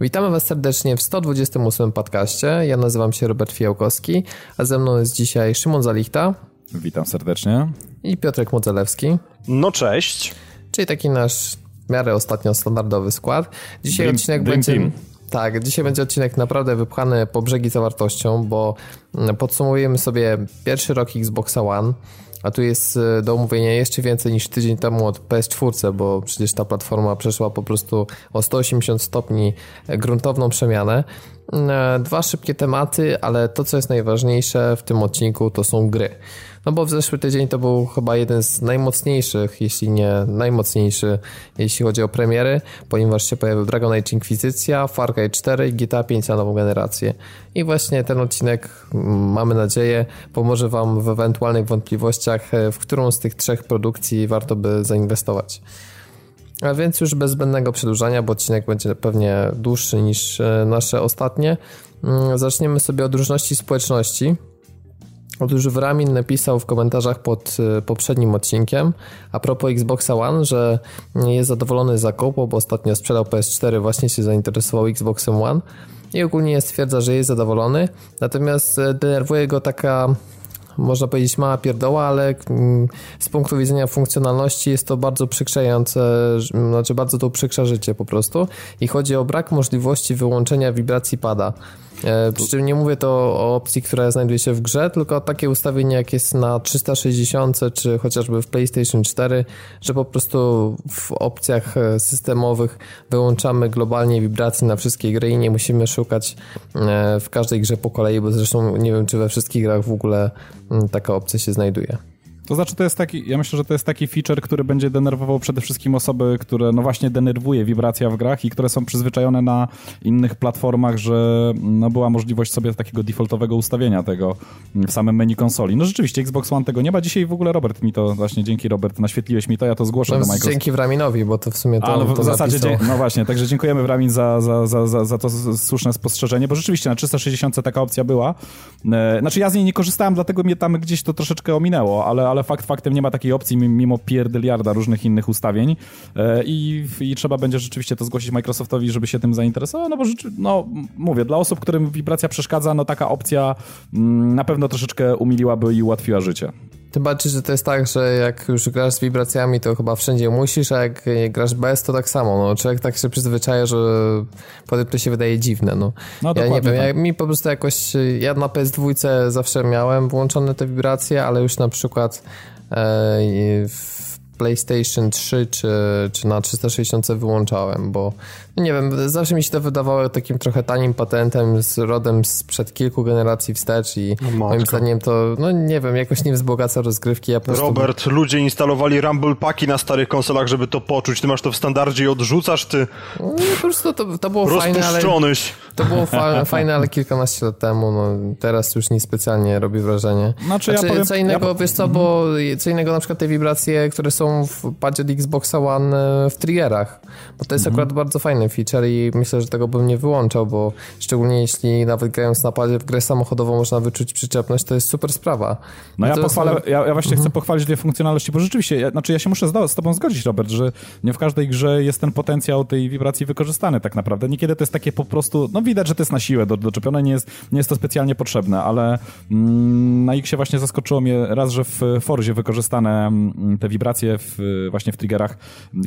Witamy Was serdecznie w 128 podcaście. Ja nazywam się Robert Fijałkowski, a ze mną jest dzisiaj Szymon Zalichta. Witam serdecznie. I Piotrek Modzelewski. No cześć. Czyli taki nasz w miarę ostatnio standardowy skład. Dzisiaj dream, odcinek dream będzie... Team. Tak, dzisiaj będzie odcinek naprawdę wypchany po brzegi zawartością, bo podsumujemy sobie pierwszy rok Xboxa One, a tu jest e, do omówienia jeszcze więcej niż tydzień temu od PS4, bo przecież ta platforma przeszła po prostu o 180 stopni gruntowną przemianę. E, dwa szybkie tematy, ale to co jest najważniejsze w tym odcinku to są gry. No bo w zeszły tydzień to był chyba jeden z najmocniejszych, jeśli nie najmocniejszy, jeśli chodzi o premiery, ponieważ się pojawił Dragon Age Inquisicja, Far Cry 4 i GTA 5 na nową generację. I właśnie ten odcinek, mm, mamy nadzieję, pomoże Wam w ewentualnych wątpliwościach, e, w którą z tych trzech produkcji warto by zainwestować. A więc już bez zbędnego przedłużania, bo odcinek będzie pewnie dłuższy niż e, nasze ostatnie. Mm, zaczniemy sobie od różności społeczności. Otóż Wramin napisał w komentarzach pod y, poprzednim odcinkiem a propos Xboxa One, że jest zadowolony z zakupu, bo ostatnio sprzedał PS4, właśnie się zainteresował Xboxem One i ogólnie stwierdza, że jest zadowolony, natomiast y, denerwuje go taka można powiedzieć mała pierdoła, ale mm, z punktu widzenia funkcjonalności jest to bardzo przykrzające, znaczy bardzo to uprzykrza życie po prostu i chodzi o brak możliwości wyłączenia wibracji pada. E, przy czym nie mówię to o opcji, która znajduje się w grze, tylko takie ustawienie jak jest na 360 czy chociażby w PlayStation 4, że po prostu w opcjach e, systemowych wyłączamy globalnie wibracje na wszystkie gry i nie musimy szukać e, w każdej grze po kolei, bo zresztą nie wiem, czy we wszystkich grach w ogóle taka opcja się znajduje. To znaczy, to jest taki, ja myślę, że to jest taki feature, który będzie denerwował przede wszystkim osoby, które no właśnie denerwuje wibracja w grach i które są przyzwyczajone na innych platformach, że no była możliwość sobie takiego defaultowego ustawienia tego w samym menu konsoli. No rzeczywiście, Xbox One tego nie ma. Dzisiaj w ogóle Robert mi to, właśnie dzięki Robert, naświetliłeś mi to, ja to zgłoszę no, do Microsoft. Dzięki Wraminowi, bo to w sumie to A, no w, w zasadzie, dzie- no właśnie, także dziękujemy Wramin za, za, za, za, za to słuszne spostrzeżenie, bo rzeczywiście na 360 taka opcja była. E, znaczy ja z niej nie korzystałem, dlatego mnie tam gdzieś to troszeczkę ominęło, ale, ale fakt faktem nie ma takiej opcji mimo pierdyliarda różnych innych ustawień e, i, i trzeba będzie rzeczywiście to zgłosić Microsoftowi, żeby się tym zainteresował, no bo no mówię, dla osób, którym wibracja przeszkadza, no taka opcja mm, na pewno troszeczkę umiliłaby i ułatwiła życie. Tym bardziej, że to jest tak, że jak już grasz z wibracjami, to chyba wszędzie musisz, a jak grasz bez, to tak samo. No, człowiek tak się przyzwyczaja, że potem to się wydaje dziwne. No, no ja nie wiem, tak. ja, mi po prostu jakoś, ja na PS2 zawsze miałem włączone te wibracje, ale już na przykład E, w PlayStation 3 czy, czy na 360 wyłączałem, bo nie wiem, zawsze mi się to wydawało takim trochę tanim patentem z rodem sprzed kilku generacji wstecz i no moim zdaniem to, no nie wiem, jakoś nie wzbogaca rozgrywki. Ja prostu... Robert, ludzie instalowali Rumble Paki na starych konsolach, żeby to poczuć. Ty masz to w standardzie i odrzucasz, ty... No, po prostu to, to było fajne, ale... To było fa fajne, ale kilkanaście lat temu, no teraz już nie specjalnie robi wrażenie. Znaczy, znaczy ja powiem, co innego, ja... wiesz co, bo co innego na przykład te wibracje, które są w padzie od Xboxa One e, w triggerach, bo to jest mhm. akurat bardzo fajne feature i myślę, że tego bym nie wyłączał, bo szczególnie jeśli nawet grając na padzie w grę samochodową można wyczuć przyczepność, to jest super sprawa. No, ja, pochwalę, ja, ja, właśnie mhm. chcę pochwalić dwie funkcjonalności, bo rzeczywiście, ja, znaczy ja się muszę z, z tobą zgodzić, Robert, że nie w każdej grze jest ten potencjał tej wibracji wykorzystany tak naprawdę. Niekiedy to jest takie po prostu, no widać, że to jest na siłę do, doczepione, nie jest, nie jest to specjalnie potrzebne, ale mm, na X właśnie zaskoczyło mnie raz, że w Forzie wykorzystane mm, te wibracje w, właśnie w triggerach,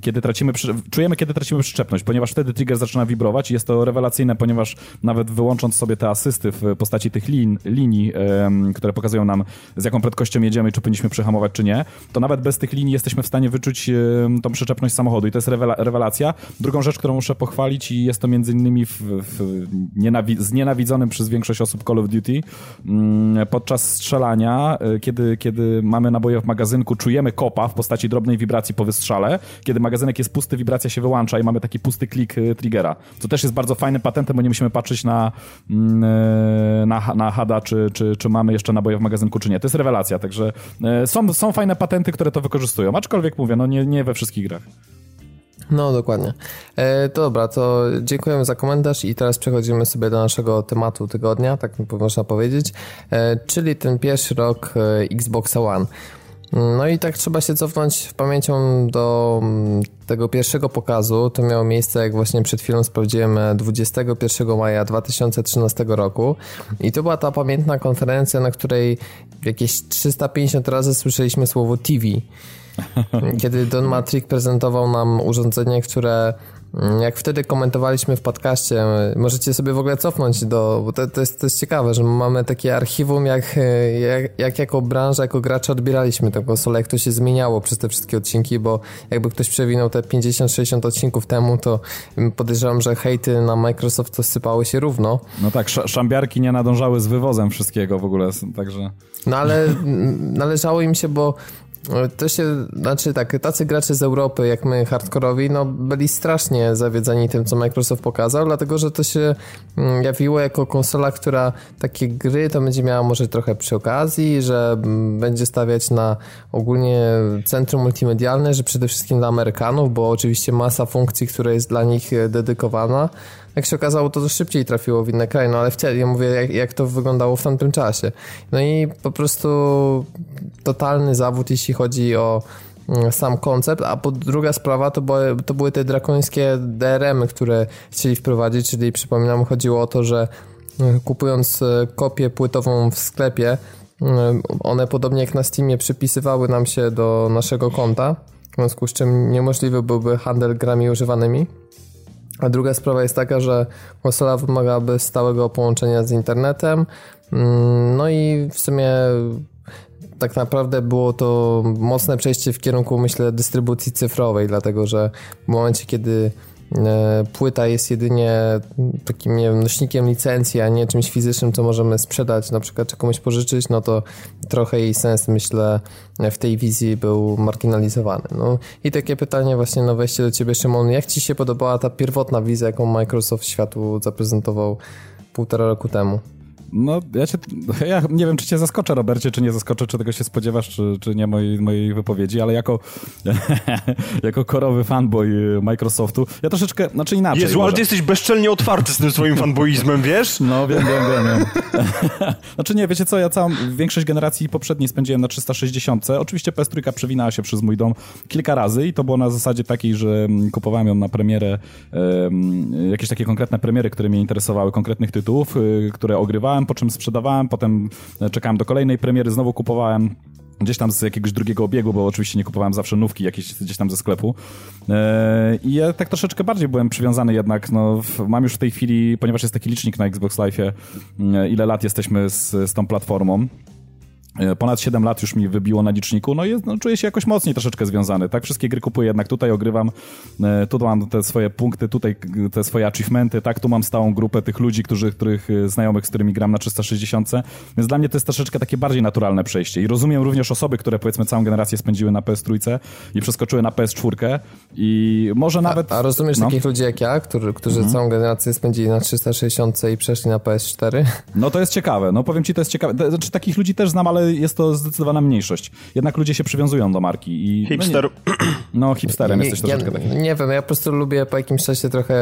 kiedy tracimy, czujemy, kiedy tracimy przyczepność, ponieważ wtedy trigger zaczyna wibrować i jest to rewelacyjne, ponieważ nawet wyłącząc sobie te asysty w postaci tych lin, linii, które pokazują nam z jaką prędkością jedziemy, czy powinniśmy przehamować, czy nie, to nawet bez tych linii jesteśmy w stanie wyczuć tą przyczepność samochodu i to jest rewela rewelacja. Drugą rzecz, którą muszę pochwalić i jest to między innymi w, w nienawi znienawidzonym przez większość osób Call of Duty mm, podczas strzelania, e, kiedy, kiedy mamy naboje w magazynku, czujemy kopa w postaci drobnej wibracji po wystrzale. Kiedy magazynek jest pusty, wibracja się wyłącza i mamy taki pusty klik triggera. Co też jest bardzo fajnym patentem, bo nie musimy patrzeć na, mm, e, na, na HADA, czy, czy, czy mamy jeszcze naboje w magazynku, czy nie. To jest rewelacja, także e, są, są fajne patenty, które to wykorzystują, aczkolwiek mówię, no nie, nie we wszystkich grach. No, dokładnie. E, to dobra, to dziękujemy za komentarz i teraz przechodzimy sobie do naszego tematu tygodnia, tak można powiedzieć, e, czyli ten pierwszy rok e, Xboxa One. No i tak trzeba się cofnąć pamięcią do mm, tego pierwszego pokazu. To miało miejsce, jak właśnie przed chwilą sprawdziłem, 21 maja 2013 roku. I to była ta pamiętna konferencja, na której jakieś 350 razy słyszeliśmy słowo TV. Kiedy Don Matrick prezentował nam urządzenie, które jak wtedy komentowaliśmy w podcaście, możecie sobie w ogóle cofnąć do, bo to, to, jest, to jest ciekawe, że mamy takie archiwum, jak, jak, jak jako branża, jako gracze odbieraliśmy tę konsolę, jak to się zmieniało przez te wszystkie odcinki, bo jakby ktoś przewinął te 50-60 odcinków temu, to podejrzewam, że hejty na Microsoft to sypały się równo. No tak, szambiarki nie nadążały z wywozem wszystkiego w ogóle, także... No ale należało im się, bo to się, znaczy tak, tacy gracze z Europy, jak my, hardkorowi, no byli strasznie zawiedzeni tym, co Microsoft pokazał, dlatego, że to się mm, jawiło jako konsola, która takie gry to będzie miała może trochę przy okazji, że mm, będzie stawiać na ogólnie centrum multimedialne, że przede wszystkim dla Amerykanów, bo oczywiście masa funkcji, która jest dla nich e, dedykowana, jak się okazało, to, to szybciej trafiło w inne kraje, no ale wtedy, ja mówię, jak, jak to wyglądało w tamtym czasie. No i po prostu totalny zawód, jeśli chodzi o mm, sam koncept, a po druga sprawa to były, to były te drakońskie DRM-y, które chcieli wprowadzić, czyli przypominam, chodziło o to, że mm, kupując e, kopię płytową w sklepie, mm, one podobnie jak na Steamie przypisywały nam się do naszego konta, w związku z czym niemożliwy byłby handel grami używanymi. A druga sprawa jest taka, że konsola wymagałaby stałego połączenia z internetem. Mm, no i w sumie tak naprawdę było to mocne przejście w kierunku, myślę, dystrybucji cyfrowej, dlatego że w momencie, kiedy płyta jest jedynie takim nie wiem, nośnikiem licencji, a nie czymś fizycznym, co możemy sprzedać, na przykład czy komuś pożyczyć, no to trochę jej sens, myślę, w tej wizji był marginalizowany. No i takie pytanie właśnie na wejście do ciebie, Szymon, jak ci się podobała ta pierwotna wizja, jaką Microsoft światu zaprezentował półtora roku temu? No, ja, cię, ja nie wiem, czy cię zaskoczę, Robercie, czy nie zaskoczę, czy tego się spodziewasz, czy, czy nie mojej, mojej wypowiedzi, ale jako, jako korowy fanboy Microsoftu, ja troszeczkę, znaczy inaczej. Jezu, ale ty jesteś bezczelnie otwarty z tym swoim fanboizmem, wiesz? No, wiem, wiem, wiem. wiem. znaczy nie, wiecie co, ja całą większość generacji poprzedniej spędziłem na 360. Oczywiście PS3 przewinęła się przez mój dom kilka razy i to było na zasadzie takiej, że kupowałem ją na premierę, um, jakieś takie konkretne premiery, które mnie interesowały, konkretnych tytułów, y, które ogrywałem kupowałem, po czym sprzedawałem, potem e, czekałem do kolejnej premiery, znowu kupowałem gdzieś tam z jakiegoś drugiego obiegu, bo oczywiście nie kupowałem zawsze nówki jakieś gdzieś tam ze sklepu. E, I ja tak troszeczkę bardziej byłem przywiązany jednak, no mam już w tej chwili, ponieważ jest taki licznik na Xbox Live, ile lat jesteśmy z, z tą platformą. E, ponad 7 lat już mi wybiło na liczniku, no i no, czuję się jakoś mocniej troszeczkę związany, tak? Wszystkie gry kupuję jednak tutaj, ogrywam, e, tu mam te swoje punkty, tutaj te swoje achievementy, tak? Tu mam stałą grupę tych ludzi, którzy, których e, znajomych, z którymi gram na 360, więc dla mnie to jest troszeczkę takie bardziej naturalne przejście i rozumiem również osoby, które powiedzmy całą generację spędziły na PS3 i przeskoczyły na PS4 i może nawet... A, a rozumiesz no. takich ludzi jak ja, którzy, którzy mhm. całą generację spędzili na 360 i przeszli na PS4? No to jest ciekawe, no powiem ci, to jest ciekawe, znaczy takich ludzi też znam, ale jest to zdecydowana mniejszość. Jednak ludzie się przywiązują do marki. I, Hipster. No, no hipsterem jesteś ja, troszeczkę taki. Nie wiem, ja po prostu lubię po jakimś czasie trochę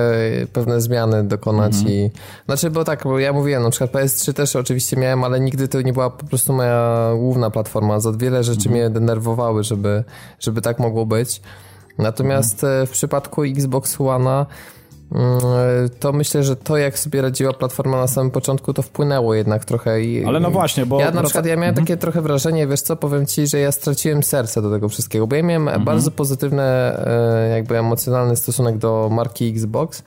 pewne zmiany dokonać mm -hmm. i... Znaczy, bo tak, bo ja mówiłem, na przykład PS3 też oczywiście miałem, ale nigdy to nie była po prostu moja główna platforma. Za wiele rzeczy mm -hmm. mnie denerwowały, żeby, żeby tak mogło być. Natomiast mm -hmm. w przypadku Xbox One'a to myślę, że to jak sobie radziła platforma na samym początku, to wpłynęło jednak trochę. I, Ale no właśnie, bo... Ja na przykład ja miałem mhm. takie trochę wrażenie, wiesz co, powiem ci, że ja straciłem serce do tego wszystkiego, bo ja miałem mhm. bardzo pozytywny, e, jakby emocjonalny stosunek do marki Xbox,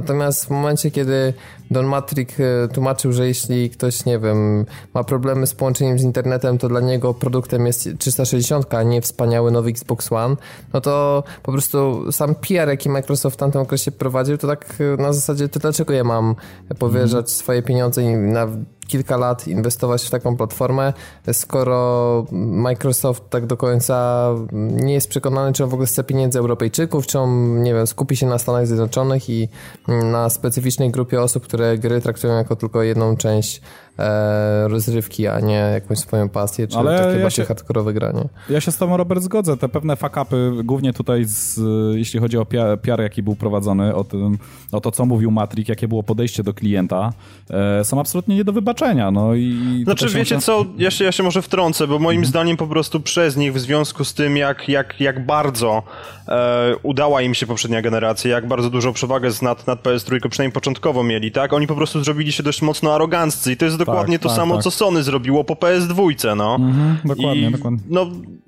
Natomiast w momencie, kiedy Don Matrick e, tłumaczył, że jeśli ktoś, nie wiem, ma problemy z połączeniem z internetem, to dla niego produktem jest 360, a nie wspaniały nowy Xbox One, no to po prostu sam PR, jaki Microsoft w tamtym okresie prowadził, to tak e, na zasadzie, to dlaczego ja mam powierzać mm. swoje pieniądze na kilka lat inwestować w taką platformę, skoro Microsoft tak do końca nie jest przekonany, czy on w ogóle chce pieniędzy Europejczyków, czy on, nie wiem, skupi się na Stanach Zjednoczonych i na specyficznej grupie osób, które gry traktują jako tylko jedną część e, rozrywki, a nie jakąś swoją pasję, czy Ale takie ja bardziej się, hardkorowe granie. Ja się z tobą, Robert, zgodzę. Te pewne fakapy, głównie tutaj, z, jeśli chodzi o PR, jaki był prowadzony, o, tym, o to, co mówił Matrix, jakie było podejście do klienta, e, są absolutnie nie do wybaczenia no i... Znaczy, wiecie co, ja się, ja się może wtrącę, bo moim mhm. zdaniem po prostu przez nich, w związku z tym, jak, jak, jak bardzo e, udała im się poprzednia generacja, jak bardzo dużą przewagę nad, nad PS3 przynajmniej początkowo mieli, tak? Oni po prostu zrobili się dość mocno aroganccy i to jest dokładnie tak, to tak, samo, tak. co Sony zrobiło po PS2, no. Mhm, dokładnie, I, dokładnie. No,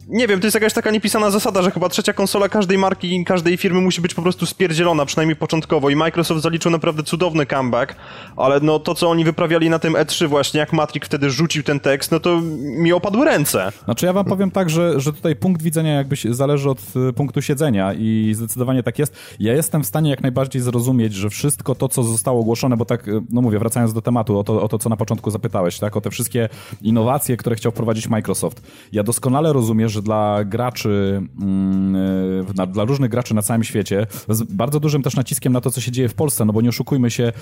nie wiem, to jest jakaś taka niepisana zasada, że chyba trzecia konsola każdej marki, każdej firmy musi być po prostu spierdzielona, przynajmniej początkowo i Microsoft zaliczył naprawdę cudowny comeback, ale no to, co oni wyprawiali na tym E3 właśnie, jak Matrix wtedy rzucił ten tekst, no to mi opadły ręce. Znaczy ja wam powiem tak, że, że tutaj punkt widzenia jakby zależy od y, punktu siedzenia i zdecydowanie tak jest. Ja jestem w stanie jak najbardziej zrozumieć, że wszystko to, co zostało ogłoszone, bo tak, y, no mówię, wracając do tematu, o to, o to co na początku zapytałeś, tak, o te wszystkie innowacje, które chciał wprowadzić Microsoft. Ja doskonale rozumiem, że dla graczy, mm, y, dla różnych graczy na całym świecie, z bardzo dużym też naciskiem na to, co się dzieje w Polsce, no bo nie oszukujmy się,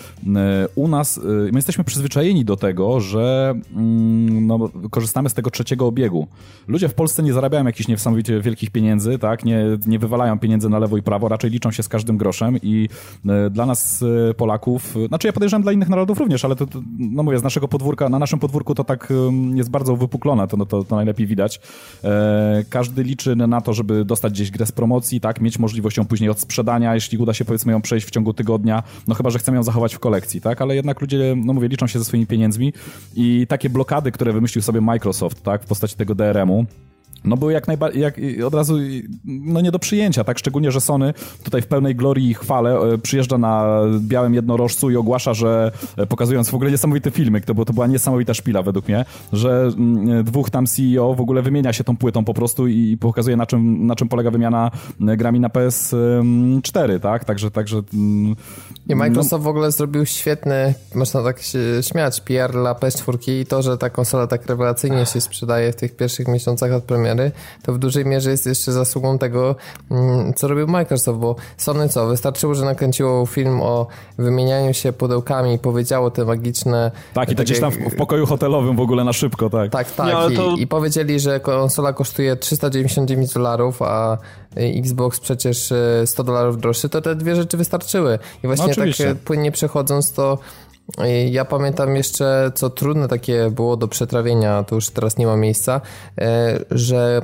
u nas, my jesteśmy przyzwyczajeni do tego, że mm, no, korzystamy z tego trzeciego obiegu. Ludzie w Polsce nie zarabiają jakichś niesamowicie wielkich pieniędzy, tak? Nie, nie wywalają pieniędzy na lewo i prawo, raczej liczą się z każdym groszem i e, dla nas e, Polaków, znaczy ja podejrzewam dla innych narodów również, ale to no mówię, z naszego podwórka, na naszym podwórku to tak jest bardzo wypuklone, to, no, to, to najlepiej widać. E, każdy liczy na to, żeby dostać gdzieś grę z promocji, tak? Mieć możliwość ją później odsprzedania, jeśli uda się powiedzmy ją przejść w ciągu tygodnia, no chyba, że chcemy ją zachować w kolekcji, tak? Ale jednak ludzie, no mówię, liczą się ze swoimi pieniędzmi i takie blokady, które wymyślił sobie Microsoft, tak? W postaci tego DRM-u, no były jak najbardziej, jak od razu, no nie do przyjęcia, tak? Szczególnie, że Sony tutaj w pełnej glorii i chwale e, przyjeżdża na białym jednorożcu i ogłasza, że e, pokazując w ogóle niesamowite filmy, to, bo to była niesamowita szpila według mnie, że mm, dwóch tam CEO w ogóle wymienia się tą płytą po prostu i pokazuje na czym, na czym polega wymiana e, grami na PS4, tak? Także, także... Mm, I Microsoft no... w ogóle zrobił świetny, można tak się śmiać, PR dla PS4 i to, że ta konsola tak rewelacyjnie się sprzedaje w tych pierwszych miesiącach od premiery to w dużej mierze jest jeszcze zasługą tego, mm, co robił Microsoft, bo Sony co, wystarczyło, że nakręciło film o wymienianiu się pudełkami i powiedziało te magiczne... Tak, i to gdzieś tam w, w, pokoju hotelowym w ogóle na szybko, tak. Tak, tak. Nie, to... I, I, powiedzieli, że konsola kosztuje 399 dolarów, a Xbox przecież 100 e, dolarów droższy, to te dwie rzeczy wystarczyły. I właśnie no, tak e, płynnie przechodząc, to ja pamiętam jeszcze, co trudne takie było do przetrawienia, to już teraz nie ma miejsca, e, że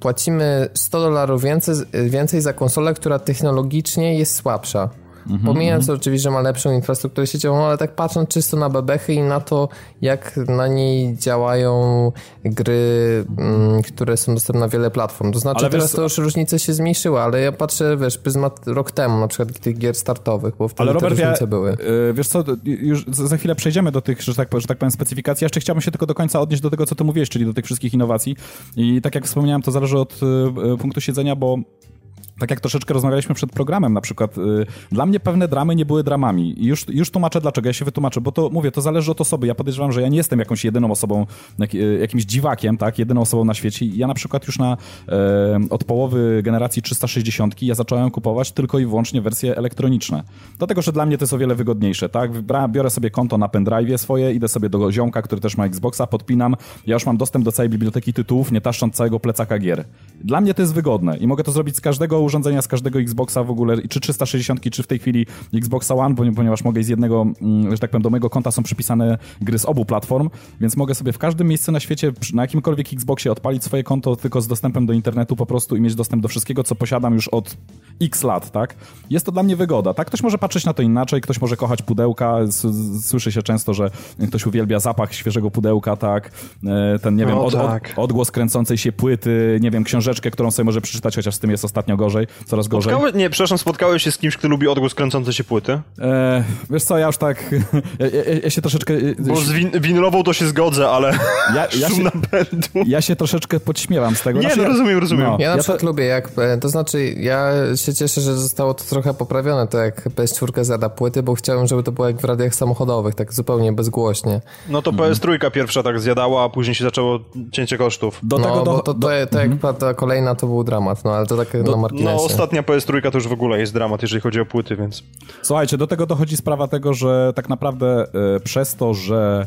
płacimy 100 dolarów więcej, więcej za konsolę, która technologicznie jest słabsza. Mhm, Pomijając mhm. oczywiście, że ma lepszą infrastrukturę sieciową, ale tak patrząc czysto na bebechy i na to, jak na niej działają gry, mm, które są dostępne na wiele platform. To znaczy ale teraz wiesz, to już różnice się zmniejszyły, ale ja patrzę, wiesz, pryzmat rok temu na przykład tych gier startowych, bo wtedy ale Robert, te różnice ja, były. Yy, wiesz co, już za chwilę przejdziemy do tych, że tak, że tak powiem, specyfikacji. Ja jeszcze chciałbym się tylko do końca odnieść do tego, co ty mówiłeś, czyli do tych wszystkich innowacji. I tak jak wspomniałem, to zależy od y, punktu siedzenia, bo tak jak troszeczkę rozmawialiśmy przed programem, na przykład y, dla mnie pewne dramy nie były dramami. I już, już tłumaczę dlaczego, ja się wytłumaczę, bo to mówię, to zależy od osoby. Ja podejrzewam, że ja nie jestem jakąś jedyną osobą, jak, y, jakimś dziwakiem, tak, jedyną osobą na świecie. Ja na przykład już na, e, od połowy generacji 360 ja zacząłem kupować tylko i wyłącznie wersje elektroniczne. Dlatego, że dla mnie to jest o wiele wygodniejsze, tak. Biorę sobie konto na pendrive swoje, idę sobie do ziomka, który też ma Xboxa, podpinam, ja już mam dostęp do całej biblioteki tytułów, nie taszcząc całego plecaka gier. Dla mnie to jest wygodne i mogę to zrobić z każdego urządzenia, z każdego Xboxa w ogóle, czy 360, czy w tej chwili Xboxa One, ponieważ mogę z jednego, mm, że tak powiem, do mojego konta są przypisane gry z obu platform, więc mogę sobie w każdym miejscu na świecie, na jakimkolwiek Xboxie odpalić swoje konto tylko z dostępem do internetu po prostu i mieć dostęp do wszystkiego, co posiadam już od x lat, tak? Jest to dla mnie wygoda, tak? Ktoś może patrzeć na to inaczej, ktoś może kochać pudełka, słyszy się często, że ktoś uwielbia zapach świeżego pudełka, tak? E, ten, nie wiem, od, tak. od, odgłos kręcącej się płyty, nie wiem, książeczkę, którą sobie może przeczytać, chociaż z tym jest ostatnio gorzej, coraz gorzej. Spotkały, nie, przepraszam, spotkałeś się z kimś, kto lubi odgłos kręcącej się płyty? E, wiesz co, ja już tak, ja, ja, ja się troszeczkę... E, Bo z win winylową to się zgodzę, ale ja, ja szum się, napędu. Ja się troszeczkę podśmiewam z tego. Nie, znaczy, no rozumiem, rozumiem. No, ja na przykład to... lubię, jak, e, to znaczy ja się cieszę, że zostało to trochę poprawione, to jak PS4 zada płyty, bo chciałem, żeby to było jak w radiach samochodowych, tak zupełnie bezgłośnie. No to PS3 pierwsza tak zjadała, a później się zaczęło cięcie kosztów. Do no, tego do, bo to, to, to, to jak mhm. ta kolejna to był dramat, no ale to tak do, na marginesie. No ostatnia PS3 to już w ogóle jest dramat, jeżeli chodzi o płyty, więc... Słuchajcie, do tego dochodzi sprawa tego, że tak naprawdę e, przez to, że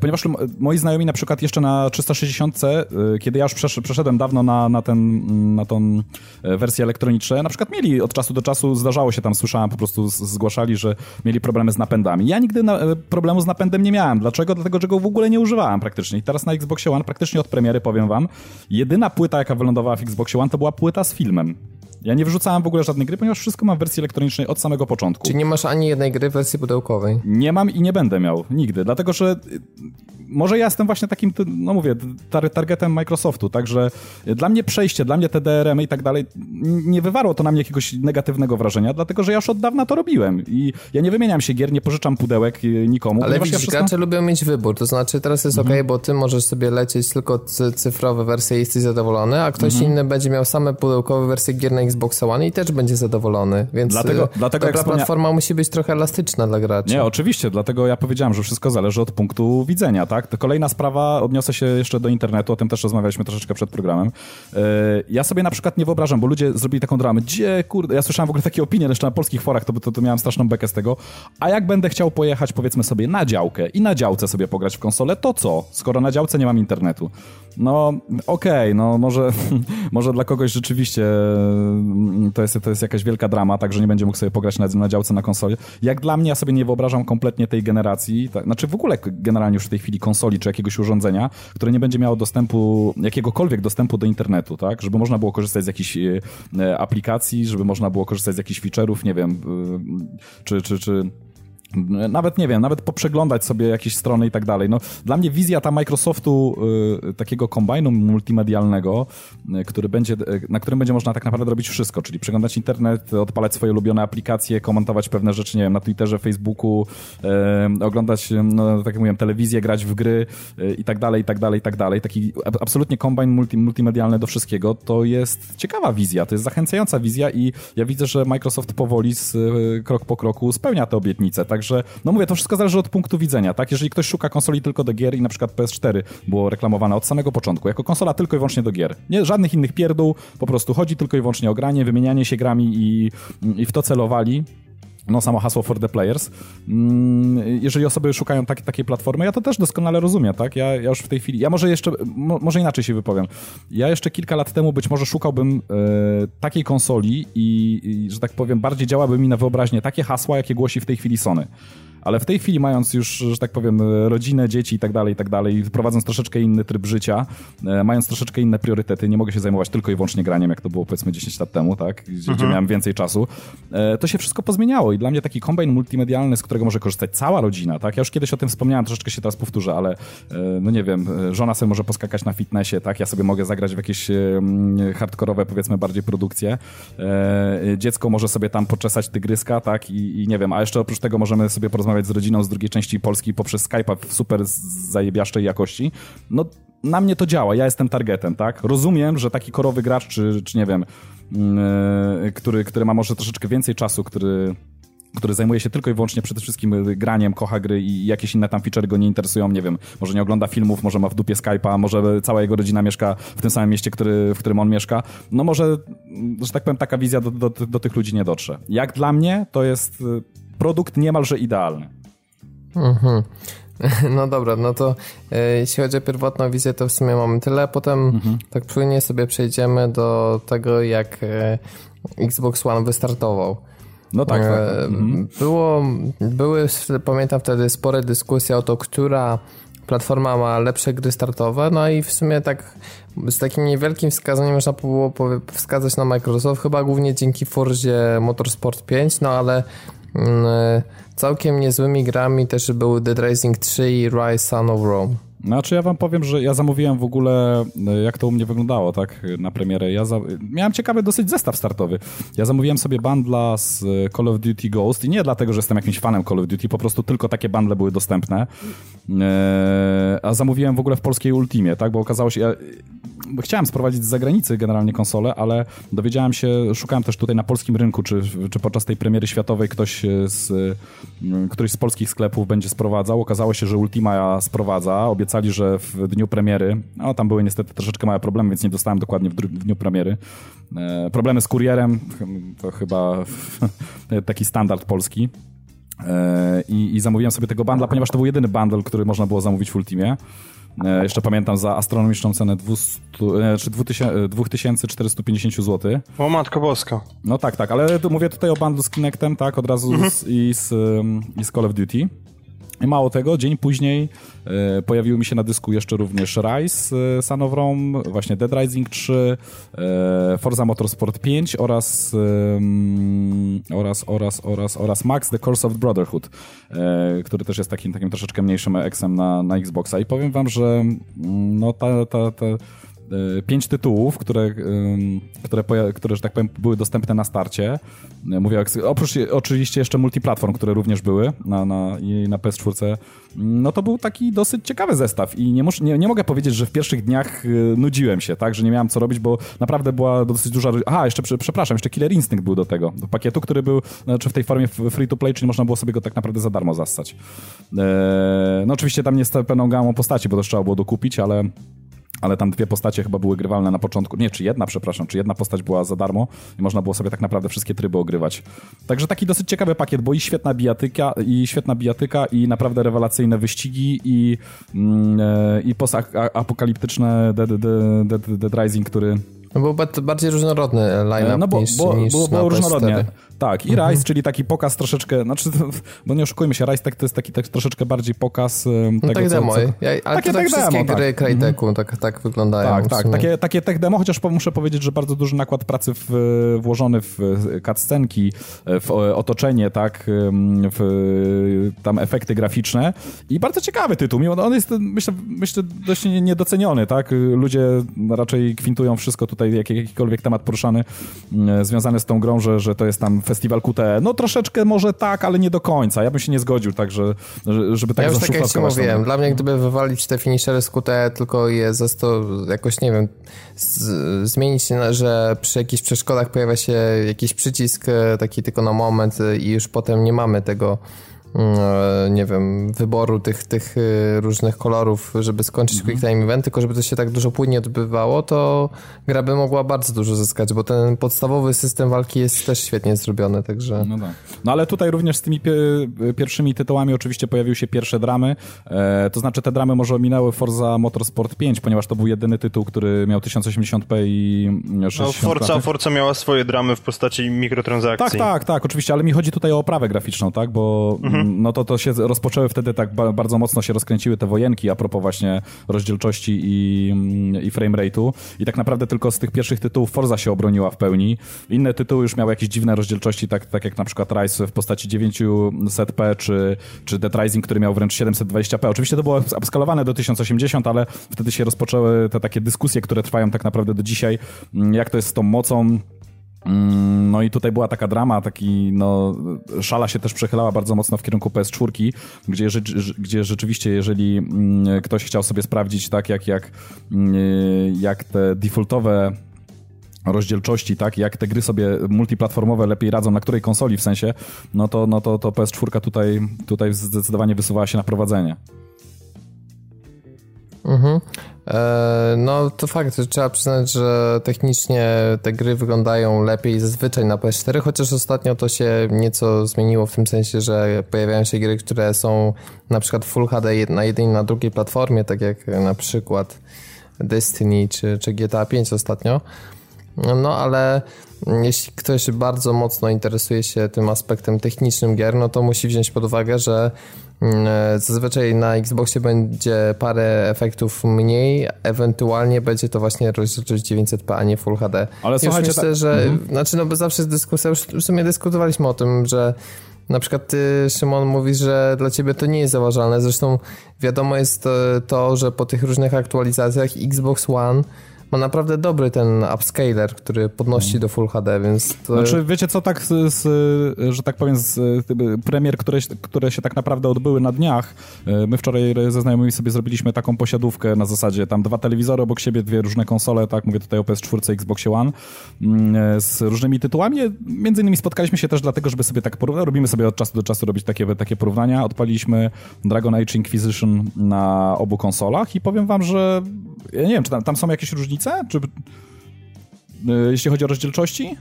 ponieważ moi znajomi na przykład jeszcze na 360, e, kiedy ja już przeszedłem dawno na, na, ten, na tą e, wersję elektroniczną, na przykład mieli od czasu do czasu, zdarzało się tam, słyszałem, po prostu zgłaszali, że mieli problemy z napędami. Ja nigdy na, e, problemu z napędem nie miałem. Dlaczego? Dlatego, że go w ogóle nie używałem praktycznie. I teraz na Xbox One, praktycznie od premiery, powiem wam, jedyna płyta, jaka wylądowała w Xbox One, to była płyta z filmem. Ja nie wrzucałem w ogóle żadnej gry, ponieważ wszystko mam w wersji elektronicznej od samego początku. Czyli nie masz ani jednej gry w wersji pudełkowej? Nie mam i nie będę miał nigdy, dlatego że y, może ja jestem właśnie takim, no mówię, tar targetem Microsoftu, także dla mnie przejście, dla mnie te DRM i tak dalej, nie wywarło to na mnie jakiegoś negatywnego wrażenia, dlatego że ja już od dawna to robiłem i ja nie wymieniam się gier, nie pożyczam pudełek y, nikomu. Ale widzisz, ja wszystko... gracze lubią mieć wybór, to znaczy teraz jest mhm. ok, bo ty możesz sobie lecieć tylko cyfrowe wersje i jesteś zadowolony, a ktoś mhm. inny będzie miał same pudełkowe wersje gier na Xbox One i też będzie zadowolony, więc dlatego, y, dlatego taka wspomnia... platforma musi być trochę elastyczna dla graczy. Nie, oczywiście, dlatego ja powiedziałem, że wszystko zależy od punktu widzenia, tak? To kolejna sprawa, odniosę się jeszcze do internetu, o tym też rozmawialiśmy troszeczkę przed programem. Y, ja sobie na przykład nie wyobrażam, bo ludzie zrobili taką dramę, gdzie, kurde, ja słyszałem w ogóle takie opinie jeszcze na polskich forach, to, to, to miałem straszną bekę z tego, a jak będę chciał pojechać, powiedzmy sobie, na działkę i na działce sobie pograć w konsolę, to co? Skoro na działce nie mam internetu. No, okej, okay, no może, może dla kogoś rzeczywiście mm, to jest, to jest jakaś wielka drama, tak, że nie będzie mógł sobie pograć na, na działce na konsoli. Jak dla mnie, ja sobie nie wyobrażam kompletnie tej generacji, tak, znaczy w ogóle generalnie już w tej chwili konsoli czy jakiegoś urządzenia, które nie będzie miało dostępu, jakiegokolwiek dostępu do internetu, tak, żeby można było korzystać z jakichś e, aplikacji, żeby można było korzystać z jakichś feature'ów, nie wiem, e, czy, czy, czy nawet nie wiem, nawet poprzeglądać sobie jakieś strony i tak dalej. No, dla mnie wizja ta Microsoftu y, takiego kombajnu multimedialnego, y, który będzie, y, na którym będzie można tak naprawdę robić wszystko, czyli przeglądać internet, odpalać swoje ulubione aplikacje, komentować pewne rzeczy, nie wiem, na Twitterze, Facebooku, oglądać, no, tak jak mówiłem, telewizję, grać w gry i tak dalej, i tak dalej, i tak dalej. Taki absolutnie kombajn multi, multimedialny do wszystkiego, to jest ciekawa wizja, to jest zachęcająca wizja i ja widzę, że Microsoft powoli z, krok po kroku spełnia te obietnice, tak Także, no mówię, to wszystko zależy od punktu widzenia, tak? Jeżeli ktoś szuka konsoli tylko do gier i na przykład PS4 było reklamowane od samego początku, jako konsola tylko i wyłącznie do gier. Nie, żadnych innych pierdół, po prostu chodzi tylko i wyłącznie o granie, wymienianie się grami i, i w to celowali no samo hasło for the players. Mm, jeżeli osoby szukają tak, takiej platformy, ja to też doskonale rozumiem, tak? Ja, ja już w tej chwili, ja może jeszcze, mo, może inaczej się wypowiem. Ja jeszcze kilka lat temu być może szukałbym e, takiej konsoli i, i, że tak powiem, bardziej działaby mi na wyobraźnię takie hasła, jakie głosi w tej chwili Sony ale w tej chwili mając już, że tak powiem, rodzinę, dzieci i tak dalej, i tak dalej, prowadząc troszeczkę inny tryb życia, e, mając troszeczkę inne priorytety, nie mogę się zajmować tylko i wyłącznie graniem, jak to było powiedzmy 10 lat temu, tak, gdzie, mhm. gdzie miałem więcej czasu, e, to się wszystko pozmieniało i dla mnie taki kombajn multimedialny, z którego może korzystać cała rodzina, tak, ja już kiedyś o tym wspomniałem, troszeczkę się teraz powtórzę, ale e, no nie wiem, żona sobie może poskakać na fitnessie, tak, ja sobie mogę zagrać w jakieś hardkorowe, powiedzmy, bardziej produkcje, dziecko może sobie tam poczesać tygryska, tak, i, i nie wiem, a jeszcze oprócz tego możemy sobie porozmawiać porozmawiać z rodziną z drugiej części Polski poprzez Skype'a w super zajebiaszczej jakości, no na mnie to działa, ja jestem targetem, tak? Rozumiem, że taki korowy gracz, czy, czy nie wiem, yy, który, który ma może troszeczkę więcej czasu, który który zajmuje się tylko i wyłącznie przede wszystkim graniem, kocha gry i jakieś inne tam feature go nie interesują, nie wiem, może nie ogląda filmów, może ma w dupie Skype'a, może cała jego rodzina mieszka w tym samym mieście, który, w którym on mieszka, no może, że tak powiem, taka wizja do, do, do tych ludzi nie dotrze. Jak dla mnie to jest produkt niemalże idealny. Mhm. No dobra, no to e, jeśli chodzi o pierwotną wizję, to w sumie mamy tyle. Potem mhm. tak płynnie sobie przejdziemy do tego, jak e, Xbox One wystartował. No tak, tak. tak. Mhm. Było, były, pamiętam wtedy, spore dyskusje o to, która platforma ma lepsze gry startowe, no i w sumie tak z takim niewielkim wskazaniem można było wskazać na Microsoft, chyba głównie dzięki Forzie Motorsport 5, no ale e, całkiem niezłymi grami też były Dead Rising 3 i Rise Son of Rome. Znaczy ja wam powiem, że ja zamówiłem w ogóle, e, jak to u mnie wyglądało, tak, na premierę. Ja za... Miałem ciekawy dosyć zestaw startowy. Ja zamówiłem sobie bundla z e, Call of Duty Ghost i nie dlatego, że jestem jakimś fanem Call of Duty, po prostu tylko takie bundle były dostępne. A zamówiłem w ogóle w polskiej Ultimie, tak, bo okazało się, ja chciałem sprowadzić z zagranicy generalnie konsolę, ale dowiedziałem się, szukałem też tutaj na polskim rynku, czy, czy podczas tej premiery światowej ktoś z, któryś z polskich sklepów będzie sprowadzał. Okazało się, że Ultima sprowadza. Obiecali, że w dniu premiery, no tam były niestety troszeczkę małe problemy, więc nie dostałem dokładnie w, w dniu premiery. E, problemy z kurierem, to chyba taki standard polski. E, I, I zamówiłem sobie tego bundla, ponieważ to był jedyny bundle, który można było zamówić w Ultimie. E, jeszcze pamiętam za astronomiczną cenę 200, czy 2450 zł. O matko boska. No tak, tak, ale mówię tutaj o bundle z Kinectem, tak, od razu mhm. z, i, z, i z Call of Duty. Mało tego, dzień później e, pojawiły mi się na dysku jeszcze również Rise e, Son of Rome, właśnie Dead Rising 3, e, Forza Motorsport 5 oraz, oraz, oraz, oraz, oraz Max The Course of Brotherhood, e, który też jest takim, takim troszeczkę mniejszym eksem na, na Xboxa. I powiem wam, że mm, no ta, ta, ta pięć tytułów, które, które, które, że tak powiem, były dostępne na starcie. E, mówię, oprócz oczywiście jeszcze multiplatform, które również były na, na, na PS4, no to był taki dosyć ciekawy zestaw i nie, mus, nie, nie mogę powiedzieć, że w pierwszych dniach e, nudziłem się, tak, że nie miałem co robić, bo naprawdę była dosyć duża... Aha, jeszcze, przepraszam, jeszcze Killer Instinct był do tego, do pakietu, który był, znaczy w tej formie free to play, czyli można było sobie go tak naprawdę za darmo zastać. No oczywiście tam nie z pełną gamą postaci, bo to trzeba było dokupić, ale ale tam dwie postacie chyba były grywalne na początku. Nie, czy jedna, przepraszam, czy jedna postać była za darmo i można było sobie tak naprawdę wszystkie tryby ogrywać. Także taki dosyć ciekawy pakiet, bo i świetna bijatyka, i świetna bijatyka, i naprawdę rewelacyjne wyścigi, i, e, i postapokaliptyczne Dead, Dead, Dead, Dead Rising, który no był bardziej różnorodny line-up no bo, niż, bo, niż było, było różnorodnie. Tak, i mhm. Rise, czyli taki pokaz troszeczkę, znaczy, bo nie oszukujmy się, Rise tak, to jest taki tak, troszeczkę bardziej pokaz um, no tego, tak demo, co, co, ja, ale takie to tak wszystkie demo, gry tak. Cryteku mhm. tak, tak wyglądają. Tak, tak, takie, takie tech demo, chociaż muszę powiedzieć, że bardzo duży nakład pracy w, włożony w cutscenki, w otoczenie, tak, w tam efekty graficzne i bardzo ciekawy tytuł, mimo on jest, myślę, myślę dość niedoceniony, tak, ludzie raczej kwintują wszystko tutaj, jakikolwiek temat poruszany związany z tą grą, że, że to jest tam festiwal QTE. No troszeczkę może tak, ale nie do końca. Ja bym się nie zgodził tak, że, żeby tak Ja już tak jak mówiłem, dla mnie gdyby wywalić te finishery z QTE, tylko je za to jakoś, nie wiem, z, zmienić, że przy jakichś przeszkodach pojawia się jakiś przycisk e, taki tylko na moment i już potem nie mamy tego e, nie wiem, wyboru tych, tych y, różnych kolorów, żeby skończyć mhm. quick time event, tylko żeby to się tak dużo płynnie odbywało, to gra by mogła bardzo dużo zyskać, bo ten podstawowy system walki jest też świetnie zrobiony, także... No, tak. no ale tutaj również z tymi pierwszymi tytułami oczywiście pojawiły się pierwsze dramy, e, to znaczy te dramy może ominęły Forza Motorsport 5, ponieważ to był jedyny tytuł, który miał 1080p i 60 No Forza, Forza miała swoje dramy w postaci mikrotransakcji. Tak, tak, tak, oczywiście, ale mi chodzi tutaj o oprawę graficzną, tak, bo mhm no to to się rozpoczęły wtedy tak bardzo mocno się rozkręciły te wojenki a propos właśnie rozdzielczości i, i frame rate'u i tak naprawdę tylko z tych pierwszych tytułów Forza się obroniła w pełni. Inne tytuły już miały jakieś dziwne rozdzielczości, tak, tak jak na przykład Rise w postaci 900p czy, czy Dead Rising, który miał wręcz 720p. Oczywiście to było upskalowane do 1080, ale wtedy się rozpoczęły te takie dyskusje, które trwają tak naprawdę do dzisiaj, jak to jest z tą mocą Mm, no i tutaj była taka drama, taki, no, szala się też przechylała bardzo mocno w kierunku PS4, gdzie, gdzie rzeczywiście, jeżeli mm, ktoś chciał sobie sprawdzić, tak, jak, jak, mm, jak te defaultowe rozdzielczości, tak, jak te gry sobie multiplatformowe lepiej radzą, na której konsoli w sensie, no to, no to, to PS4 tutaj, tutaj zdecydowanie wysuwała się na prowadzenie. Mhm. E, no to fakt, że trzeba przyznać, że technicznie te gry wyglądają lepiej zazwyczaj na PS4, chociaż ostatnio to się nieco zmieniło w tym sensie, że pojawiają się gry, które są na przykład Full HD na jednej na drugiej platformie, tak jak na przykład Destiny czy, czy GTA 5 ostatnio. No ale jeśli ktoś bardzo mocno interesuje się tym aspektem technicznym gier, no to musi wziąć pod uwagę, że zazwyczaj na Xboxie będzie parę efektów mniej, ewentualnie będzie to właśnie rozdzielczość 900p, a nie Full HD. Ale Już słuchajcie, myślę, tak... że, mhm. znaczy no bo zawsze jest dyskusja, już w sumie dyskutowaliśmy o tym, że na przykład ty, Szymon, mówisz, że dla ciebie to nie jest zauważalne. Zresztą wiadomo jest e, to, że po tych różnych aktualizacjach Xbox One ma naprawdę dobry ten upscaler, który podnosi do Full HD, więc... To... Znaczy, wiecie co, tak, z, z, że tak powiem, z premier, które, które się tak naprawdę odbyły na dniach, e, my wczoraj ze znajomymi sobie zrobiliśmy taką posiadówkę na zasadzie tam dwa telewizory obok siebie, dwie różne konsole, tak, mówię tutaj o PS4 Xboxie One, mm, e, z różnymi tytułami. Między innymi spotkaliśmy się też dlatego, żeby sobie tak porównać, robimy sobie od czasu do czasu robić takie, takie porównania. Odpaliliśmy Dragon Age Inquisition na obu konsolach i powiem wam, że ja nie wiem, czy tam, tam są jakieś różnice? Czy, e, jeśli chodzi o rozdzielczości?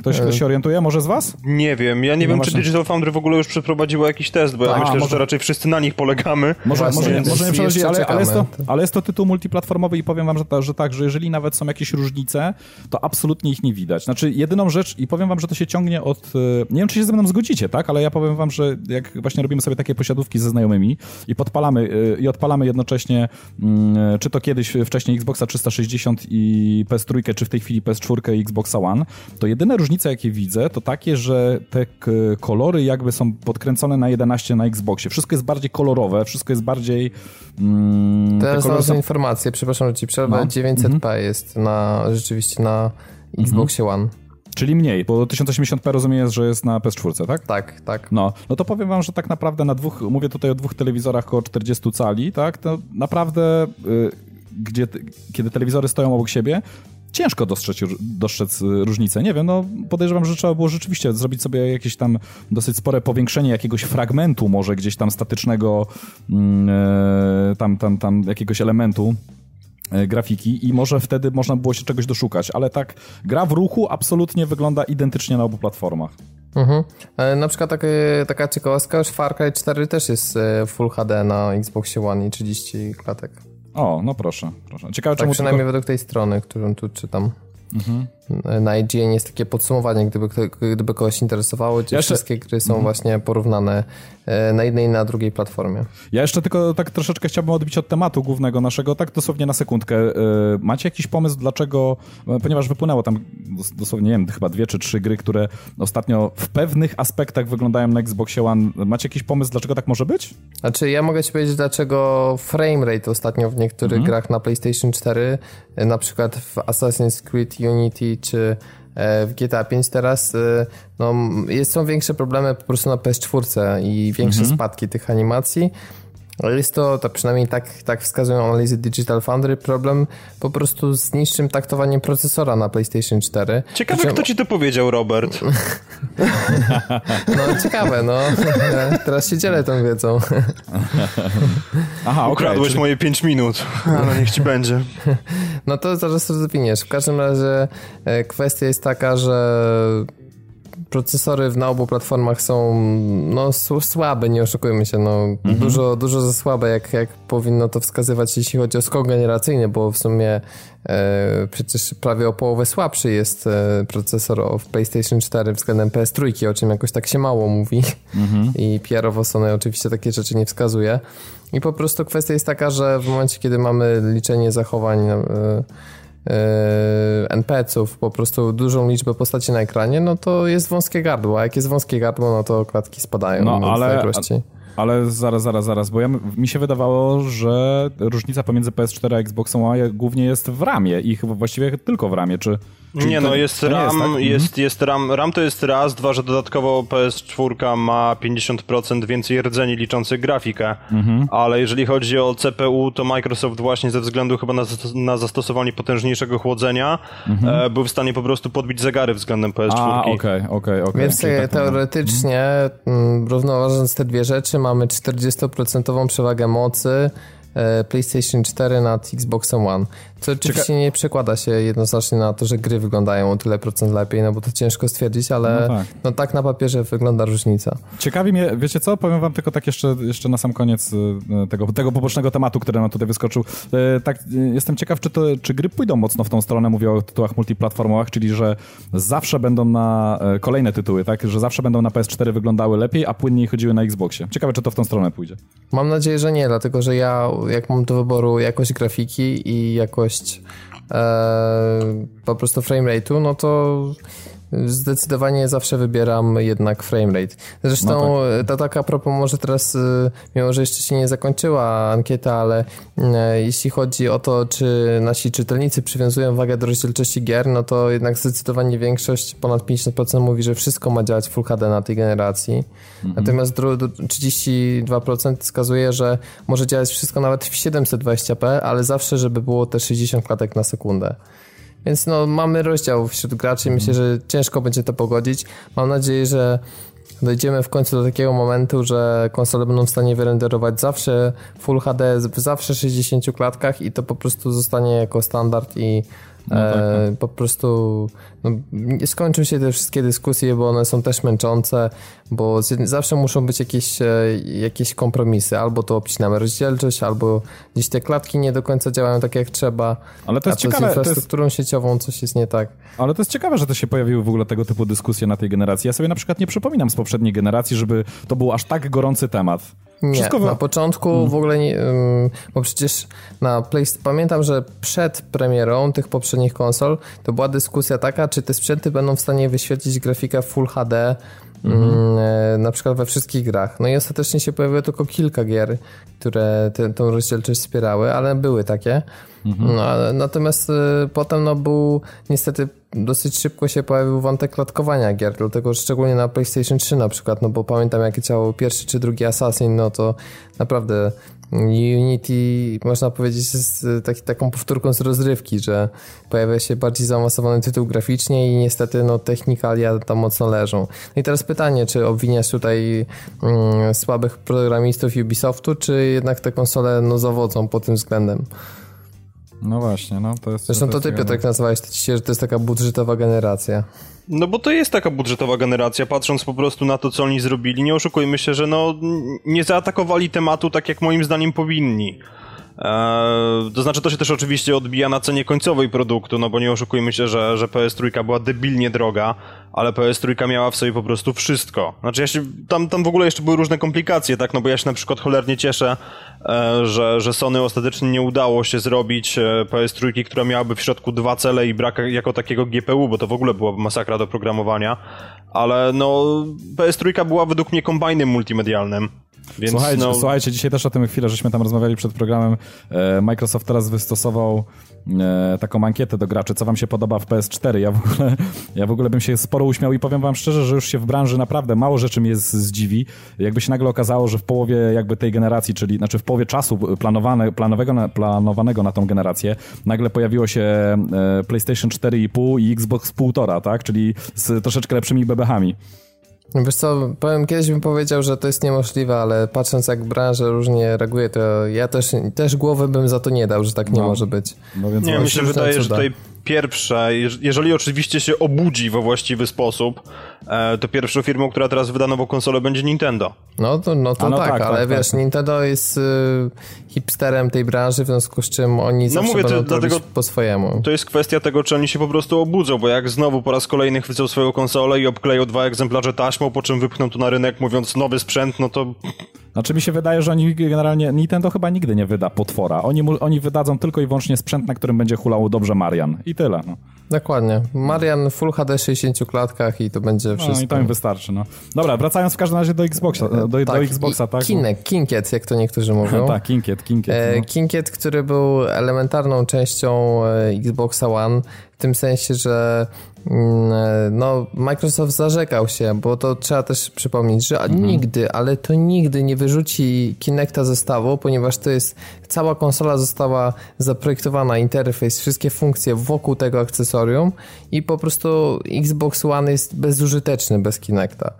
Ktoś, ktoś się orientuje? Może z was? Nie wiem. Ja nie no wiem, właśnie. czy Digital Foundry w ogóle już przeprowadziło jakiś test, bo ja myślę, może... że raczej wszyscy na nich polegamy. Może, właśnie, może, może nie przechodzić, ale, ale, jest to, ale jest to tytuł multiplatformowy i powiem wam, że, ta, że tak, że jeżeli nawet są jakieś różnice, to absolutnie ich nie widać. Znaczy, jedyną rzecz, i powiem wam, że to się ciągnie od... E, nie wiem, czy się ze mną zgodzicie, tak? Ale ja powiem wam, że jak właśnie robimy sobie takie posiadówki ze znajomymi i podpalamy, e, i odpalamy jednocześnie, mm, czy to kiedyś wcześniej Xboxa 360 i PS3, czy w tej chwili PS4 i Xboxa One, to jedyne różnice, jakie widzę, to takie, że te kolory jakby są podkręcone na 11 na Xboxie. Wszystko jest bardziej kolorowe, wszystko jest bardziej... Mm, Teraz znalazłem są... informację, przepraszam, że ci przerwę, no. 900p mhm. jest na, rzeczywiście na Xboxie mhm. One. Czyli mniej, bo 1080p rozumiem, że jest na PS4, tak? Tak, tak. No, no to powiem wam, że tak naprawdę na dwóch, mówię tutaj o dwóch telewizorach około 40 cali, tak? To naprawdę, y, gdzie, kiedy telewizory stoją obok siebie, ciężko dostrzec, dostrzec y, różnicę. Nie wiem, no podejrzewam, że trzeba było rzeczywiście zrobić sobie jakieś tam dosyć spore powiększenie jakiegoś fragmentu może gdzieś tam statycznego mm, e, tam, tam, tam jakiegoś elementu e, grafiki i może wtedy można było się czegoś doszukać, ale tak gra w ruchu absolutnie wygląda identycznie na obu platformach. Mhm. E, na przykład taka, taka ciekawostka, że Far Cry 4 też jest Full HD na Xboxie One i 30 klatek. O, no proszę, proszę. Ciekawe, tak czemu przynajmniej tylko... według tej strony, którą tu czytam. Mhm. Na IGN jest takie podsumowanie, gdyby, gdyby kogoś interesowało, gdzie wszystkie gry są mhm. właśnie porównane e, na jednej i na drugiej platformie. Ja jeszcze tylko tak troszeczkę chciałbym odbić od tematu głównego naszego, tak dosłownie na sekundkę. E, macie jakiś pomysł, dlaczego, e, ponieważ wypłynęło tam dosłownie, nie wiem, chyba dwie czy trzy gry, które ostatnio w pewnych aspektach wyglądają na Xboxie One. Macie jakiś pomysł, dlaczego tak może być? Znaczy, ja mogę ci powiedzieć, dlaczego framerate ostatnio w niektórych mhm. grach na PlayStation 4, na przykład w Assassin's Creed Unity czy e, w GTA 5 teraz e, no, jest, są większe problemy po prostu na PS4 i większe mhm. spadki tych animacji. Jest to, to przynajmniej tak, tak wskazują analizy Digital Foundry, problem po prostu z niższym taktowaniem procesora na PlayStation 4. Ciekawe, kto ci to powiedział, Robert. no, ciekawe, no. Teraz się dzielę tą wiedzą. Aha, Ukradłeś okay, moje 5 minut, ale niech ci będzie. No to zaraz to rozwiniesz. W każdym razie e, kwestia jest taka, że procesory na obu platformach są no, słabe, nie oszukujmy się, no, mhm. dużo, dużo za słabe, jak, jak powinno to wskazywać, jeśli chodzi o skok generacyjny, bo w sumie e, przecież prawie o połowę słabszy jest e, procesor w PlayStation 4 względem PS3, o czym jakoś tak się mało mówi mhm. i PR-owo Sony oczywiście takie rzeczy nie wskazuje. I po prostu kwestia jest taka, że w momencie, kiedy mamy liczenie zachowań E, NPC-ów, po prostu dużą liczbę postaci na ekranie, no to jest wąskie gardło, a jak jest wąskie gardło, no to klatki spadają. No ale, ale zaraz, zaraz, zaraz, bo ja, mi się wydawało, że różnica pomiędzy PS4 a Xboxem One głównie jest w ramie i chyba właściwie tylko w ramie, czy... nie, no jest RAM, jest, tak? Mhm. jest, jest, RAM, RAM to jest raz, dwa, że dodatkowo PS4 ma 50% więcej rdzeni liczących grafikę, mhm. ale jeżeli chodzi o CPU, to Microsoft właśnie ze względu chyba na, na zastosowanie potężniejszego chłodzenia mhm. e, był w stanie po prostu podbić zegary względem PS4. A, okej, okej, okej. Więc tak teoretycznie, mhm. równoważąc te dwie rzeczy, mamy 40% przewagę mocy, PlayStation 4 nad Xboxem One. Co oczywiście Czeka... nie przekłada się jednoznacznie na to, że gry wyglądają o tyle procent lepiej, no bo to ciężko stwierdzić, ale no tak, no tak na papierze wygląda różnica. Ciekawi mnie, wiecie co, powiem wam tylko tak jeszcze, jeszcze na sam koniec e, tego, tego pobocznego tematu, który nam tutaj wyskoczył. E, tak, jestem ciekaw, czy, to, czy gry pójdą mocno w tą stronę, mówię o tytułach multiplatformowych, czyli że zawsze będą na kolejne tytuły, tak, że zawsze będą na PS4 wyglądały lepiej, a płynniej chodziły na Xboxie. Ciekawe, czy to w tą stronę pójdzie. Mam nadzieję, że nie, dlatego że ja jak mam do wyboru jakość grafiki i jakość e, po prostu rate'u, no to zdecydowanie zawsze wybieram jednak framerate. Zresztą no tak. to tak a propos, może teraz, y, mimo że jeszcze się nie zakończyła ankieta, ale y, jeśli chodzi o to, czy nasi czytelnicy przywiązują wagę do rozdzielczości gier, no to jednak zdecydowanie większość, ponad 50% mówi, że wszystko ma działać Full HD na tej generacji. Mhm. Natomiast 32% wskazuje, że może działać wszystko nawet w 720p, ale zawsze, żeby było te 60 klatek na sekundę. Więc no, mamy rozdział wśród graczy. Myślę, że ciężko będzie to pogodzić. Mam nadzieję, że dojdziemy w końcu do takiego momentu, że konsole będą w stanie wyrenderować zawsze Full HD w zawsze 60 klatkach i to po prostu zostanie jako standard i No tak, tak. Po prostu no, skończą się te wszystkie dyskusje, bo one są też męczące, bo zawsze muszą być jakieś, e, jakieś kompromisy. Albo to obcinamy rozdzielczość, albo gdzieś te klatki nie do końca działają tak jak trzeba. Ale to jest a ciekawe. Z infrastrukturą jest... sieciową coś jest nie tak. Ale to jest ciekawe, że to się pojawiły w ogóle tego typu dyskusje na tej generacji. Ja sobie na przykład nie przypominam z poprzedniej generacji, żeby to był aż tak gorący temat. Nie, Wszystko na początku hmm. w ogóle nie, bo przecież na PlayStation, pamiętam, że przed premierą tych poprzednich konsol to była dyskusja taka, czy te sprzęty będą w stanie wyświetlić grafikę Full HD mhm. E, na przykład we wszystkich grach. No i ostatecznie się pojawiło tylko kilka gier, które tę rozdzielczość wspierały, ale były takie. Mhm. No, natomiast y, potem no, był niestety dosyć szybko się pojawił wątek klatkowania gier, dlatego szczególnie na PlayStation 3 na przykład, no bo pamiętam jak działał pierwszy czy drugi Assassin, no to naprawdę Unity można powiedzieć jest taki, taką powtórką z rozrywki, że pojawia się bardziej zaawansowany tytuł graficznie i niestety no technikalia tam mocno leżą. No i teraz pytanie, czy obwiniasz tutaj mm, słabych programistów Ubisoftu, czy jednak te konsole no zawodzą pod tym względem? No właśnie, no to jest... Zresztą to, ty, Piotrek, nazwałeś że to jest taka budżetowa generacja. No bo to jest taka budżetowa generacja, patrząc po prostu na to, co oni zrobili. Nie oszukujmy się, że no nie zaatakowali tematu tak, jak moim zdaniem powinni. Eee, to znaczy, to się też oczywiście odbija na cenie końcowej produktu, no bo nie oszukujmy się, że, że PS3 była debilnie droga, ale PS3 miała w sobie po prostu wszystko. Znaczy, ja się, tam, tam w ogóle jeszcze były różne komplikacje, tak, no bo ja się na przykład cholernie cieszę, e, że, że Sony ostatecznie nie udało się zrobić e, PS3, która miałaby w środku dwa cele i brak jako takiego GPU, bo to w ogóle byłaby masakra do programowania, ale no, PS3 była według mnie kombajnem multimedialnym. Więc słuchajcie, no... słuchajcie, dzisiaj też o tym chwilę, żeśmy tam rozmawiali przed programem. E, Microsoft teraz wystosował e, taką ankietę do graczy, co wam się podoba w PS4. Ja w ogóle, ja w ogóle bym się sporo uśmiał i powiem wam szczerze, że już się w branży naprawdę mało rzeczy mnie zdziwi. Jakby się nagle okazało, że w połowie jakby tej generacji, czyli znaczy w połowie czasu planowane, planowego, planowanego na tą generację, nagle pojawiło się e, PlayStation 4,5 i Xbox 1,5, tak? Czyli z troszeczkę lepszymi bebechami. Wiesz co, powiem, kiedyś bym powiedział, że to jest niemożliwe, ale patrząc jak branża różnie reaguje, to ja też, też głowy bym za to nie dał, że tak nie no. może być. No więc nie, mi się wydaje, że tutaj pierwsze, jeżeli oczywiście się obudzi we właściwy sposób, e, to pierwszą firmą, która teraz wyda nową konsolę będzie Nintendo. No to, no to no tak, tak, ale tak, wiesz, tak. Nintendo jest y, hipsterem tej branży, w związku z czym oni no zawsze mówię, będą to, dlatego po swojemu. To jest kwestia tego, czy oni się po prostu obudzą, bo jak znowu po raz kolejny chwycą swoją konsolę i obkleją dwa egzemplarze taśmą, po czym wypchną to na rynek mówiąc nowy sprzęt, no to znaczy mi się wydaje, że oni generalnie, Nintendo chyba nigdy nie wyda potwora. Oni, oni wydadzą tylko i wyłącznie sprzęt, na którym będzie hulało dobrze Marian. I tyle. No. Dokładnie. Marian Full HD 60 klatkach i to będzie wszystko. No i to im wystarczy, no. Dobra, wracając w każdym razie do Xboxa, do, tak, do Xboxa, tak? Kinek, Kinkiet, jak to niektórzy mówią. tak, Kinkiet, Kinkiet. E, no. Kinkiet, który był elementarną częścią e, Xboxa One, tym sensie, że Mm, no, Microsoft zarzekał się, bo to trzeba też przypomnieć, że mhm. nigdy, ale to nigdy nie wyrzuci Kinecta zestawu, ponieważ to jest, cała konsola została zaprojektowana, interfejs, wszystkie funkcje wokół tego akcesorium i po prostu Xbox One jest bezużyteczny bez Kinecta.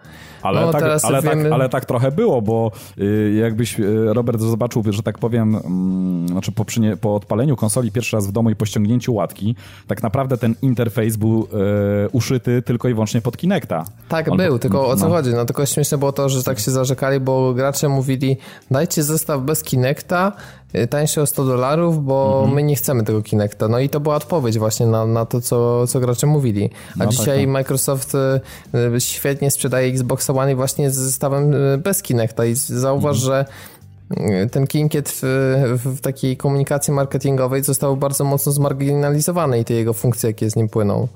Ale, no, tak, ale, tak, ale tak trochę było, bo y, jakbyś y, Robert zobaczył, że tak powiem, mm, znaczy po, przynie, po odpaleniu konsoli pierwszy raz w domu i po ściągnięciu łatki, tak naprawdę ten interfejs był y, uszyty tylko i wyłącznie pod Kinecta. Tak, On, był, tylko o co no. chodzi? No tylko śmieszne było to, że tak się zarzekali, bo gracze mówili dajcie zestaw bez Kinecta, Y, tańszy o 100 dolarów, bo mhm. my nie chcemy tego Kinecta. No i to była odpowiedź właśnie na, na to, co, co gracze mówili. A no dzisiaj tak, tak. Microsoft y, świetnie sprzedaje Xbox One właśnie z zestawem y, bez Kinecta i zauważ, mhm. że ten Kinkiet w, w, takiej komunikacji marketingowej został bardzo mocno zmarginalizowany i te jego funkcje, jakie z nim płyną.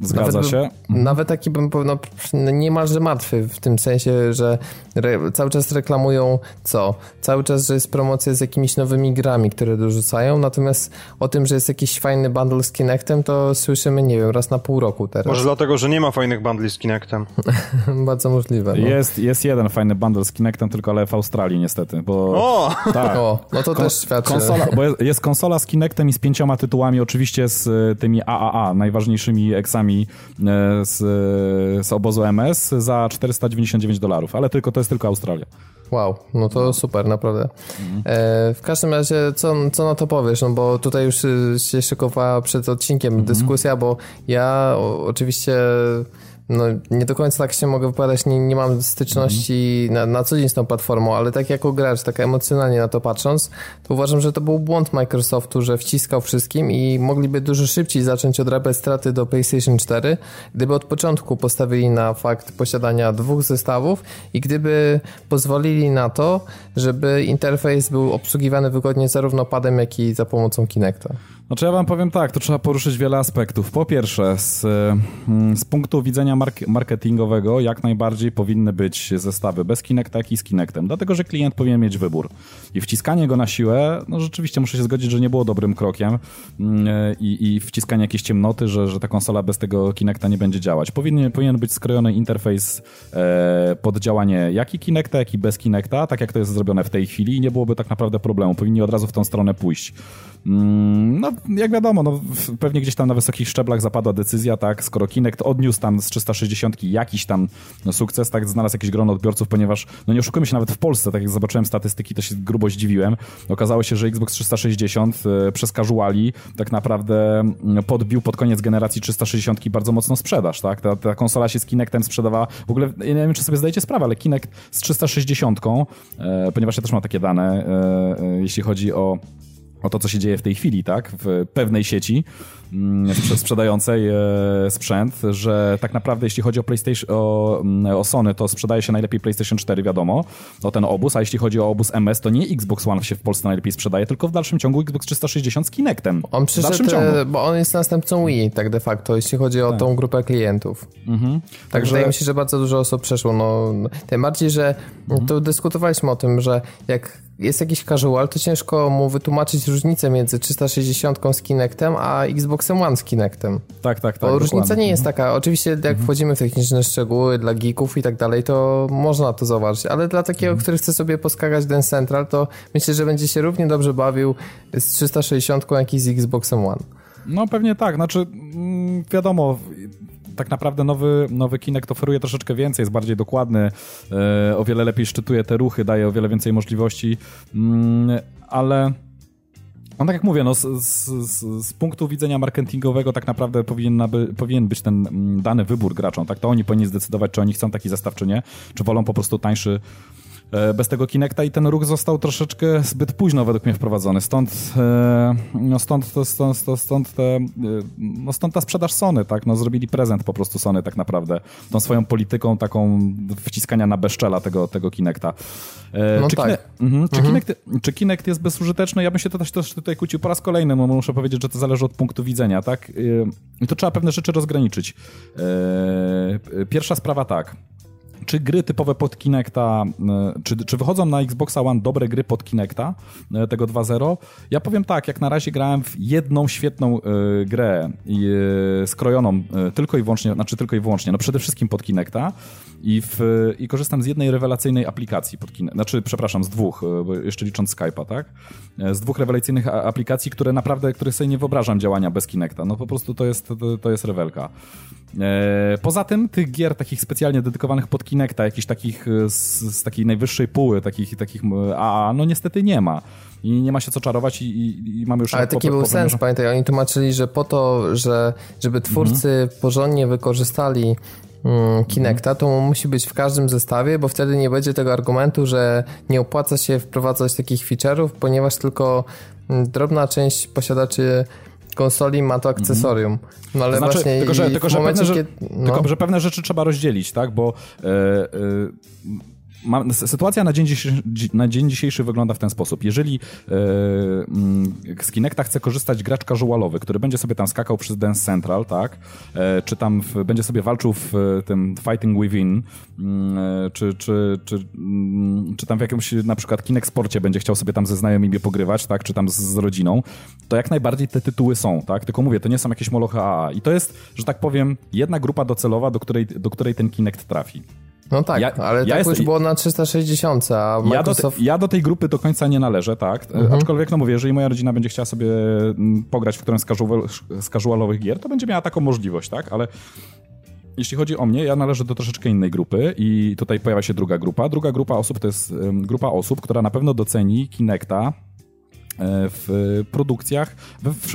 Zgadza nawet się. Mhm. nawet taki bym powiedział, no, niemalże martwy w tym sensie, że re, cały czas reklamują co? Cały czas, że jest promocja z jakimiś nowymi grami, które dorzucają, natomiast o tym, że jest jakiś fajny bundle z Kinectem, to słyszymy, nie wiem, raz na pół roku teraz. Może dlatego, że nie ma fajnych bundli z Kinectem. Bardzo możliwe. No. Jest, jest jeden fajny bundle z Kinectem, tylko ale w Australii niestety, bo... O! Tak. o no to Kon też świadczy. Konsola, bo jest konsola z Kinectem i z pięcioma tytułami, oczywiście z e, tymi AAA, najważniejszymi eksami E, z, z obozu MS za 499 dolarów, ale tylko to jest tylko Australia. Wow, no to super, naprawdę. E, w każdym razie, co, co na to powiesz? No bo tutaj już się szykowała przed odcinkiem mhm. dyskusja, bo ja o, oczywiście no, nie do końca tak się mogę wypowiadać, nie, nie mam styczności na, na co dzień z tą platformą, ale tak jako gracz, tak emocjonalnie na to patrząc, to uważam, że to był błąd Microsoftu, że wciskał wszystkim i mogliby dużo szybciej zacząć odrabiać straty do PlayStation 4, gdyby od początku postawili na fakt posiadania dwóch zestawów i gdyby pozwolili na to, żeby interfejs był obsługiwany wygodnie zarówno padem, jak i za pomocą Kinecta. Znaczy ja wam powiem tak, to trzeba poruszyć wiele aspektów. Po pierwsze, z, mm, z punktu widzenia mark marketingowego jak najbardziej powinny być zestawy bez Kinecta, i z Kinectem, dlatego że klient powinien mieć wybór. I wciskanie go na siłę, no rzeczywiście muszę się zgodzić, że nie było dobrym krokiem mm, i, i wciskanie jakiejś ciemnoty, że, że ta konsola bez tego Kinecta nie będzie działać. Powinien, powinien być skrojony interfejs e, pod działanie jak i Kinecta, jak i bez Kinecta, tak jak to jest zrobione w tej chwili i nie byłoby tak naprawdę problemu. Powinni od razu w tą stronę pójść. Mm, no, jak wiadomo, no, pewnie gdzieś tam na wysokich szczeblach zapadła decyzja, tak, skoro Kinect odniósł tam z 360 jakiś tam no, sukces, tak, znalazł jakieś grono odbiorców, ponieważ, no nie oszukujmy się, nawet w Polsce, tak jak zobaczyłem statystyki, to się grubo zdziwiłem. Okazało się, że Xbox 360 e, przez casuali tak naprawdę mm, podbił pod koniec generacji 360 bardzo mocno sprzedaż, tak, ta, ta konsola się z Kinectem sprzedawała, w ogóle, ja nie wiem, czy sobie zdajecie sprawę, ale Kinect z 360, e, ponieważ ja też mam takie dane, e, e, jeśli chodzi o o to, co się dzieje w tej chwili, tak, w pewnej sieci sprzedającej e, sprzęt, że tak naprawdę jeśli chodzi o PlayStation, o, mm, o Sony, to sprzedaje się najlepiej PlayStation 4, wiadomo, o ten obóz, a jeśli chodzi o obóz MS, to nie Xbox One się w Polsce najlepiej sprzedaje, tylko w dalszym ciągu Xbox 360 z Kinectem. On przyszedł, e, bo on jest następcą Wii, tak de facto, jeśli chodzi o tak. tą grupę klientów. Mhm. Tak, Także wydaje mi się, że bardzo dużo osób przeszło, no, tym bardziej, że mhm. to dyskutowaliśmy o tym, że jak jest jakiś casual, to ciężko mu wytłumaczyć różnicę między 360 z Kinectem, a Xboxem One z Kinectem. Tak, tak, tak. Bo różnica nie jest mhm. taka. Oczywiście jak mhm. wchodzimy w techniczne szczegóły dla geeków i tak dalej, to można to zauważyć, ale dla takiego, mhm. który chce sobie poskakać Den Central, to myślę, że będzie się równie dobrze bawił z 360 jak i z Xboxem One. No pewnie tak, znaczy mm, wiadomo, tak naprawdę nowy, nowy Kinect oferuje troszeczkę więcej, jest bardziej dokładny, e, o wiele lepiej szczytuje te ruchy, daje o wiele więcej możliwości, mm, ale... No tak jak mówię, no, z, z, z, punktu widzenia marketingowego tak naprawdę powinien, powinien być ten mm, dany wybór graczom, tak? To oni powinni zdecydować, czy oni chcą taki zestaw, czy nie, czy wolą po prostu tańszy bez tego Kinecta i ten ruch został troszeczkę zbyt późno według mnie wprowadzony. Stąd, e, no stąd, to, stąd, stąd, stąd, te, e, no stąd ta sprzedaż Sony, tak? No zrobili prezent po prostu Sony tak naprawdę. Tą swoją polityką taką wciskania na bezczela tego, tego Kinecta. No czy, tak. Kine, mhm, czy, mhm. Kinect, czy Kinect jest bezużyteczny? Ja bym się to też, też tutaj kłócił po raz kolejny, bo muszę powiedzieć, że to zależy od punktu widzenia, tak? I to trzeba pewne rzeczy rozgraniczyć. Pierwsza sprawa tak czy gry typowe pod Kinecta, e, czy, czy wychodzą na Xboxa One dobre gry pod Kinecta, e, tego 2.0? Ja powiem tak, jak na razie grałem w jedną świetną y, grę y, skrojoną y, tylko i wyłącznie, znaczy tylko i wyłącznie, no przede wszystkim pod Kinecta i, w, i korzystam z jednej rewelacyjnej aplikacji pod Kinect, znaczy przepraszam, z dwóch, jeszcze licząc Skype'a, tak? Z dwóch rewelacyjnych aplikacji, które naprawdę, których sobie nie wyobrażam działania bez Kinecta. No po prostu to jest, to, to jest rewelka. Poza tym tych gier takich specjalnie dedykowanych pod Kinecta, jakichś takich e, z, z takiej najwyższej póły, takich, takich a no niestety nie ma. I nie ma się co czarować i, i, i mamy już... Ale taki po, był sens, że... pamiętaj, oni tłumaczyli, że po to, że żeby twórcy mhm. porządnie wykorzystali Kinecta, to musi być w każdym zestawie, bo wtedy nie będzie tego argumentu, że nie opłaca się wprowadzać takich feature'ów, ponieważ tylko mm, drobna część posiadaczy konsoli ma to akcesorium. No ale znaczy, właśnie tylko, że, tylko, że momencie, pewne, kiedy, no. tylko, że pewne rzeczy trzeba rozdzielić, tak? Bo e, e, ma, sytuacja na dzień, dzisiejszy, na dzień dzisiejszy wygląda w ten sposób. Jeżeli mm, z Kinecta chce korzystać gracz casualowy, który będzie sobie tam skakał przez Dance Central, tak? E, czy tam w, będzie sobie walczył w e, tym Fighting Within, e, czy, czy, czy, mm, czy tam w jakimś na przykład Kinect Sporcie będzie chciał sobie tam ze znajomymi pogrywać, tak? Czy tam z, z rodziną, to jak najbardziej te tytuły są, tak? Tylko mówię, to nie są jakieś molochy AA. I to jest, że tak powiem, jedna grupa docelowa, do której, do której ten Kinect trafi. No tak, ja, ale ja tak już było na 360, a Microsoft... Ja do, ja do, tej grupy do końca nie należę, tak? Mhm. Aczkolwiek, no mówię, jeżeli moja rodzina będzie chciała sobie mm, pograć w którymś z, casual, z casualowych gier, to będzie miała taką możliwość, tak? Ale jeśli chodzi o mnie, ja należę do troszeczkę innej grupy i tutaj pojawia się druga grupa. Druga grupa osób to jest grupa osób, która na pewno doceni Kinecta E, w produkcjach,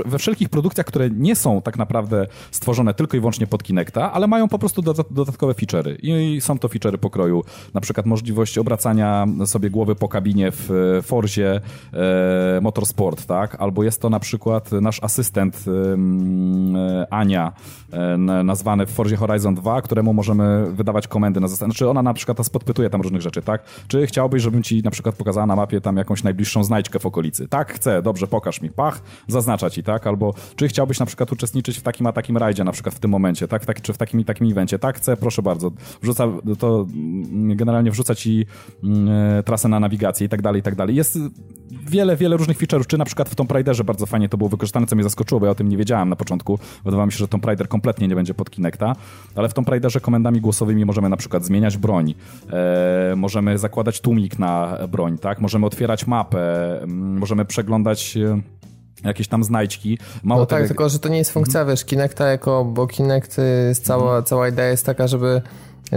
we, wszelkich produkcjach, które nie są tak naprawdę stworzone tylko i wyłącznie pod Kinecta, ale mają po prostu dodatkowe feature'y. I są to feature'y pokroju, na przykład możliwość obracania sobie głowy po kabinie w Forzie e, Motorsport, tak? Albo jest to na przykład nasz asystent e, Ania, e, nazwany w Forzie Horizon 2, któremu możemy wydawać komendy na zasadzie, znaczy ona na przykład nas podpytuje tam różnych rzeczy, tak? Czy chciałbyś, żebym ci na przykład pokazała na mapie tam jakąś najbliższą znajdźkę w okolicy? Tak, chcę, dobrze, pokaż mi, pach, zaznacza ci, tak? Albo czy chciałbyś na przykład uczestniczyć w takim a takim rajdzie, na przykład w tym momencie, tak? tak czy w takim i takim evencie, tak? Chcę, proszę bardzo. Wrzuca, to mm, generalnie wrzuca ci mm, e, trasę na nawigację i tak dalej, i tak dalej. Jest wiele, wiele różnych feature'ów, czy na przykład w Tomb Raiderze bardzo fajnie to było wykorzystane, co mnie zaskoczyło, bo ja o tym nie wiedziałem na początku. Wydawało mi się, że Tomb Raider kompletnie nie będzie pod Kinecta, ale w Tomb Raiderze komendami głosowymi możemy na przykład zmieniać broń, e, możemy zakładać tłumik na broń, tak? Możemy otwierać mapę, możemy przeglądać e, jakieś tam znajdźki. Mało no tak, tego... tylko że to nie jest funkcja, hmm. wiesz, Kinecta jako, bo Kinect, jest cała, hmm. cała idea jest taka, żeby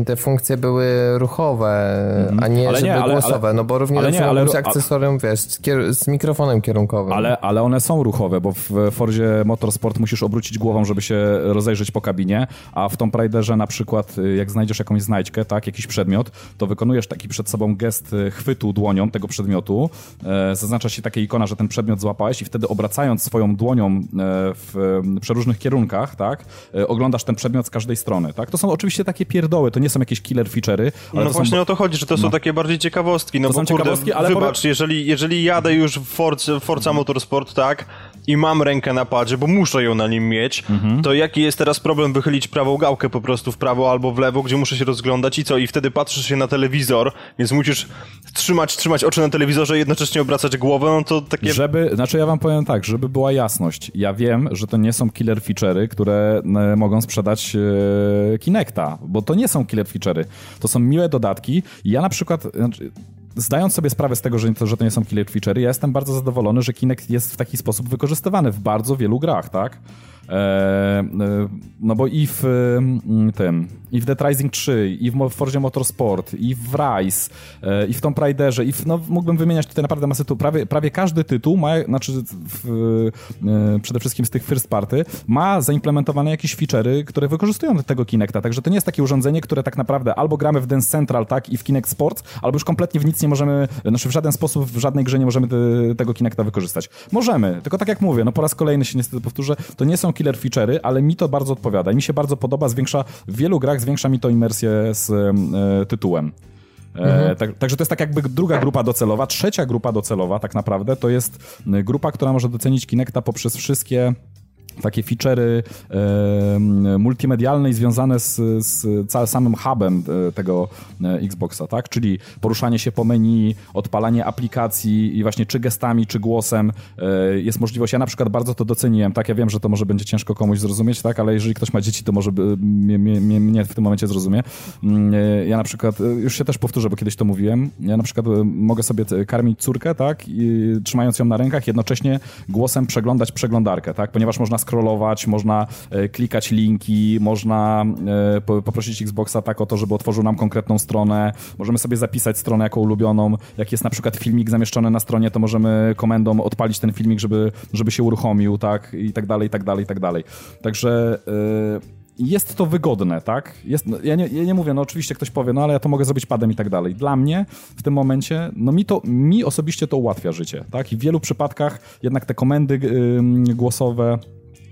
te funkcje były ruchowe, mm. a nie, ale żeby nie, ale, głosowe, ale, no bo równie dobrze mogą być akcesorium, wiesz, z, z, mikrofonem kierunkowym. Ale, ale one są ruchowe, bo w Forzie Motorsport musisz obrócić głową, żeby się rozejrzeć po kabinie, a w Tomb Raiderze na przykład, y, jak znajdziesz jakąś znajdźkę, tak, jakiś przedmiot, to wykonujesz taki przed sobą gest y, chwytu dłonią tego przedmiotu, e, zaznacza się taka ikona, że ten przedmiot złapałeś i wtedy obracając swoją dłonią e, w przeróżnych kierunkach, tak, e, oglądasz ten przedmiot z każdej strony, tak. To są oczywiście takie pierdoły, to nie są jakieś killer feature'y. No właśnie są... o to chodzi, że to no. są takie bardziej ciekawostki. No to bo kurde, ciekawostki, ale wybacz, jeżeli, jeżeli jadę już w Forza, Forza Motorsport, tak, i mam rękę na padzie, bo muszę ją na nim mieć, mhm. to jaki jest teraz problem wychylić prawą gałkę po prostu w prawo albo w lewo, gdzie muszę się rozglądać i co? I wtedy patrzysz się na telewizor, więc musisz trzymać, trzymać oczy na telewizorze i jednocześnie obracać głowę, no to takie... Żeby, znaczy ja wam powiem tak, żeby była jasność. Ja wiem, że to nie są killer feature'y, które e, mogą sprzedać e, Kinecta, bo to nie są killer feature'y. To są miłe dodatki. Ja na przykład, znaczy, zdając sobie sprawę z tego, że to, że to nie są killer feature'y, ja jestem bardzo zadowolony, że Kinect jest w taki sposób wykorzystywany w bardzo wielu grach, tak? E, e, no bo i w tym, i w Dead Rising 3, i w Forzie Motorsport, i w Rise, e, i w Tomb Raiderze, i w, no mógłbym wymieniać tutaj naprawdę masę tytułów. Prawie, prawie każdy tytuł ma, znaczy w, przede wszystkim z tych first party, ma zaimplementowane jakieś feature'y, które wykorzystują tego Kinecta, także to nie jest takie urządzenie, które tak naprawdę albo gramy w Dance Central, tak, i w Kinect Sports, albo już kompletnie w nic nie możemy, znaczy w żaden sposób, w żadnej grze nie możemy te, tego Kinecta wykorzystać. Możemy, tylko tak jak mówię, no po raz kolejny się niestety powtórzę, to nie są killer feature'y, ale mi to bardzo odpowiada i mi się bardzo podoba, zwiększa, w wielu grach zwiększa mi to imersję z e, tytułem. E, mhm. tak, także to jest tak jakby druga grupa docelowa. Trzecia grupa docelowa tak naprawdę to jest grupa, która może docenić Kinecta poprzez wszystkie takie feature'y multimedialne i związane z, z całym samym hubem e, tego e, Xboxa, tak? Czyli poruszanie się po menu, odpalanie aplikacji i właśnie czy gestami, czy głosem e, jest możliwość. Ja na przykład bardzo to doceniłem, tak? Ja wiem, że to może będzie ciężko komuś zrozumieć, tak? Ale jeżeli ktoś ma dzieci, to może mnie, mnie, mnie w tym momencie zrozumie. Mm, ja na przykład, już się też powtórzę, bo kiedyś to mówiłem, ja na przykład mogę sobie karmić córkę, tak? I, trzymając ją na rękach, jednocześnie głosem przeglądać przeglądarkę, tak? Ponieważ można scrollować, można e, klikać linki, można e, poprosić Xboxa tak o to, żeby otworzył nam konkretną stronę, możemy sobie zapisać stronę jako ulubioną, jak jest na przykład filmik zamieszczony na stronie, to możemy komendą odpalić ten filmik, żeby, żeby się uruchomił, tak, i tak dalej, i tak dalej, i tak dalej. Także... Yy jest to wygodne, tak? Jest, no, ja, nie, ja nie mówię, no oczywiście ktoś powie, no ale ja to mogę zrobić padem i tak dalej. Dla mnie w tym momencie, no mi to, mi osobiście to ułatwia życie, tak? I w wielu przypadkach jednak te komendy yy, głosowe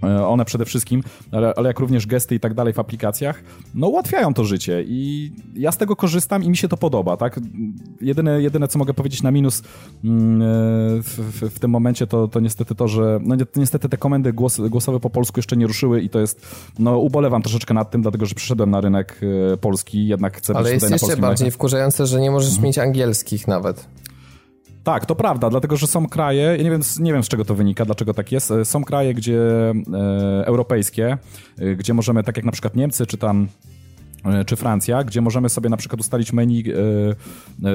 one przede wszystkim, ale, ale, jak również gesty i tak dalej w aplikacjach, no ułatwiają to życie i ja z tego korzystam i mi się to podoba, tak? Jedyne, jedyne co mogę powiedzieć na minus mm, e, w, w, w tym momencie to, to niestety to, że no niestety te komendy głos, głosowe po polsku jeszcze nie ruszyły i to jest, no ubolewam troszeczkę nad tym, dlatego że przyszedłem na rynek e, polski, jednak chcę Ale jest jeszcze bardziej wkurzające, że nie możesz mhm. mieć angielskich nawet. Tak, to prawda, dlatego że są kraje, ja nie wiem, nie wiem z czego to wynika, dlaczego tak jest. E, są kraje, gdzie e, europejskie, e, gdzie możemy, tak jak na przykład Niemcy, czy tam e, czy Francja, gdzie możemy sobie na przykład ustalić menu,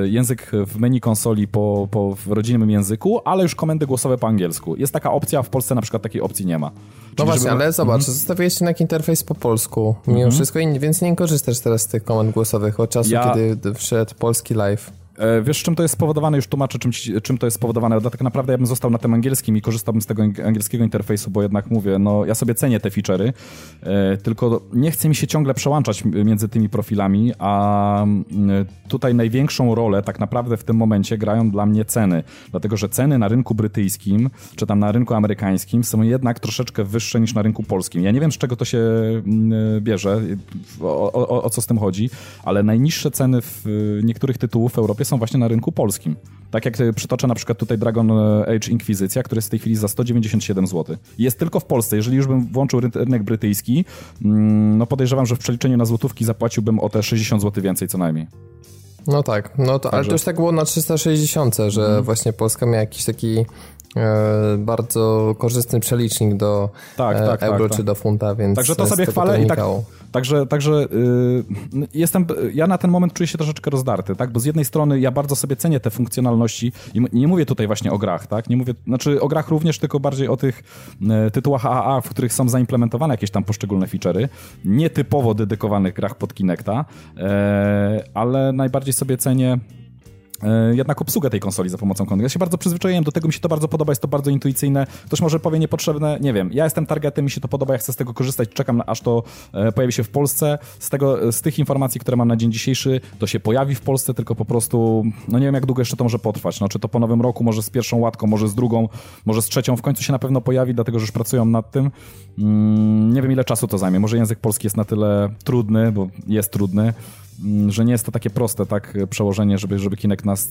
język w menu konsoli po, po w rodzinnym języku, ale już komendy głosowe po angielsku. Jest taka opcja, w Polsce na przykład takiej opcji nie ma. no właśnie, żeby... ale zobacz, mhm. zostawiłeś jednak interfejs po polsku, mimo mhm. wszystko, więc nie korzystasz teraz z tych komend głosowych od czasu, ja... kiedy wszedł polski live. E, wiesz, czym to jest spowodowane? Już tłumaczę, czym, czym to jest spowodowane. Tak naprawdę ja bym został na tym angielskim i korzystałbym z tego angielskiego interfejsu, bo jednak mówię, no ja sobie cenię te feature'y, e, tylko nie chce mi się ciągle przełączać między tymi profilami, a tutaj największą rolę tak naprawdę w tym momencie grają dla mnie ceny, dlatego że ceny na rynku brytyjskim, czy tam na rynku amerykańskim są jednak troszeczkę wyższe niż na rynku polskim. Ja nie wiem, z czego to się bierze, o, o, o co z tym chodzi, ale najniższe ceny w niektórych tytułów w Europie są właśnie na rynku polskim. Tak jak przytoczę na przykład tutaj Dragon Age Inkwizycja, który jest w tej chwili za 197 zł. Jest tylko w Polsce. Jeżeli już bym włączył rynek brytyjski, mm, no podejrzewam, że w przeliczeniu na złotówki zapłaciłbym o te 60 zł więcej co najmniej. No tak, no to, ale to już tak było na 360, że mm. właśnie Polska miała jakiś taki E, bardzo korzystny przelicznik do tak, e, tak, tak, euro tak, czy do funta, więc Także to sobie chwalę i tak, Także, także yy, jestem, ja na ten moment czuję się troszeczkę rozdarty, tak? Bo z jednej strony ja bardzo sobie cenię te funkcjonalności i nie mówię tutaj właśnie o grach, tak? Nie mówię, znaczy o grach również, tylko bardziej o tych y, tytułach AAA, w których są zaimplementowane jakieś tam poszczególne feature'y, nietypowo dedykowanych grach pod Kinecta, yy, ale najbardziej sobie cenię E, jednak obsługę tej konsoli za pomocą Kinecta. Ja się bardzo przyzwyczaiłem do tego, mi się to bardzo podoba, jest to bardzo intuicyjne. Ktoś może powie niepotrzebne, nie wiem, ja jestem targetem, mi się to podoba, ja chcę z tego korzystać, czekam aż to e, pojawi się w Polsce. Z tego, z tych informacji, które mam na dzień dzisiejszy, to się pojawi w Polsce, tylko po prostu, no nie wiem jak długo jeszcze to może potrwać, no czy to po nowym roku, może z pierwszą łatką, może z drugą, może z trzecią, w końcu się na pewno pojawi, dlatego że już pracują nad tym. Mm, nie wiem ile czasu to zajmie, może język polski jest na tyle trudny, bo jest trudny, że nie jest to takie proste, tak, przełożenie, żeby, żeby Kinect nas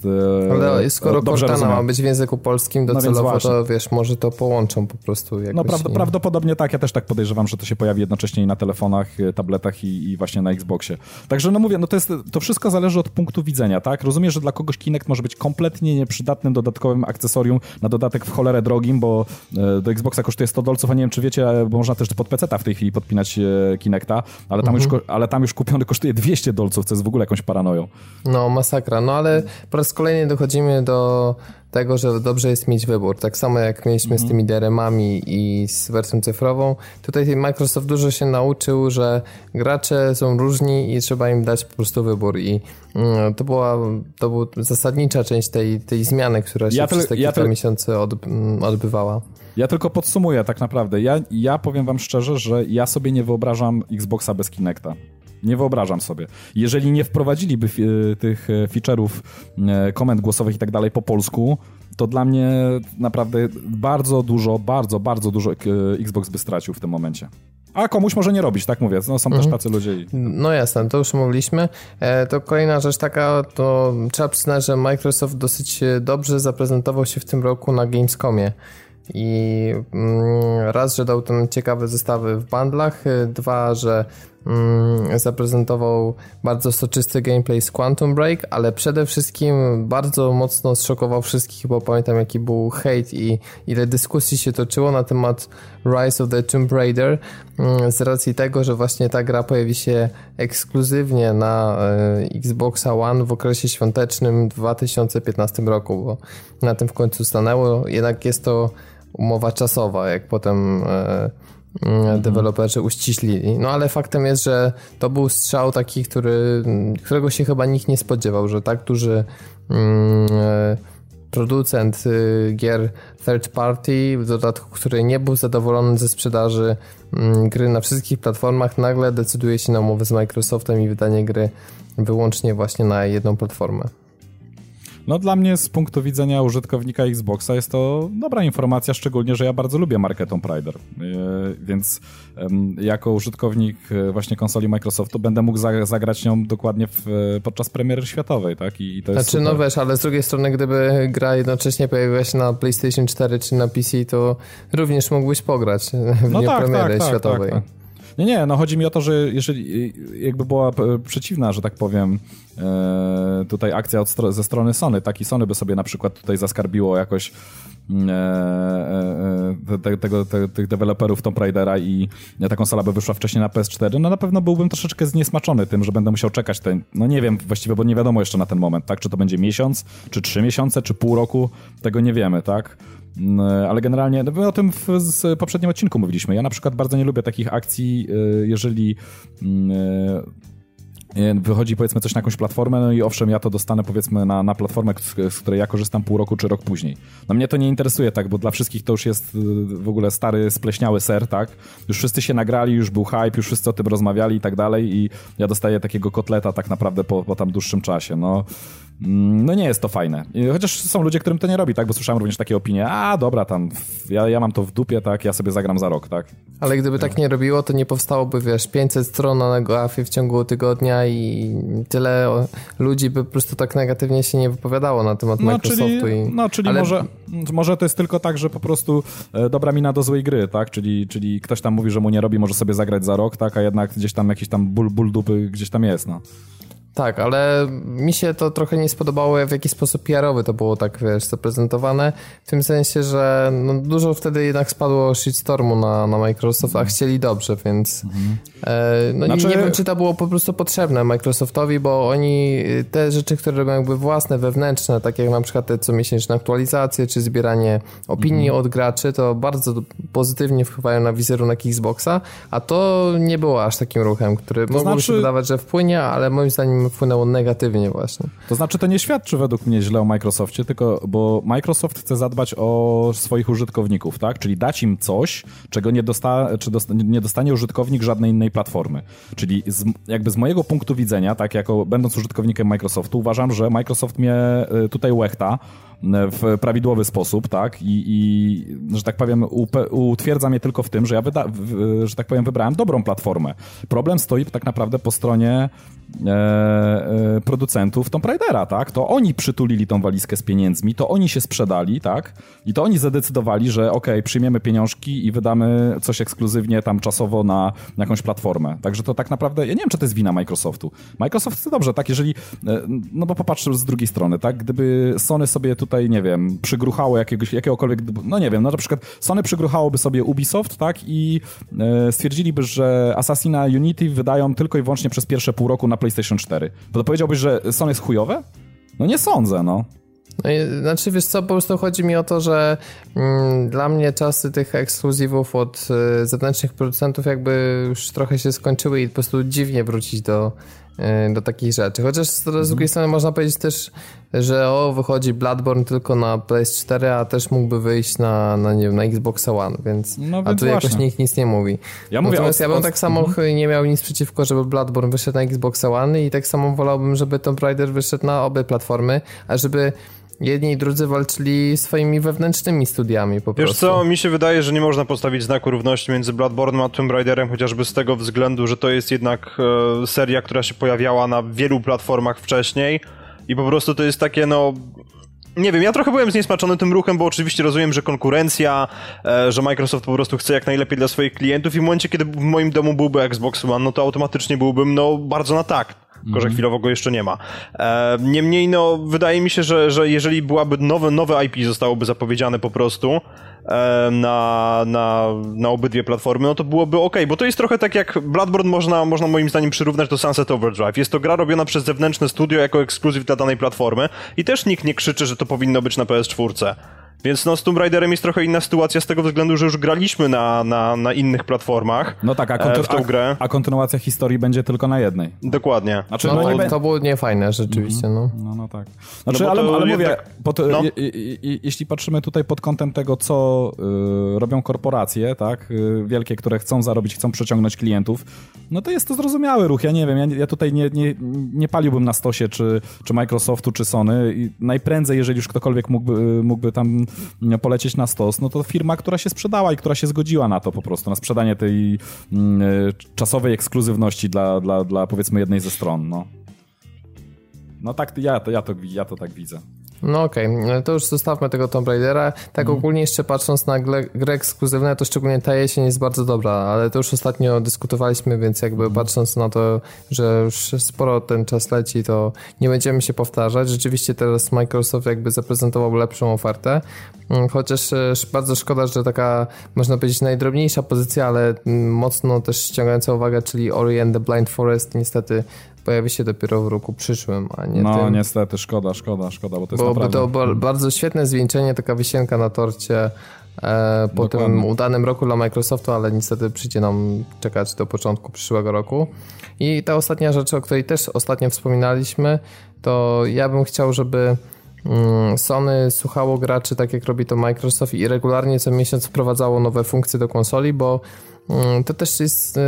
e, Ale skoro dobrze Cortana ma być w języku polskim docelowo, no to wiesz, może to połączą po prostu jakoś. No prawd prawdopodobnie tak, ja też tak podejrzewam, że to się pojawi jednocześnie i na telefonach, e, tabletach i, i, właśnie na Xboxie. Także no mówię, no to jest, to wszystko zależy od punktu widzenia, tak? Rozumiem, że dla kogoś Kinect może być kompletnie nieprzydatnym dodatkowym akcesorium, na dodatek w cholerę drogim, bo e, do Xboxa kosztuje 100 dolców, a nie wiem, czy wiecie, bo można też pod PC w tej chwili podpinać Kinecta, ale tam, mhm. już, ale tam już kupiony kosztuje 200 dolców co jest w ogóle jakąś paranoją. No, masakra. No ale po raz kolejny dochodzimy do tego, że dobrze jest mieć wybór. Tak samo jak mieliśmy z mhm. tymi DRM-ami i z wersją cyfrową. Tutaj Microsoft dużo się nauczył, że gracze są różni i trzeba im dać po prostu wybór. I mm, to była to była zasadnicza część tej, tej zmiany, która się ja przez te ja kilka miesięcy od, mm, odbywała. Ja tylko podsumuję tak naprawdę. Ja, ja powiem wam szczerze, że ja sobie nie wyobrażam Xboxa bez Kinecta. Nie wyobrażam sobie. Jeżeli nie wprowadziliby e, tych e, feature'ów, e, komend głosowych i tak dalej po polsku, to dla mnie naprawdę bardzo dużo, bardzo, bardzo dużo Xbox by stracił w tym momencie. A komuś może nie robić, tak mówię. No, są mhm. też tacy ludzie. No jasne, to już mówiliśmy. to kolejna rzecz taka, to trzeba przyznać, że Microsoft dosyć dobrze zaprezentował się w tym roku na Gamescomie. I mm, raz, że dał tam ciekawe zestawy w bundlach, dwa, że mm, zaprezentował bardzo soczysty gameplay z Quantum Break, ale przede wszystkim bardzo mocno zszokował wszystkich, bo pamiętam jaki był hate i ile dyskusji się toczyło na temat Rise of the Tomb Raider. Mm, z racji tego, że właśnie ta gra pojawi się ekskluzywnie na Xboxa One w okresie świątecznym 2015 roku, bo na tym w końcu stanęło, jednak jest to umowa czasowa, jak potem e, mm, deweloperzy uściślili. No ale faktem jest, że to był strzał taki, który, którego się chyba nikt nie spodziewał, że tak duży mm, e, producent y, gier third party, w dodatku, który nie był zadowolony ze sprzedaży mm, gry na wszystkich platformach, nagle decyduje się na umowę z Microsoftem i wydanie gry wyłącznie właśnie na jedną platformę. No dla mnie z punktu widzenia użytkownika Xboxa jest to dobra informacja, szczególnie, że ja bardzo lubię markę Tomb Raider, e, więc jako użytkownik e, właśnie konsoli Microsoftu będę mógł zagrać nią dokładnie w, e, podczas premiery światowej, tak? I, to jest znaczy, no super. no wiesz, ale z drugiej strony, gdyby gra jednocześnie pojawiła się na PlayStation 4 czy na PC, to również mógłbyś pograć w no tak, premiery tak, tak, światowej. Tak. Nie, nie, no chodzi mi o to, że jeżeli jakby była przeciwna, że tak powiem, e, tutaj akcja od, ze strony Sony, taki Sony by sobie na przykład tutaj zaskarbiło jakoś e, e, te, tego, te, tych deweloperów Tomb Raidera i ta konsola by wyszła wcześniej na PS4, no na pewno byłbym troszeczkę zniesmaczony tym, że będę musiał czekać ten, no nie wiem właściwie, bo nie wiadomo jeszcze na ten moment, tak, czy to będzie miesiąc, czy trzy miesiące, czy pół roku, tego nie wiemy, tak. Mm, ale generalnie, no my o tym w z poprzednim odcinku mówiliśmy. Ja na przykład bardzo nie lubię takich akcji, y, jeżeli mm, y, wychodzi powiedzmy coś na jakąś platformę, no i owszem, ja to dostanę powiedzmy na, na platformę, z, z, której ja korzystam pół roku czy rok później. No mnie to nie interesuje tak, bo dla wszystkich to już jest y, w ogóle stary, spleśniały ser, tak? Już wszyscy się nagrali, już był hype, już wszyscy o tym rozmawiali i tak dalej i ja dostaję takiego kotleta tak naprawdę po, po tam dłuższym czasie, no no nie jest to fajne. Chociaż są ludzie, którym to nie robi, tak? Bo słyszałem również takie opinie, a dobra, tam, ja, ja mam to w dupie, tak? Ja sobie zagram za rok, tak? Ale gdyby tak nie robiło, to nie powstałoby, wiesz, 500 stron na grafie w ciągu tygodnia i tyle ludzi by po prostu tak negatywnie się nie wypowiadało na temat no, Microsoftu. Czyli, i... No, czyli Ale... może, może to jest tylko tak, że po prostu e, dobra mina do złej gry, tak? Czyli, czyli ktoś tam mówi, że mu nie robi, może sobie zagrać za rok, tak? A jednak gdzieś tam jakiś tam ból, ból dupy gdzieś tam jest, no. Tak, ale mi się to trochę nie spodobało, w jaki sposób PR-owy to było tak, wiesz, zaprezentowane. W tym sensie, że no, dużo wtedy jednak spadło shitstormu na, na Microsoft, a chcieli dobrze, więc mhm. e, no znaczy... nie, nie, wiem, czy to było po prostu potrzebne Microsoftowi, bo oni te rzeczy, które robią jakby własne, wewnętrzne, tak jak na przykład te comiesięczne aktualizacje, czy zbieranie opinii mhm. od graczy, to bardzo pozytywnie wpływają na wizerunek Xboxa, a to nie było aż takim ruchem, który to mogłoby znaczy... się wydawać, że wpłynie, ale moim zdaniem wpłynęło negatywnie właśnie. To znaczy to nie świadczy według mnie źle o Microsoftie, tylko bo Microsoft chce zadbać o swoich użytkowników, tak? Czyli dać im coś, czego nie, dosta czy dosta nie dostanie użytkownik żadnej innej platformy. Czyli z, jakby z mojego punktu widzenia, tak jako będąc użytkownikiem Microsoftu, uważam, że Microsoft mnie y, tutaj łechta, w prawidłowy sposób, tak? I, i że tak powiem, utwierdza mnie tylko w tym, że ja, wyda, że tak powiem, wybrałem dobrą platformę. Problem stoi tak naprawdę po stronie e, e, producentów Tomb Raidera, tak? To oni przytulili tą walizkę z pieniędzmi, to oni się sprzedali, tak? I to oni zadecydowali, że ok, przyjmiemy pieniążki i wydamy coś ekskluzywnie tam czasowo na, na jakąś platformę. Także to tak naprawdę, ja nie wiem, czy to jest wina Microsoftu. Microsoft dobrze, tak? Jeżeli, e, no bo popatrz z drugiej strony, tak? Gdyby Sony sobie tutaj tutaj, nie wiem, przygruchało jakiegoś, jakiegokolwiek, no nie wiem, no na przykład Sony przygruchałoby sobie Ubisoft, tak, i e, stwierdziliby, że Assassina Unity wydają tylko i wyłącznie przez pierwsze pół roku na PlayStation 4. Bo to powiedziałbyś, że Sony jest chujowe? No nie sądzę, no. No i, znaczy, wiesz co, po prostu chodzi mi o to, że mm, dla mnie czasy tych ekskluzywów od y, zewnętrznych producentów jakby już trochę się skończyły i po prostu dziwnie wrócić do, do takich rzeczy. Chociaż z, z drugiej strony można powiedzieć też, że o, wychodzi Bloodborne tylko na PS4, a też mógłby wyjść na, na nie wiem, na Xbox One, więc, no, więc a tu właśnie. jakoś nikt nic nie mówi. Ja mówię Natomiast od, ja bym od... tak samo mhm. nie miał nic przeciwko, żeby Bloodborne wyszedł na Xbox One i tak samo wolałbym, żeby Tomb Raider wyszedł na obie platformy, a żeby jedni i drudzy walczyli swoimi wewnętrznymi studiami po Wiesz prostu. co, mi się wydaje, że nie można postawić znaku równości między Bloodborne a Tomb Raiderem, chociażby z tego względu, że to jest jednak e, seria, która się pojawiała na wielu platformach wcześniej i po prostu to jest takie, no, nie wiem, ja trochę byłem zniesmaczony tym ruchem, bo oczywiście rozumiem, że konkurencja, e, że Microsoft po prostu chce jak najlepiej dla swoich klientów i w momencie, kiedy w moim domu byłby Xbox One, no to automatycznie byłbym, no, bardzo na tak tylko że mhm. chwilowo go jeszcze nie ma. E, niemniej, no, wydaje mi się, że, że jeżeli byłaby nowe, nowe IP zostałoby zapowiedziane po prostu e, na, na, na obydwie platformy, no to byłoby ok, bo to jest trochę tak jak Bloodborne można, można moim zdaniem przyrównać do Sunset Overdrive. Jest to gra robiona przez zewnętrzne studio jako ekskluzyw dla danej platformy i też nikt nie krzyczy, że to powinno być na PS4. Więc no z Tomb Raiderem jest trochę inna sytuacja z tego względu, że już graliśmy na, na, na innych platformach. No tak, a, kontynu- w tą grę. A, a, kontynuacja historii będzie tylko na jednej. Dokładnie. Znaczy, no, no, to, to było niefajne rzeczywiście, -hmm. no. No, no tak. Znaczy, no ale, ale mówię, tak, pod, no. je, je, je, jeśli patrzymy tutaj pod kątem tego, co y, robią korporacje, tak, y, wielkie, które chcą zarobić, chcą przeciągnąć klientów, no to jest to zrozumiały ruch. Ja nie wiem, ja, ja tutaj nie, nie, nie paliłbym na stosie czy, czy Microsoftu, czy Sony. I najprędzej, jeżeli już ktokolwiek mógłby, mógłby tam polecieć na stos, no to firma, która się sprzedała i która się zgodziła na to po prostu, na sprzedanie tej mm, e, czasowej ekskluzywności dla, dla, dla powiedzmy jednej ze stron, no. No tak, ja to, ja to, ja to tak widzę. No okej, okay. to już zostawmy tego Tomb Raidera. Tak mm. ogólnie jeszcze patrząc na grę, ekskluzywne, to szczególnie ta jesień jest bardzo dobra, ale to już ostatnio dyskutowaliśmy, więc jakby mm. patrząc na to, że już sporo ten czas leci, to nie będziemy się powtarzać. Rzeczywiście teraz Microsoft jakby zaprezentował lepszą ofertę, mm, chociaż e, bardzo szkoda, że taka, można powiedzieć, najdrobniejsza pozycja, ale mm, mocno też ściągająca uwagę, czyli Ori and the Blind Forest niestety pojawi się dopiero w roku przyszłym, a nie No tym. niestety, szkoda, szkoda, szkoda, bo to jest Byłoby naprawdę... to bardzo świetne zwieńczenie, taka wisienka na torcie e, po Dokładnie. tym udanym roku dla Microsoftu, ale niestety przyjdzie nam czekać do początku przyszłego roku. I ta ostatnia rzecz, o której też ostatnio wspominaliśmy, to ja bym chciał, żeby mm, Sony słuchało graczy tak jak robi to Microsoft i regularnie co miesiąc wprowadzało nowe funkcje do konsoli, bo mm, to też jest y,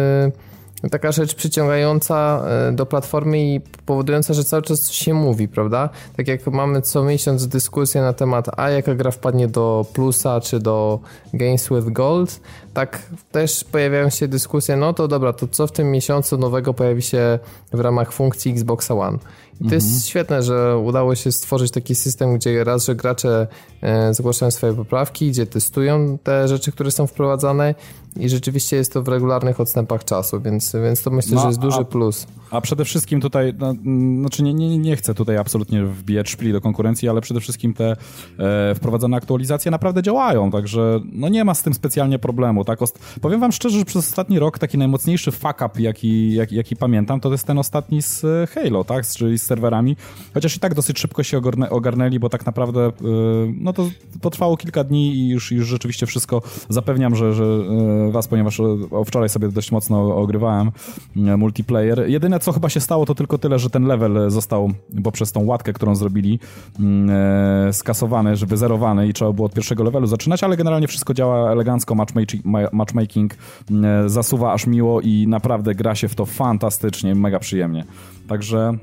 taka rzecz przyciągająca e, do platformy i powodująca, że cały czas się mówi, prawda? Tak jak mamy co miesiąc dyskusję na temat, a jaka gra wpadnie do Plusa czy do Games with Gold, tak też pojawiają się dyskusje, no to dobra, to co w tym miesiącu nowego pojawi się w ramach funkcji Xbox One? I to mhm. jest świetne, że udało się stworzyć taki system, gdzie raz, że gracze e, zgłaszają swoje poprawki, gdzie testują te rzeczy, które są wprowadzane i rzeczywiście jest to w regularnych odstępach czasu, więc, więc to myślę, no, że jest duży a, plus. A przede wszystkim tutaj, no, znaczy nie, nie, nie chcę tutaj absolutnie wbijać szpli do konkurencji, ale przede wszystkim te e, wprowadzone aktualizacje naprawdę działają, także no nie ma z tym specjalnie problemu. Tak? Powiem wam szczerze, że przez ostatni rok taki najmocniejszy fuck up, jaki, jaki, jaki pamiętam, to jest ten ostatni z Halo, tak? czyli z serwerami, chociaż i tak dosyć szybko się ogarnę, ogarnęli, bo tak naprawdę e, no to potrwało kilka dni i już, już rzeczywiście wszystko zapewniam, że, że e, was, ponieważ o, wczoraj sobie dość mocno ogrywałem multiplayer. Jedyne, co chyba się stało, to tylko tyle, że ten level został poprzez tą łatkę, którą zrobili, mm, e, skasowany, że wyzerowany i trzeba było od pierwszego levelu zaczynać, ale generalnie wszystko działa elegancko, matchmaking, matchmaking e, zasuwa aż miło i naprawdę gra się w to fantastycznie, mega przyjemnie. Także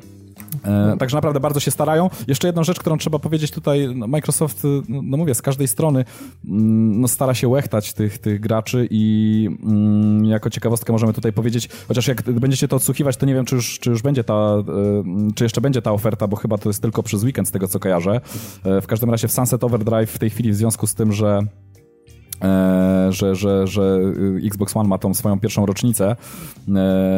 E, także naprawdę bardzo się starają. Jeszcze jedną rzecz, którą trzeba powiedzieć tutaj, no Microsoft, no, no mówię, z każdej strony mm, no, stara się łechtać tych, tych graczy i mm, jako ciekawostkę możemy tutaj powiedzieć, chociaż jak będziecie to odsłuchiwać, to nie wiem, czy już, czy już będzie ta, e, czy jeszcze będzie ta oferta, bo chyba to jest tylko przez weekend z tego, co kojarzę. E, w każdym razie w Sunset Overdrive w tej chwili w związku z tym, że że, że, że Xbox One ma tą swoją pierwszą rocznicę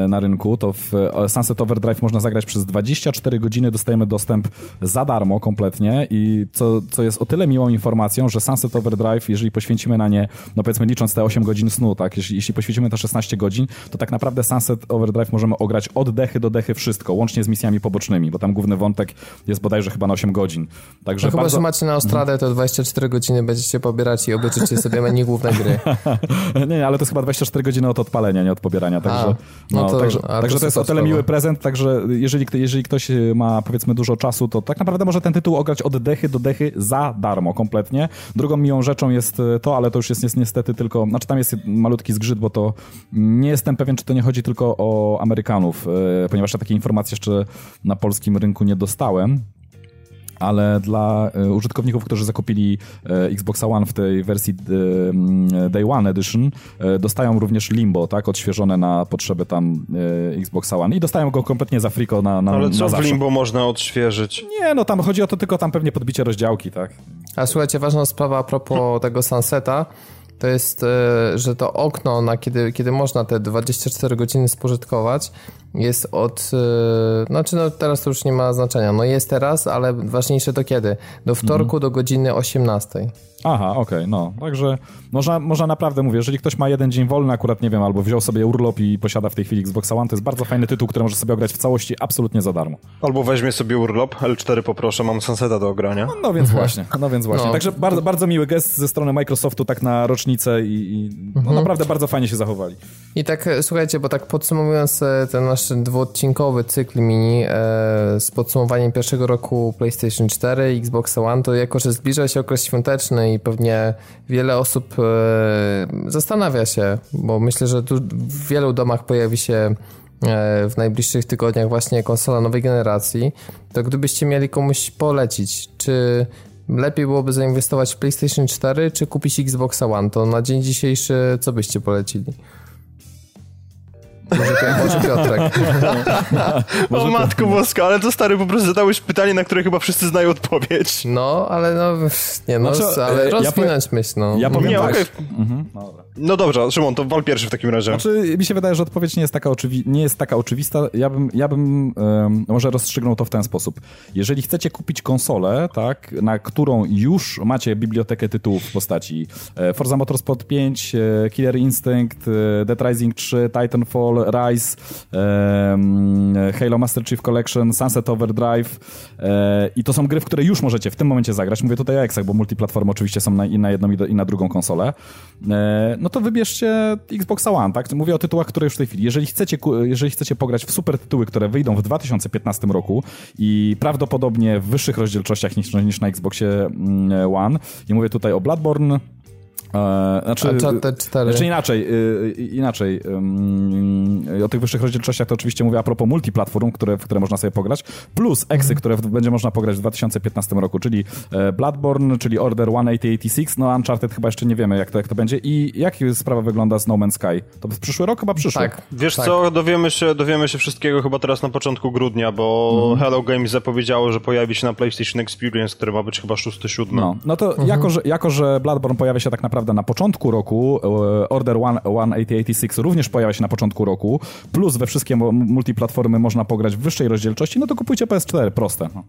na rynku, to w Sunset Overdrive można zagrać przez 24 godziny, dostajemy dostęp za darmo kompletnie i co, co jest o tyle miłą informacją, że Sunset Overdrive, jeżeli poświęcimy na nie, no powiedzmy licząc te 8 godzin snu, tak, jeśli, jeśli poświęcimy te 16 godzin, to tak naprawdę Sunset Overdrive możemy ograć od dechy do dechy wszystko, łącznie z misjami pobocznymi, bo tam główny wątek jest bodajże chyba na 8 godzin. Także no bardzo... chyba, że macie na Ostradę, to 24 godziny będziecie pobierać i obejrzycie sobie menu główne gry. nie, ale to jest chyba 24 godziny od odpalenia, nie od pobierania, także, no, no to, także, także to, jest o tyle miły prezent, także jeżeli, jeżeli ktoś ma powiedzmy dużo czasu, to tak naprawdę może ten tytuł ograć od dechy do dechy za darmo kompletnie. Drugą miłą rzeczą jest to, ale to już jest, jest niestety tylko, znaczy tam jest malutki zgrzyt, bo to nie jestem pewien, czy to nie chodzi tylko o Amerykanów, e, ponieważ ja takiej informacji jeszcze na polskim rynku nie dostałem ale dla e, użytkowników, którzy zakupili e, Xbox One w tej wersji e, Day One Edition, dostają również Limbo, tak, odświeżone na potrzeby tam Xbox One i dostają go kompletnie za friko na, na Ale co na w Limbo można odświeżyć? Nie, no tam chodzi o to tylko tam pewnie podbicie rozdziałki, tak. A słuchajcie, ważna sprawa a propos tego Sunseta, to jest, że to okno, na kiedy, kiedy można te 24 godziny spożytkować, jest od, yy, znaczy no teraz to już nie ma znaczenia, no jest teraz, ale ważniejsze to kiedy? Do wtorku mhm. do godziny 18. Aha, okej, okay, no. Także można, można naprawdę, mówię, jeżeli ktoś ma jeden dzień wolny akurat, nie wiem, albo wziął sobie urlop i posiada w tej chwili Xbox One, to jest bardzo fajny tytuł, który może sobie ograć w całości absolutnie za darmo. Albo weźmie sobie urlop, L4 poproszę, mam Sunseta do ogrania. No, no więc właśnie, no więc właśnie. No. Także bardzo, bardzo miły gest ze strony Microsoftu tak na rocznicę i, i no, mhm. naprawdę bardzo fajnie się zachowali. I tak, słuchajcie, bo tak podsumowując e, ten nasz dwuodcinkowy cykl mini e, z podsumowaniem pierwszego roku PlayStation 4 Xbox One, to jako, że zbliża się okres świąteczny i pewnie wiele osób e, zastanawia się, bo myślę, że tu w wielu domach pojawi się e, w najbliższych tygodniach właśnie konsola nowej generacji, to gdybyście mieli komuś polecić, czy lepiej byłoby zainwestować w PlayStation 4, czy kupić Xbox One, to na dzień dzisiejszy co byście polecili? Może, może Piotrek. może o matko boska, ale to stary po prostu zadałeś pytanie, na które chyba wszyscy znają odpowiedź. No, ale no, nie no, znaczy, ale rozwinąć ja myśl, no. Ja powiem nie, tak. Okay. Mhm. No dobrze, Szymon, to wal pierwszy w takim razie. Znaczy, mi się wydaje, że odpowiedź nie jest taka, oczywi nie jest taka oczywista. Ja bym, ja bym um, może rozstrzygnął to w ten sposób. Jeżeli chcecie kupić konsolę, tak, na którą już macie bibliotekę tytułów w postaci e, Forza Motorsport 5, e, Killer Instinct, e, Dead Rising 3, Titanfall, Rise, Halo Master Chief Collection, Sunset Overdrive i to są gry, w które już możecie w tym momencie zagrać. Mówię tutaj o Exach, bo multiplatformy oczywiście są na, i na jedną i, do, i na drugą konsolę. No to wybierzcie Xbox One, tak? Mówię o tytułach, które już w tej chwili. Jeżeli chcecie, jeżeli chcecie pograć w super tytuły, które wyjdą w 2015 roku i prawdopodobnie w wyższych rozdzielczościach niż, niż na Xboxie mm, One, i mówię tutaj o Bloodborne, znaczy, Uncharted 4. Znaczy inaczej, y, inaczej. o tych wyższych rozdzielczościach to oczywiście mówię a propos multiplatform, które, w które można sobie pograć, plus eksy, które w, będzie można pograć w 2015 roku, czyli e, Bloodborne, czyli Order 1886, no Uncharted chyba jeszcze nie wiemy jak to, jak to będzie i jak sprawa wygląda z No Man's Sky? To w przyszły rok chyba przyszły. Tak. Wiesz tak. co, dowiemy się, dowiemy się wszystkiego chyba teraz na początku grudnia, bo mhm. Hello Games zapowiedziało, że pojawi się na PlayStation Experience, który ma być chyba 6-7. No, no to mhm. jako, że, jako, że Bloodborne pojawia się tak naprawdę naprawdę na początku roku, e, Order 1886 również pojawia się na początku roku, plus we wszystkie multiplatformy można pograć w wyższej rozdzielczości, no to kupujcie PS4, proste. No.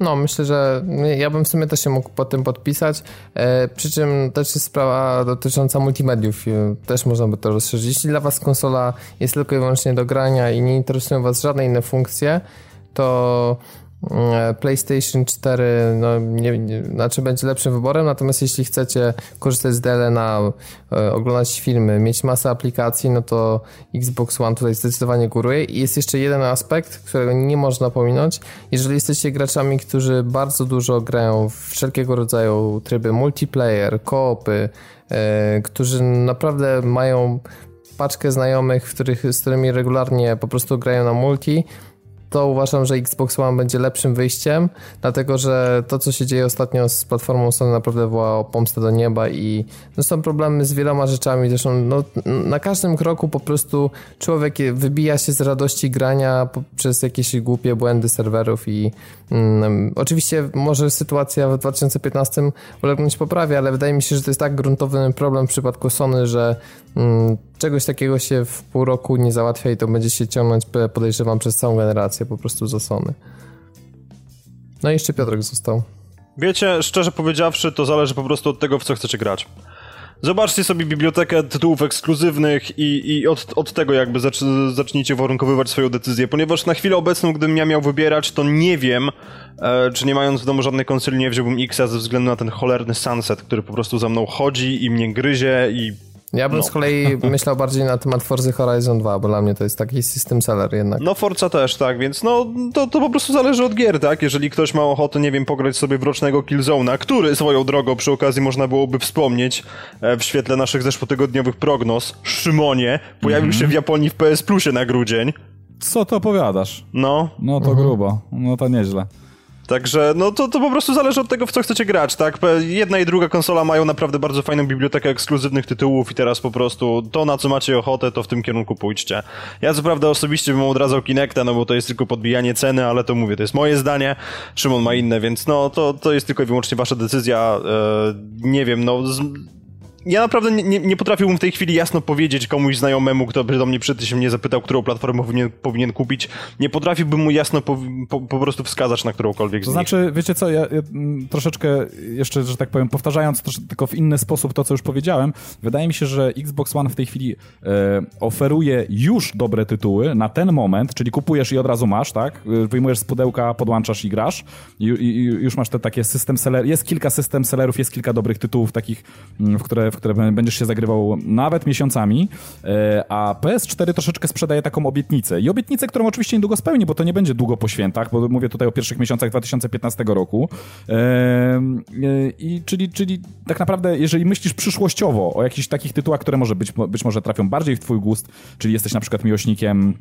No, myślę, że ja bym w sumie też się mógł pod tym podpisać. E, przy czym też jest sprawa dotycząca multimediów. Też można by to rozszerzyć. Jeśli dla Was konsola jest tylko i wyłącznie do grania i nie interesują Was żadne inne funkcje, to PlayStation 4 no, nie, nie, znaczy będzie lepszym wyborem, natomiast jeśli chcecie korzystać z DL na e, oglądać filmy, mieć masę aplikacji, no to Xbox One tutaj zdecydowanie góruje. I jest jeszcze jeden aspekt, którego nie można pominąć. Jeżeli jesteście graczami, którzy bardzo dużo grają w wszelkiego rodzaju tryby multiplayer, koopy, e, którzy naprawdę mają paczkę znajomych, których, z którymi regularnie po prostu grają na multi, to uważam, że Xbox One będzie lepszym wyjściem, dlatego że to, co się dzieje ostatnio z platformą Sony naprawdę woła o pomstę do nieba i no, są problemy z wieloma rzeczami. Zresztą no, na każdym kroku po prostu człowiek wybija się z radości grania przez jakieś głupie błędy serwerów i mm, oczywiście może sytuacja w 2015 ulegnąć poprawie, ale wydaje mi się, że to jest tak gruntowy problem w przypadku Sony, że mm, czegoś takiego się w pół roku nie załatwia i to będzie się ciągnąć, podejrzewam, przez całą generację po prostu za Sony. No i jeszcze Piotrek został. Wiecie, szczerze powiedziawszy, to zależy po prostu od tego, w co chcecie grać. Zobaczcie sobie bibliotekę tytułów ekskluzywnych i, i od, od tego jakby zacz, zacznijcie warunkowywać swoją decyzję, ponieważ na chwilę obecną, gdybym ja miał wybierać, to nie wiem, e, czy nie mając w domu żadnej konsoli nie wziąłbym Xa ze względu na ten cholerny sunset, który po prostu za mną chodzi i mnie gryzie i ja bym no. z kolei myślał bardziej na temat Forza Horizon 2, bo dla mnie to jest taki system seller jednak. No Forza też, tak, więc no to, to po prostu zależy od gier, tak? Jeżeli ktoś ma ochotę, nie wiem, pograć sobie w rocznego Killzone'a, który swoją drogą przy okazji można byłoby wspomnieć e, w świetle naszych zeszłotygodniowych prognoz, Szymonie, pojawił mm się w Japonii w PS Plusie na grudzień. Co to opowiadasz? No. No to grubo, no to nieźle. Także no to, to po prostu zależy od tego, w co chcecie grać, tak? Jedna i druga konsola mają naprawdę bardzo fajną bibliotekę ekskluzywnych tytułów i teraz po prostu to, na co macie ochotę, to w tym kierunku pójdźcie. Ja co prawda osobiście bym odradzał Kinecta, no bo to jest tylko podbijanie ceny, ale to mówię, to jest moje zdanie, Szymon ma inne, więc no to, to jest tylko i wyłącznie wasza decyzja. Eee, nie wiem, no... Z ja naprawdę nie, nie, potrafiłbym w tej chwili jasno powiedzieć komuś znajomemu, kto by do mnie przyszedł się mnie zapytał, którą platformę powinien, powinien kupić. Nie potrafiłbym mu jasno po, po, po prostu wskazać na którąkolwiek z To znaczy, wiecie co, ja, ja, mm, troszeczkę jeszcze, że tak powiem, powtarzając tylko w inny sposób to, co już powiedziałem, wydaje mi się, że Xbox One w tej chwili e, oferuje już dobre tytuły na ten moment, czyli kupujesz i od razu masz, tak? Wyjmujesz z pudełka, podłączasz i grasz i, i, i już masz te takie system seller. Jest kilka system sellerów, jest kilka dobrych tytułów takich, mm, w które, w które będziesz się zagrywał nawet miesiącami, e, a PS4 troszeczkę sprzedaje taką obietnicę. I obietnicę, którą oczywiście niedługo spełni, bo to nie będzie długo po świętach, bo mówię tutaj o pierwszych miesiącach 2015 roku. E, e, I czyli, czyli tak naprawdę, jeżeli myślisz przyszłościowo o jakichś takich tytułach, które może być, być może trafią bardziej w twój gust, czyli jesteś na przykład miłośnikiem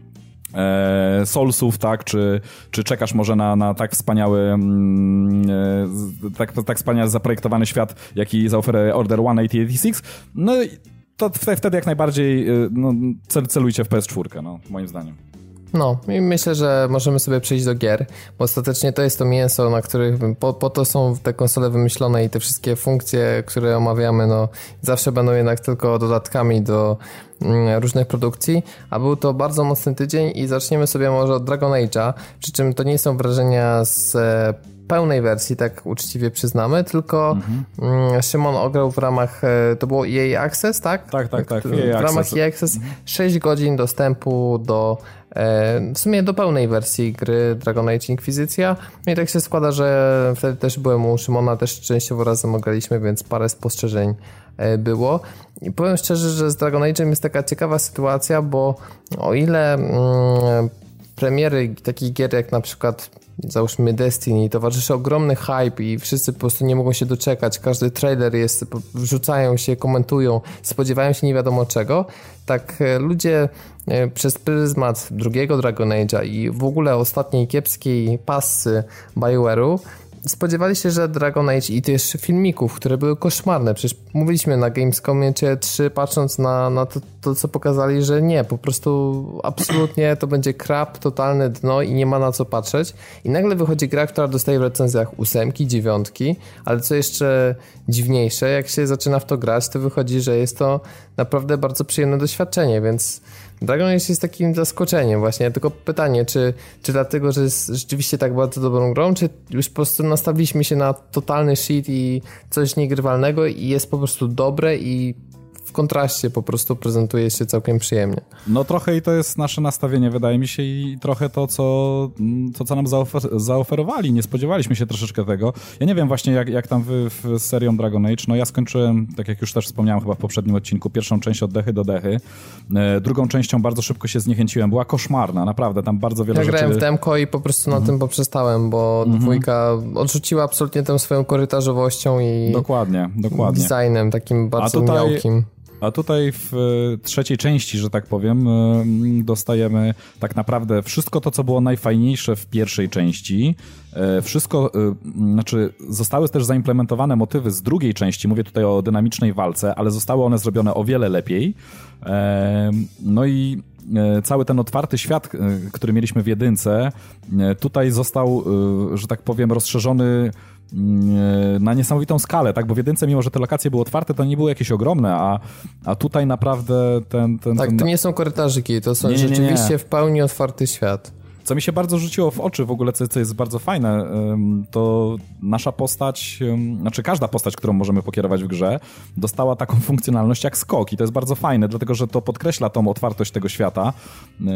e, Soulsów, tak, czy, czy czekasz może na, na tak wspaniały mm, e, tak, tak wspaniale zaprojektowany świat, jaki zaoferuje Order 1886, no to wtedy jak najbardziej e, no, cel, celujcie w PS4, no, moim zdaniem. No i myślę, że możemy sobie przejść do gier, bo ostatecznie to jest to mięso, na których po, po to są te konsole wymyślone i te wszystkie funkcje, które omawiamy, no zawsze będą jednak tylko dodatkami do mm, różnych produkcji, a był to bardzo mocny tydzień i zaczniemy sobie może od Dragon Age'a, przy czym to nie są wrażenia z pełnej wersji, tak uczciwie przyznamy, tylko mhm. Mm, Szymon ograł w ramach, e, to było jej Access, tak? Tak, tak, tak. W ramach jej Access mhm. 6 godzin dostępu do e, w sumie do pełnej wersji gry Dragon Age Inquisicja. No i tak się składa, że wtedy też byłem u Szymona, też częściowo razem ograliśmy, więc parę spostrzeżeń e, było. I powiem szczerze, że z Dragon Age'em jest taka ciekawa sytuacja, bo o ile mm, premiery takich gier jak na przykład załóżmy Destiny, towarzyszy ogromny hype i wszyscy po prostu nie mogą się doczekać, każdy trailer jest, wrzucają się, komentują, spodziewają się nie wiadomo czego, tak e, ludzie e, przez pryzmat drugiego Dragon Age'a i w ogóle ostatniej kiepskiej pasy BioWare'u spodziewali się, że Dragon Age i też filmików, które były koszmarne. Przecież mówiliśmy na Gamescomie 3, patrząc na, na to, to, co pokazali, że nie, po prostu absolutnie to będzie krap, totalne dno i nie ma na co patrzeć. I nagle wychodzi gra, która dostaje w recenzjach ósemki, dziewiątki, ale co jeszcze dziwniejsze, jak się zaczyna w to grać, to wychodzi, że jest to naprawdę bardzo przyjemne doświadczenie, więc Dragon Age jest takim zaskoczeniem właśnie, tylko pytanie, czy, czy dlatego, że jest rzeczywiście tak bardzo dobrą grą, czy już po prostu nastawiliśmy się na totalny shit i coś niegrywalnego i jest po prostu dobre i kontraście po prostu prezentuje się całkiem przyjemnie. No trochę i to jest nasze nastawienie, wydaje mi się, i trochę to, co, to, co nam zaofer zaoferowali. Nie spodziewaliśmy się troszeczkę tego. Ja nie wiem właśnie, jak, jak tam wy w serią Dragon Age. No ja skończyłem, tak jak już też wspomniałem chyba w poprzednim odcinku, pierwszą część od dechy do dechy. E, drugą częścią bardzo szybko się zniechęciłem. Była koszmarna, naprawdę. Tam bardzo wiele ja rzeczy... Ja grałem w demko i po prostu na mhm. tym poprzestałem, bo mhm. dwójka odrzuciła absolutnie tę swoją korytarzowością i... Dokładnie, dokładnie. Designem takim bardzo A tutaj... miałkim. A tutaj w e, trzeciej części, że tak powiem, e, dostajemy tak naprawdę wszystko to, co było najfajniejsze w pierwszej części. E, wszystko, znaczy zostały też zaimplementowane motywy z drugiej części, mówię tutaj o dynamicznej walce, ale zostały one zrobione o wiele lepiej. No i cały ten otwarty świat, który mieliśmy w jedynce, tutaj został, że tak powiem, rozszerzony na niesamowitą skalę, tak? Bo w jedynce, mimo że te lokacje były otwarte, to nie były jakieś ogromne, a, a tutaj naprawdę ten... ten tak, ten... to nie są korytarzyki, to są nie, nie, nie, rzeczywiście w pełni otwarty świat. Co mi się bardzo rzuciło w oczy w ogóle, co, co jest bardzo fajne, to nasza postać, znaczy każda postać, którą możemy pokierować w grze, dostała taką funkcjonalność jak skok i to jest bardzo fajne, dlatego że to podkreśla tą otwartość tego świata yy,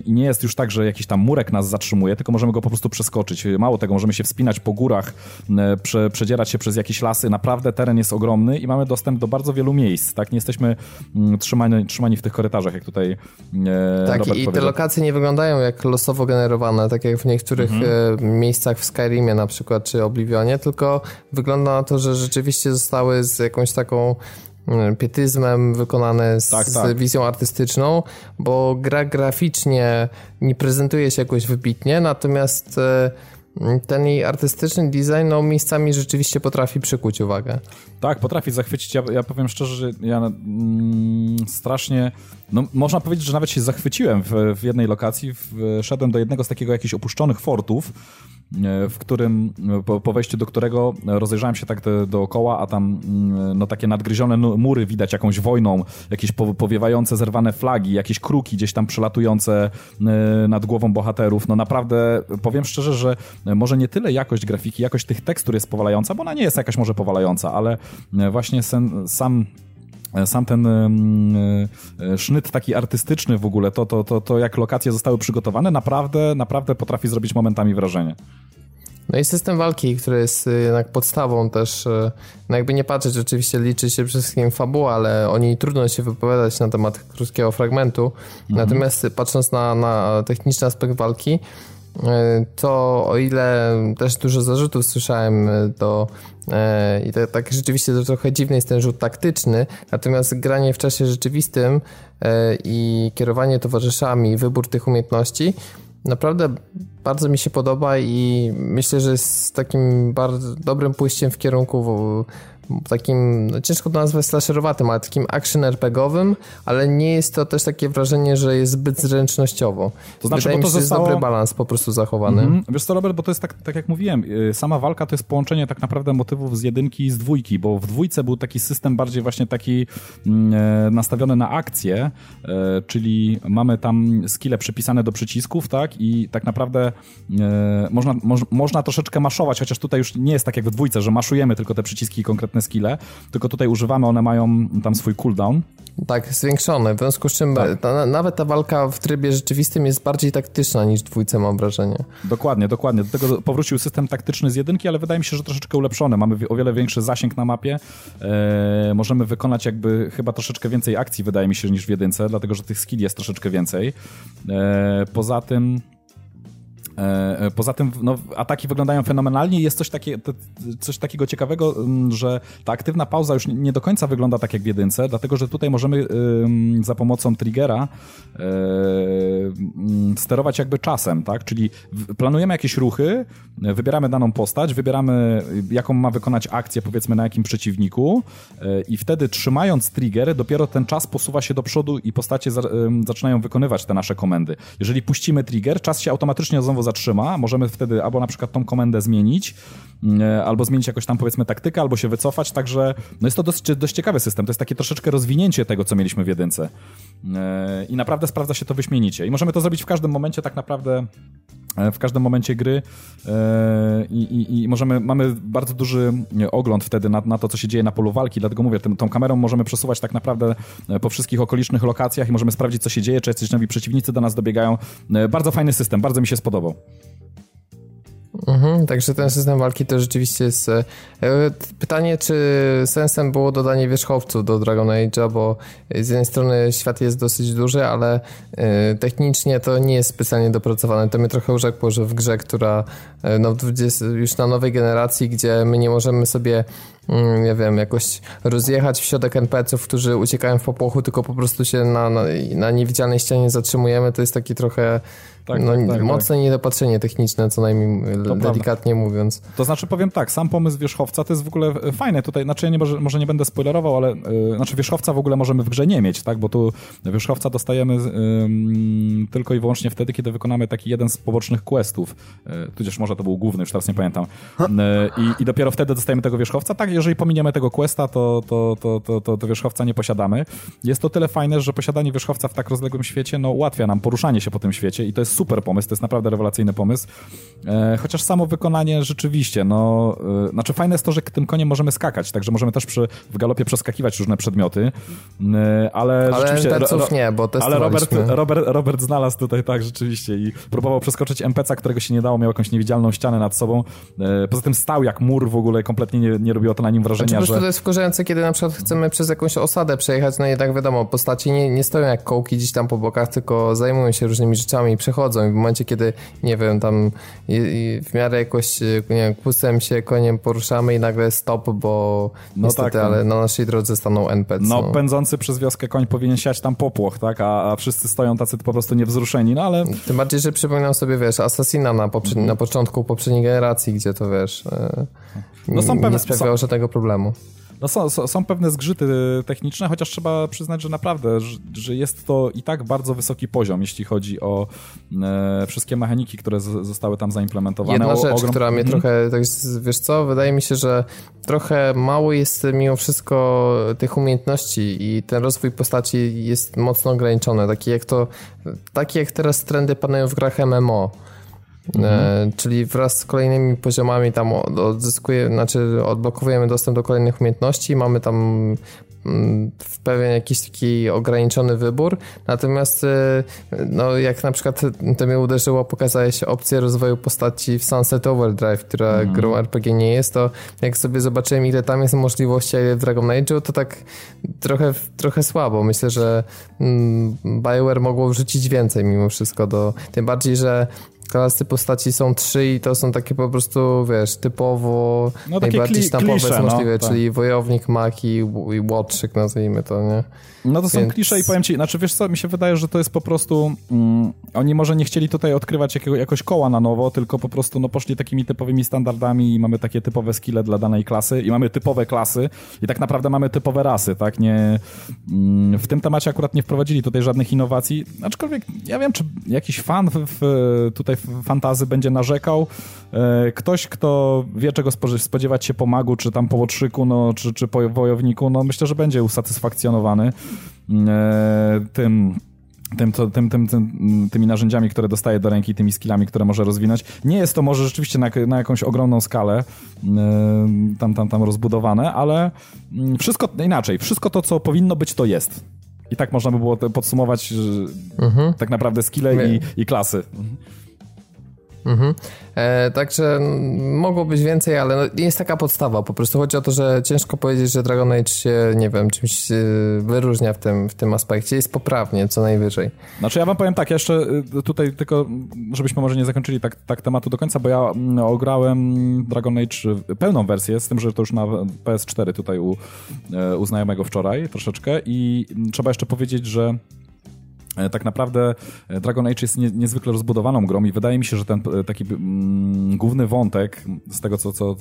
i nie jest już tak, że jakiś tam murek nas zatrzymuje, tylko możemy go po prostu przeskoczyć. Mało tego, możemy się wspinać po górach, prze, przedzierać się przez jakieś lasy, naprawdę teren jest ogromny i mamy dostęp do bardzo wielu miejsc, tak? Nie jesteśmy mm, trzymani, trzymani w tych korytarzach, jak tutaj yy, Tak, Robert i powiedział. te lokacje nie wyglądają jak losowe losowo generowane, tak jak w niektórych mhm. E, miejscach w Skyrimie na przykład, czy Oblivionie, tylko wygląda na to, że rzeczywiście zostały z jakąś taką mm, pietyzmem wykonane z, tak, tak. wizją artystyczną, bo gra graficznie nie prezentuje się jakoś wybitnie, natomiast e, ten jej artystyczny design no, miejscami rzeczywiście potrafi przykuć uwagę. Tak, potrafi zachwycić. Ja, ja powiem szczerze, że ja mm, strasznie, no można powiedzieć, że nawet się zachwyciłem w, w jednej lokacji. Wszedłem do jednego z takiego jakichś opuszczonych fortów, w którym, e, po, wejściu do którego rozejrzałem się tak dookoła, a tam mm, no takie nadgryzione mury widać jakąś wojną, jakieś powiewające, zerwane flagi, jakieś kruki gdzieś tam przelatujące e, nad głową bohaterów. No naprawdę, powiem szczerze, że może nie tyle jakość grafiki, jakość tych tekstur jest powalająca, bo ona nie jest jakaś może powalająca, ale właśnie sen, sam sam ten y, sznyt taki artystyczny w ogóle, to, to, to, to jak lokacje zostały przygotowane, naprawdę, naprawdę potrafi zrobić momentami wrażenie. No i system walki, który jest jednak podstawą też, no jakby nie patrzeć, oczywiście liczy się przede wszystkim fabuła, ale o niej trudno się wypowiadać na temat krótkiego fragmentu. Mhm. Natomiast patrząc na, na techniczny aspekt walki, to o ile też dużo zarzutów słyszałem do i to, tak rzeczywiście to trochę dziwny jest ten rzut taktyczny, natomiast granie w czasie rzeczywistym i kierowanie towarzyszami, wybór tych umiejętności naprawdę bardzo mi się podoba i myślę, że jest takim bardzo dobrym pójściem w kierunku takim, no ciężko to nazwać slasherowatym, ale takim action RPGowym, ale nie jest to też takie wrażenie, że jest zbyt zręcznościowo. To znaczy, Wydaje bo to mi się, zostało... jest dobry balans po prostu zachowany. Mm -hmm. Wiesz co, Robert, bo to jest tak, tak jak mówiłem, y, sama walka to jest połączenie tak naprawdę motywów z jedynki i z dwójki, bo w dwójce był taki system bardziej właśnie taki mm, e, nastawiony na akcję, e, czyli mamy tam skille przypisane do przycisków, tak, i tak naprawdę e, można, moż, można troszeczkę maszować, chociaż tutaj już nie jest tak jak w dwójce, że maszujemy tylko te przyciski i konkretne skille, tylko tutaj używamy, one mają tam swój cooldown. Tak, zwiększone, w związku z czym tak. ta, nawet ta walka w trybie rzeczywistym jest bardziej taktyczna niż dwójce, mam wrażenie. Dokładnie, dokładnie. Do tego powrócił system taktyczny z jedynki, ale wydaje mi się, że troszeczkę ulepszony. Mamy o wiele większy zasięg na mapie. Eee, możemy wykonać jakby chyba troszeczkę więcej akcji, wydaje mi się, niż w jedynce, dlatego że tych skilli jest troszeczkę więcej. Eee, poza tym poza tym no, ataki wyglądają fenomenalnie. Jest coś, takie, coś takiego ciekawego, mm, że ta aktywna pauza już nie do końca wygląda tak jak w jedynce, dlatego że tutaj możemy za pomocą triggera e, mm, sterować jakby czasem, tak? Czyli planujemy jakieś ruchy, wybieramy daną postać, wybieramy jaką ma wykonać akcję powiedzmy na jakim przeciwniku i wtedy trzymając trigger dopiero ten czas posuwa się do przodu i postacie zaczynają wykonywać te nasze komendy. Jeżeli puścimy trigger, czas się automatycznie znowu zatrzyma, możemy wtedy albo na przykład tą komendę zmienić, mm, e, albo zmienić jakoś tam powiedzmy taktykę, albo się wycofać, także no jest to dość, dość ciekawy system, to jest takie troszeczkę rozwinięcie tego, co mieliśmy w jedynce. E, i naprawdę sprawdza się to wyśmienicie. I możemy to zrobić w każdym momencie tak naprawdę w każdym momencie gry i, i, i, możemy, mamy bardzo duży ogląd wtedy na, na, to, co się dzieje na polu walki, dlatego mówię, tym, tą kamerą możemy przesuwać tak naprawdę po wszystkich okolicznych lokacjach i możemy sprawdzić, co się dzieje, czy jacyś nowi przeciwnicy do nas dobiegają. Bardzo fajny system, bardzo mi się spodobał. Mhm, także ten system walki to rzeczywiście jest. E, pytanie, czy sensem było dodanie wierzchowców do Dragon Age'a, bo z jednej strony świat jest dosyć duży, ale e, technicznie to nie jest specjalnie dopracowane. To mnie trochę urzekło, że w grze, która e, no, już na nowej generacji, gdzie my nie możemy sobie mm, nie wiem, jakoś rozjechać w środek NPC-ów, którzy uciekają w popłochu, tylko po prostu się na, na, na niewidzialnej ścianie zatrzymujemy, to jest taki trochę tak, no, tak, tak, mocne tak. niedopatrzenie techniczne, co najmniej to delikatnie prawda. mówiąc. To znaczy, powiem tak, sam pomysł wierzchowca to jest w ogóle fajne tutaj, znaczy ja nie, może, nie będę spoilerował, ale yy, znaczy wierzchowca w ogóle możemy w grze nie mieć, tak, bo tu wierzchowca dostajemy yy, tylko i wyłącznie wtedy, kiedy wykonamy taki jeden z pobocznych questów, yy, tudzież może to był główny, już teraz nie pamiętam, y, i, i dopiero wtedy dostajemy tego wierzchowca, tak, jeżeli pominiemy tego questa, to, to, to, to, to, to wierzchowca nie posiadamy. Jest to tyle fajne, że posiadanie wierzchowca w tak rozległym świecie, no ułatwia nam poruszanie się po tym świecie i to jest super pomysł, to jest naprawdę rewelacyjny pomysł. E, chociaż samo wykonanie rzeczywiście, no, e, znaczy fajne jest to, że tym koniem możemy skakać, także możemy też przy, w galopie przeskakiwać różne przedmioty, e, ale, ale rzeczywiście... Ale ro, nie, bo Ale Robert, Robert, Robert znalazł tutaj tak rzeczywiście i próbował przeskoczyć NPC, którego się nie dało, miał jakąś niewidzialną ścianę nad sobą. Poza tym stał jak mur w ogóle, kompletnie nie, nie robiło to na nim wrażenia, znaczy, że... to jest wkurzające, kiedy na przykład chcemy przez jakąś osadę przejechać, no jednak wiadomo, postaci nie, nie stoją jak kołki gdzieś tam po bokach, tylko zajmują się różnymi rzeczami i przechodzą i w momencie, kiedy, nie wiem, tam w miarę jakoś, nie wiem, kusem się koniem poruszamy i nagle stop, bo no niestety, tak, ale na naszej drodze staną NPC. No, no, pędzący przez wioskę koń powinien siać tam popłoch, tak, a, a wszyscy stoją tacy po prostu niewzruszeni, no ale... Tym bardziej, że przypominam sobie, wiesz, Assassina na, poprzedni, na początku poprzedniej generacji, gdzie to, wiesz, e, no, są nie sprawiało są... żadnego problemu. No są, są, są, pewne zgrzyty techniczne, chociaż trzeba przyznać, że naprawdę, że, że jest to i tak bardzo wysoki poziom, jeśli chodzi o e, wszystkie mechaniki, które z, zostały tam zaimplementowane. Jedna rzecz, ogrom... która mnie mhm. trochę, tak, wiesz co, wydaje mi się, że trochę mało jest mimo wszystko tych umiejętności i ten rozwój postaci jest mocno ograniczony, taki jak to, taki jak teraz trendy panują w grach MMO. Mhm. E, czyli wraz z kolejnymi poziomami tam odzyskuje, znaczy odblokowujemy dostęp do kolejnych umiejętności, mamy tam mm, w pewien jakiś taki ograniczony wybór. Natomiast e, no, jak na przykład to mnie uderzyło, pokazałeś opcję rozwoju postaci w Sunset Overdrive, która mm. grą RPG nie jest, to jak sobie zobaczyłem ile tam jest możliwości, a ile w Dragon Age'u, to tak trochę, trochę słabo. Myślę, że mm, BioWare mogło wrzucić więcej mimo wszystko do... Tym bardziej, że klasy postaci są trzy i to są takie po prostu, wiesz, typowo no, najbardziej sztampowe no, możliwe, tak. czyli wojownik, mak i, i łotrzyk, nazwijmy to, nie? No to są Więc... klisze i powiem ci, znaczy wiesz co, mi się wydaje, że to jest po prostu, mm, oni może nie chcieli tutaj odkrywać jakiego, jakoś koła na nowo, tylko po prostu no poszli takimi typowymi standardami i mamy takie typowe skille dla danej klasy i mamy typowe klasy i tak naprawdę mamy typowe rasy, tak? Nie, mm, w tym temacie akurat nie wprowadzili tutaj żadnych innowacji, aczkolwiek ja wiem, czy jakiś fan w, w, tutaj fantazy będzie narzekał, e, ktoś, kto wie czego spodziewać się po magu, czy tam po łotrzyku, no, czy, czy po wojowniku, no myślę, że będzie usatysfakcjonowany. E, tym tym, tym, tym, tym, tymi narzędziami, które dostaje do ręki, tymi skillami, które może rozwinąć. Nie jest to może rzeczywiście na, na jakąś ogromną skalę yy, tam, tam, tam rozbudowane, ale yy, wszystko inaczej. Wszystko to, co powinno być, to jest. I tak można by było podsumować mhm. tak naprawdę skille i, i klasy. Mhm. Mhm. E, także mogło być więcej, ale no, jest taka podstawa. Po prostu chodzi o to, że ciężko powiedzieć, że Dragon Age się, nie wiem, czymś e, wyróżnia w tym, w tym aspekcie. Jest poprawnie, co najwyżej. Znaczy ja wam powiem tak, jeszcze e, tutaj tylko, żebyśmy może nie zakończyli tak, tak tematu do końca, bo ja mm, ograłem Dragon Age pełną wersję, z tym, że to już na PS4 tutaj u, e, u znajomego wczoraj troszeczkę i trzeba jeszcze powiedzieć, że tak naprawdę e, Dragon Age jest nie, niezwykle rozbudowaną grą i wydaje mi się, że ten e, taki mm, główny wątek z tego, co, co,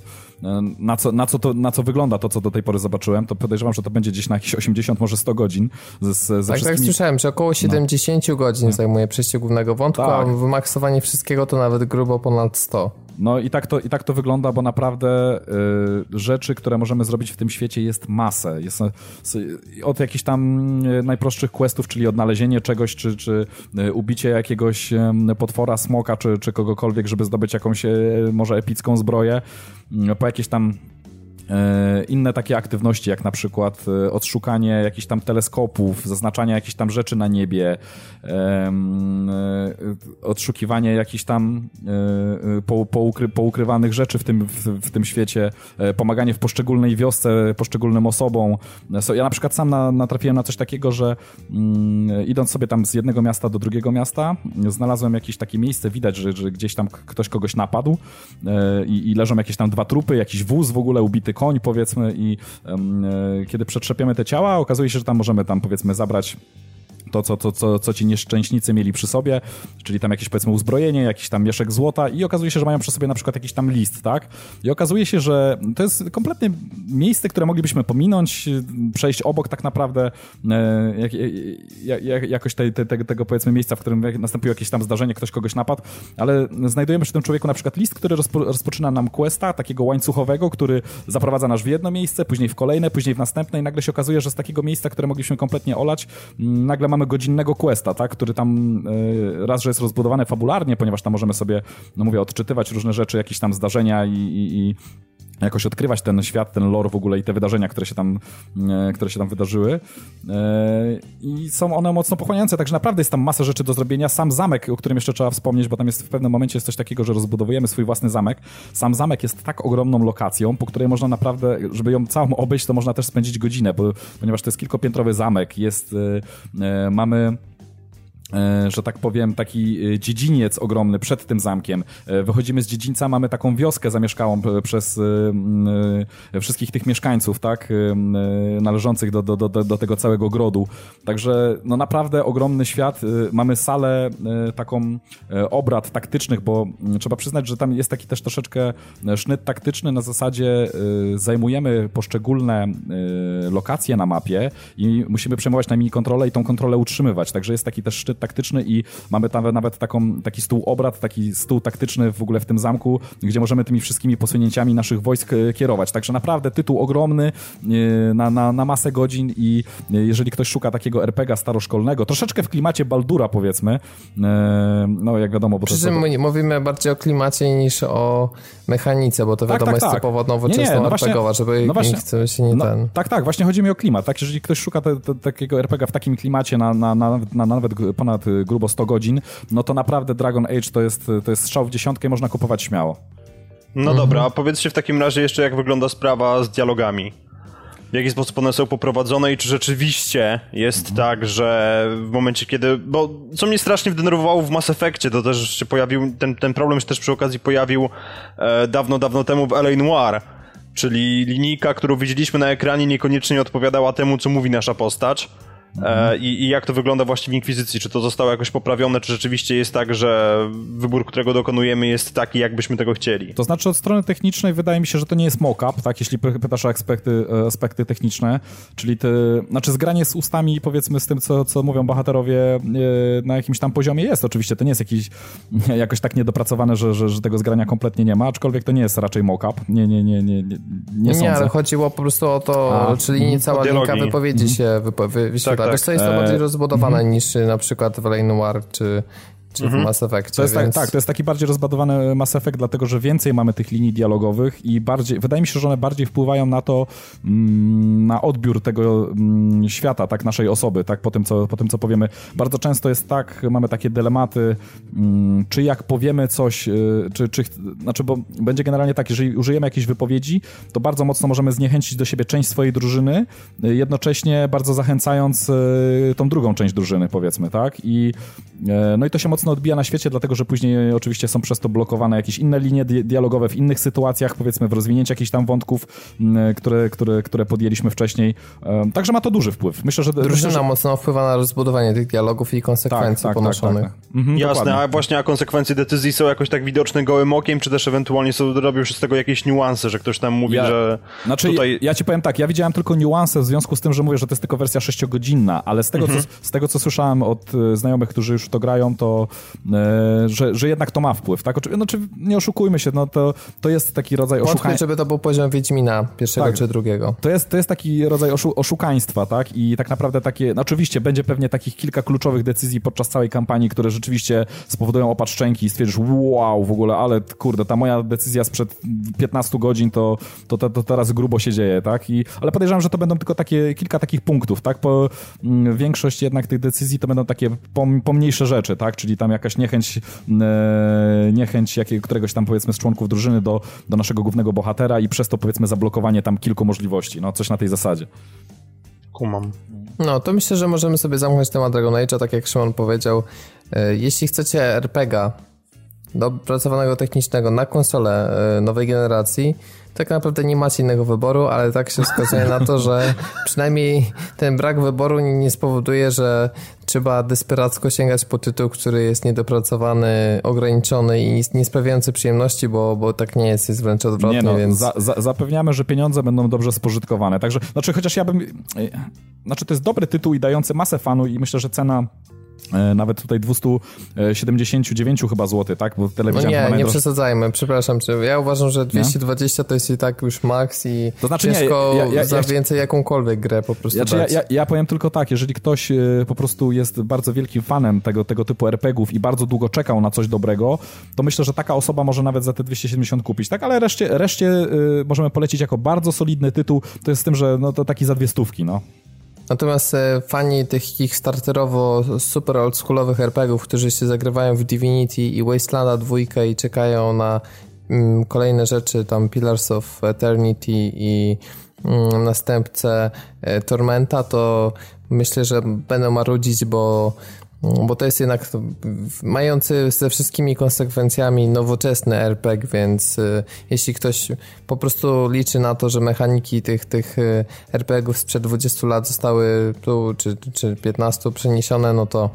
na, co, na, co to, na co wygląda to, co do tej pory zobaczyłem, to podejrzewam, że to będzie gdzieś na jakieś 80, może 100 godzin. Tak, tak wszystkimi... tak słyszałem, że około 70 no. godzin zajmuje przejście głównego wątku, tak. a wymaksowanie wszystkiego to nawet grubo ponad 100. No i tak to, i tak to wygląda, bo naprawdę y, rzeczy, które możemy zrobić w tym świecie jest masę. Jest, y, od jakichś tam y, najprostszych questów, czyli odnalezienie czegoś, czy, czy y, ubicie jakiegoś y, potwora, smoka, czy, czy kogokolwiek, żeby zdobyć jakąś y, może epicką zbroję, po jakieś tam E, inne takie aktywności, jak na przykład e, odszukanie jakichś tam teleskopów, zaznaczanie jakichś tam rzeczy na niebie, e, odszukiwanie jakichś tam poukry, poukrywanych rzeczy w tym, w, w, tym świecie, pomaganie w poszczególnej wiosce, poszczególnym osobom. Ja na przykład sam na, natrafiłem na coś takiego, że mm, idąc sobie tam z jednego miasta do drugiego miasta, znalazłem jakieś takie miejsce, widać, że, że gdzieś tam ktoś kogoś napadł i, i leżą jakieś tam dwa trupy, jakiś wóz w ogóle ubity koń powiedzmy i um, kiedy przetrzepiemy te ciała, okazuje się, że tam możemy tam powiedzmy zabrać to, co, to, co, co ci nieszczęśnicy mieli przy sobie, czyli tam jakieś powiedzmy uzbrojenie, jakiś tam mieszek złota i okazuje się, że mają przy sobie na przykład jakiś tam list, tak? I okazuje się, że to jest kompletnie miejsce, które moglibyśmy pominąć, przejść obok tak naprawdę e, jak, jak, jak, jakoś te, te, tego powiedzmy miejsca, w którym nastąpiło jakieś tam zdarzenie, ktoś kogoś napadł, ale znajdujemy przy tym człowieku na przykład list, który rozpo, rozpoczyna nam questa, takiego łańcuchowego, który zaprowadza nas w jedno miejsce, później w kolejne, później w następne i nagle się okazuje, że z takiego miejsca, które mogliśmy kompletnie olać, nagle mamy mamy godzinnego questa, tak, który tam y, raz, że jest rozbudowany fabularnie, ponieważ tam możemy sobie, no mówię, odczytywać różne rzeczy, jakieś tam zdarzenia i, i, i jakoś odkrywać ten świat, ten lore w ogóle i te wydarzenia, które się tam, e, które się tam wydarzyły. E, I są one mocno pochłaniające, także naprawdę jest tam masa rzeczy do zrobienia. Sam zamek, o którym jeszcze trzeba wspomnieć, bo tam jest w pewnym momencie jest coś takiego, że rozbudowujemy swój własny zamek. Sam zamek jest tak ogromną lokacją, po której można naprawdę, żeby ją całą obejść, to można też spędzić godzinę, bo, ponieważ to jest kilkopiętrowy zamek, jest, e, mamy że tak powiem, taki e, dziedziniec ogromny przed tym zamkiem. E, wychodzimy z dziedzińca, mamy taką wioskę zamieszkałą przez wszystkich tych mieszkańców, tak, należących do, do, do, do tego całego grodu. Także no naprawdę ogromny świat. Mamy salę taką obrad taktycznych, bo trzeba przyznać, że tam jest taki też troszeczkę sznyt taktyczny na zasadzie zajmujemy poszczególne lokacje na mapie i musimy przejmować na mini kontrolę i tą kontrolę utrzymywać. Także jest taki też sznyt taktyczny i mamy tam nawet taką, taki stół obrad, taki stół taktyczny w ogóle w tym zamku, gdzie możemy tymi wszystkimi posunięciami naszych wojsk e, kierować. Także naprawdę tytuł ogromny e, na, na, na masę godzin i e, jeżeli ktoś szuka takiego RPGa staroszkolnego, troszeczkę w klimacie Baldura powiedzmy, no jak wiadomo... Bo Przy czym to... mówimy bardziej o klimacie niż o mechanice, bo to tak, wiadomo tak, jest tak. typowo nowoczesna nie, nie, no RPGowa, żeby no właśnie, nikt się nie no, ten... Tak, tak, właśnie chodzi mi o klimat, tak? Jeżeli ktoś szuka te, te, takiego RPG w takim klimacie na, na, na, na nawet ponad ponad y, grubo 100 godzin, no to naprawdę Dragon Age to jest, to jest strzał w dziesiątkę można kupować śmiało. No mhm. dobra, a powiedzcie w takim razie jeszcze, jak wygląda sprawa z dialogami. W jaki sposób one są poprowadzone i czy rzeczywiście jest mhm. tak, że w momencie, kiedy. Bo co mnie strasznie wdenerwowało w Mass Effectie, to też się pojawił. Ten, ten problem się też przy okazji pojawił e, dawno, dawno temu w L.A. Noir. Czyli linijka, którą widzieliśmy na ekranie, niekoniecznie odpowiadała temu, co mówi nasza postać. E, i, I, jak to wygląda właśnie w Inkwizycji? Czy to zostało jakoś poprawione, czy rzeczywiście jest tak, że wybór, którego dokonujemy jest taki, jakbyśmy tego chcieli? To znaczy od strony technicznej wydaje mi się, że to nie jest mock-up, tak, jeśli pytasz o aspekty, e, aspekty techniczne, czyli te, znaczy zgranie z ustami powiedzmy z tym, co, co mówią bohaterowie e, na jakimś tam poziomie jest. Oczywiście, to nie jest jakiś jakoś tak niedopracowane, że, że, że tego zgrania kompletnie nie ma, aczkolwiek to nie jest raczej mock-up, nie, nie, nie, nie, nie, nie, nie ale chodziło po prostu o to, A, czyli nie cała linka wypowiedzi mm. się wypo, wy, tak, tak. Wiesz, to jest to bardziej rozbudowane mm -hmm. niż na przykład w Lane Noir czy czy mhm. w Mass Effect. To jest tak, więc... tak, tak, to jest taki bardziej rozbudowany Mass Effect, dlatego że więcej mamy tych linii dialogowych i bardziej, wydaje mi się, że one bardziej wpływają na to, mm, na odbiór tego mm, świata, tak, naszej osoby, tak, po tym, co, po tym, co powiemy. Bardzo często jest tak, mamy takie dylematy, mm, czy jak powiemy coś, y, czy, czy, znaczy, bo będzie generalnie tak, jeżeli użyjemy jakiejś wypowiedzi, to bardzo mocno możemy zniechęcić do siebie część swojej drużyny, y, jednocześnie bardzo zachęcając y, tą drugą część drużyny, powiedzmy, tak, i no i to się mocno mocno odbija na świecie, dlatego że później oczywiście są przez to blokowane jakieś inne linie di dialogowe w innych sytuacjach, powiedzmy w rozwinięciu jakichś tam wątków, które, które, które podjęliśmy wcześniej. Także ma to duży wpływ. Myślę, że... Drużyna myślę, że... mocno wpływa na rozbudowanie tych dialogów i konsekwencji tak, tak, ponoszonych. Tak, tak, tak. Mhm, Jasne, dokładnie. a właśnie a konsekwencje decyzji są jakoś tak widoczne gołym okiem, czy też ewentualnie są, robią się z tego jakieś niuanse, że ktoś tam mówi, ja, że Znaczy, tutaj... ja, ci powiem tak, ja widziałem tylko niuanse w związku z tym, że mówię, że to jest tylko wersja sześciogodzinna, ale z tego, mhm. co, z tego co słyszałem od e, znajomych, którzy już to grają, to że, że jednak to ma wpływ, tak? Znaczy, nie oszukujmy się, no to, to jest taki rodzaj oszukaństwa. żeby to był poziom Wiedźmina pierwszego tak, czy drugiego. To jest, to jest taki rodzaj oszu oszukaństwa, tak? I tak naprawdę takie, no oczywiście będzie pewnie takich kilka kluczowych decyzji podczas całej kampanii, które rzeczywiście spowodują opad szczęki i stwierdzisz, wow, w ogóle, ale kurde, ta moja decyzja sprzed 15 godzin, to, to, to, to teraz grubo się dzieje, tak? I, ale podejrzewam, że to będą tylko takie, kilka takich punktów, tak? Po, mm, większość jednak tych decyzji to będą takie pomniejsze rzeczy, tak? Czyli tam jakaś niechęć E, niechęć jakiego, któregoś tam powiedzmy z członków drużyny do, do naszego głównego bohatera i przez to powiedzmy zablokowanie tam kilku możliwości, no coś na tej zasadzie. Kumam. No, to myślę, że możemy sobie zamknąć temat Dragon Age'a, tak jak Szymon powiedział. E, jeśli chcecie RPGa dopracowanego technicznego na konsolę e, nowej generacji, tak naprawdę nie macie innego wyboru, ale tak się wskazuje na to, że przynajmniej ten brak wyboru nie, spowoduje, że trzeba desperacko sięgać po tytuł, który jest niedopracowany, ograniczony i nie sprawiający przyjemności, bo, bo tak nie jest, jest wręcz odwrotnie, nie no, więc... Za, za, zapewniamy, że pieniądze będą dobrze spożytkowane, także, znaczy chociaż ja bym... Znaczy to jest dobry tytuł i dający masę fanu i myślę, że cena E, nawet tutaj 279 chyba złotych, tak? Bo telewizja no nie, nie przesadzajmy, przepraszam cię. Ja uważam, że 220 to jest i tak już maks i to znaczy, ciężko nie, ja, ja, za ja, więcej jakąkolwiek grę po prostu znaczy, ja, ja, powiem tylko tak, jeżeli ktoś e, po prostu jest bardzo wielkim fanem tego, tego typu RPGów i bardzo długo czekał na coś dobrego, to myślę, że taka osoba może nawet za te 270 kupić, tak? Ale reszcie, reszcie e, możemy polecić jako bardzo solidny tytuł, to jest z tym, że no to taki za dwie stówki, no. Natomiast e, fani tych starterowo super oldschoolowych RPGów, którzy się zagrywają w Divinity i Wastelanda dwójkę i czekają na mm, kolejne rzeczy, tam Pillars of Eternity i mm, następcę e, Tormenta, to myślę, że będą marudzić, bo bo to jest jednak mający ze wszystkimi konsekwencjami nowoczesny RPG, więc y, jeśli ktoś po prostu liczy na to, że mechaniki tych, tych y, RPGów sprzed 20 lat zostały tu czy, czy 15 przeniesione, no to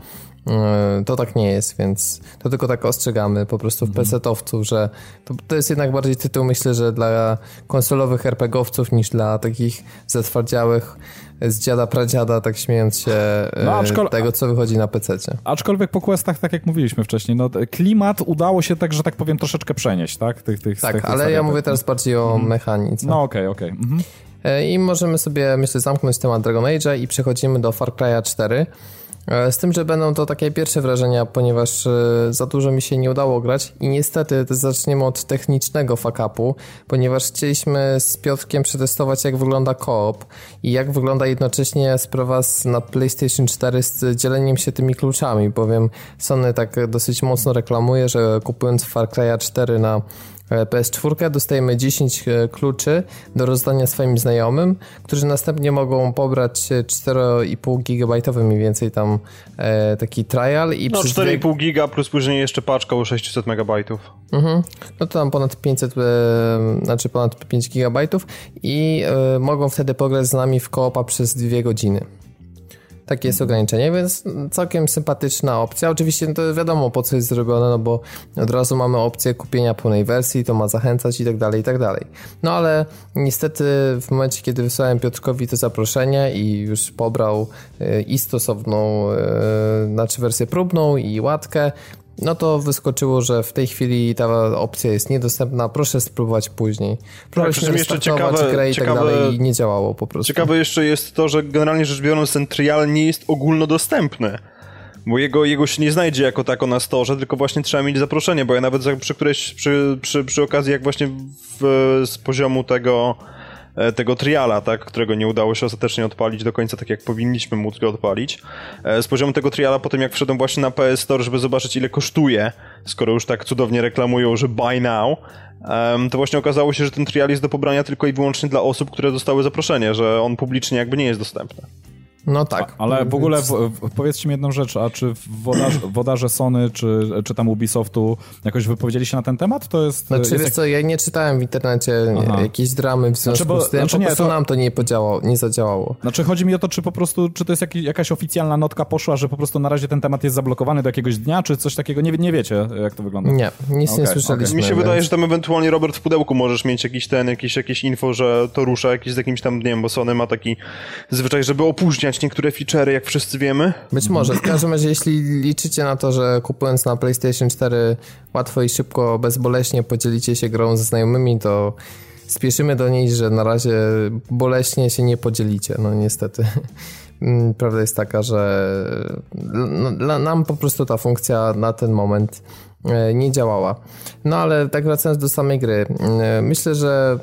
to tak nie jest, więc to tylko tak ostrzegamy po prostu w mhm. PC-owców, że to, to jest jednak bardziej tytuł, myślę, że dla konsolowych RPGowców niż dla takich zatwardziałych z dziada pradziada, tak śmiejąc się no, aczkol... tego, co wychodzi na PC. Aczkolwiek po questach, tak jak mówiliśmy wcześniej, no, klimat udało się tak, że tak powiem, troszeczkę przenieść, tak? Tych, tych, tak, tych, ale ja mówię teraz bardziej o mhm. mechanice. No okej, okay, okej. Okay. Mhm. E, I możemy sobie, myślę, zamknąć temat Dragon Age'a i przechodzimy do Far Cry'a 4. E, z tym, że będą to takie pierwsze wrażenia, ponieważ e, za dużo mi się nie udało grać i niestety zaczniemy od technicznego fakapu, ponieważ chcieliśmy z Piotrkiem przetestować jak wygląda koop i jak wygląda jednocześnie sprawa na PlayStation 4 z dzieleniem się tymi kluczami, bowiem Sony tak dosyć mocno reklamuje, że kupując Far Cry 4 na PS4 dostajemy 10 e, kluczy do rozdania swoim znajomym, którzy następnie mogą pobrać 4,5 GB mniej więcej tam e, taki trial. I no 4,5 dwie... giga plus później jeszcze paczka o 600 MB. Mhm. No to tam ponad 500, e, znaczy ponad 5 GB i e, mogą wtedy pograć z nami w koopa przez dwie godziny. Takie jest ograniczenie, więc całkiem sympatyczna opcja. Oczywiście no to wiadomo po co jest zrobione, no bo od razu mamy opcję kupienia pełnej wersji, to ma zachęcać i tak dalej, i tak dalej. No ale niestety w momencie, kiedy wysłałem Piotrkowi to zaproszenie i już pobrał y, i stosowną, y, znaczy wersję próbną i łatkę, no to wyskoczyło, że w tej chwili ta opcja jest niedostępna, proszę spróbować później. Próbowaliśmy tak, jeszcze ciekawe, grę i tak ciekawe, tak dalej i nie działało po prostu. Ciekawe jeszcze jest to, że generalnie rzecz biorąc ten trial nie jest ogólnodostępny. Bo jego, jego się nie znajdzie jako tako na storze, tylko właśnie trzeba mieć zaproszenie, bo ja nawet przy którejś, przy, przy, przy okazji jak właśnie w, z poziomu tego tego triala, tak, którego nie udało się ostatecznie odpalić do końca tak jak powinniśmy móc go odpalić. E, z poziomu tego triala potem jak wszedłem właśnie na PS Store, żeby zobaczyć ile kosztuje, skoro już tak cudownie reklamują, że buy now, to właśnie okazało się, że ten trial jest do pobrania tylko i wyłącznie dla osób, które dostały zaproszenie, że on publicznie jakby nie jest dostępny. No tak. A, ale w ogóle w, w, powiedzcie mi jedną rzecz, a czy wodarze, wodarze Sony, czy, czy tam Ubisoftu jakoś wypowiedzieli się na ten temat? To jest... Znaczy jest wiesz co, ja nie czytałem w internecie Aha. jakiejś dramy w związku znaczy, bo, z tym, znaczy, po prostu to... nam to nie podziałało, nie zadziałało. Znaczy chodzi mi o to, czy po prostu, czy to jest jaki, jakaś oficjalna notka poszła, że po prostu na razie ten temat jest zablokowany do jakiegoś dnia, czy coś takiego, nie, nie wiecie jak to wygląda? Nie, nic okay, nie słyszeliśmy. Okay. Mi się więc... wydaje, że tam ewentualnie Robert w pudełku możesz mieć jakiś ten, jakieś, jakieś info, że to rusza jakiś z jakimś tam dniem, bo Sony ma taki zwyczaj, żeby opóźniać niektóre feature'y jak wszyscy wiemy. Być może. W każdym razie, jeśli liczycie na to, że kupując na PlayStation 4 łatwo i szybko, bezboleśnie podzielicie się grą ze znajomymi, to spieszymy do niej, że na razie boleśnie się nie podzielicie. No niestety. Mm, prawda jest taka, że no, nam po prostu ta funkcja na ten moment e, nie działała. No ale tak wracając do samej gry. E, myślę, że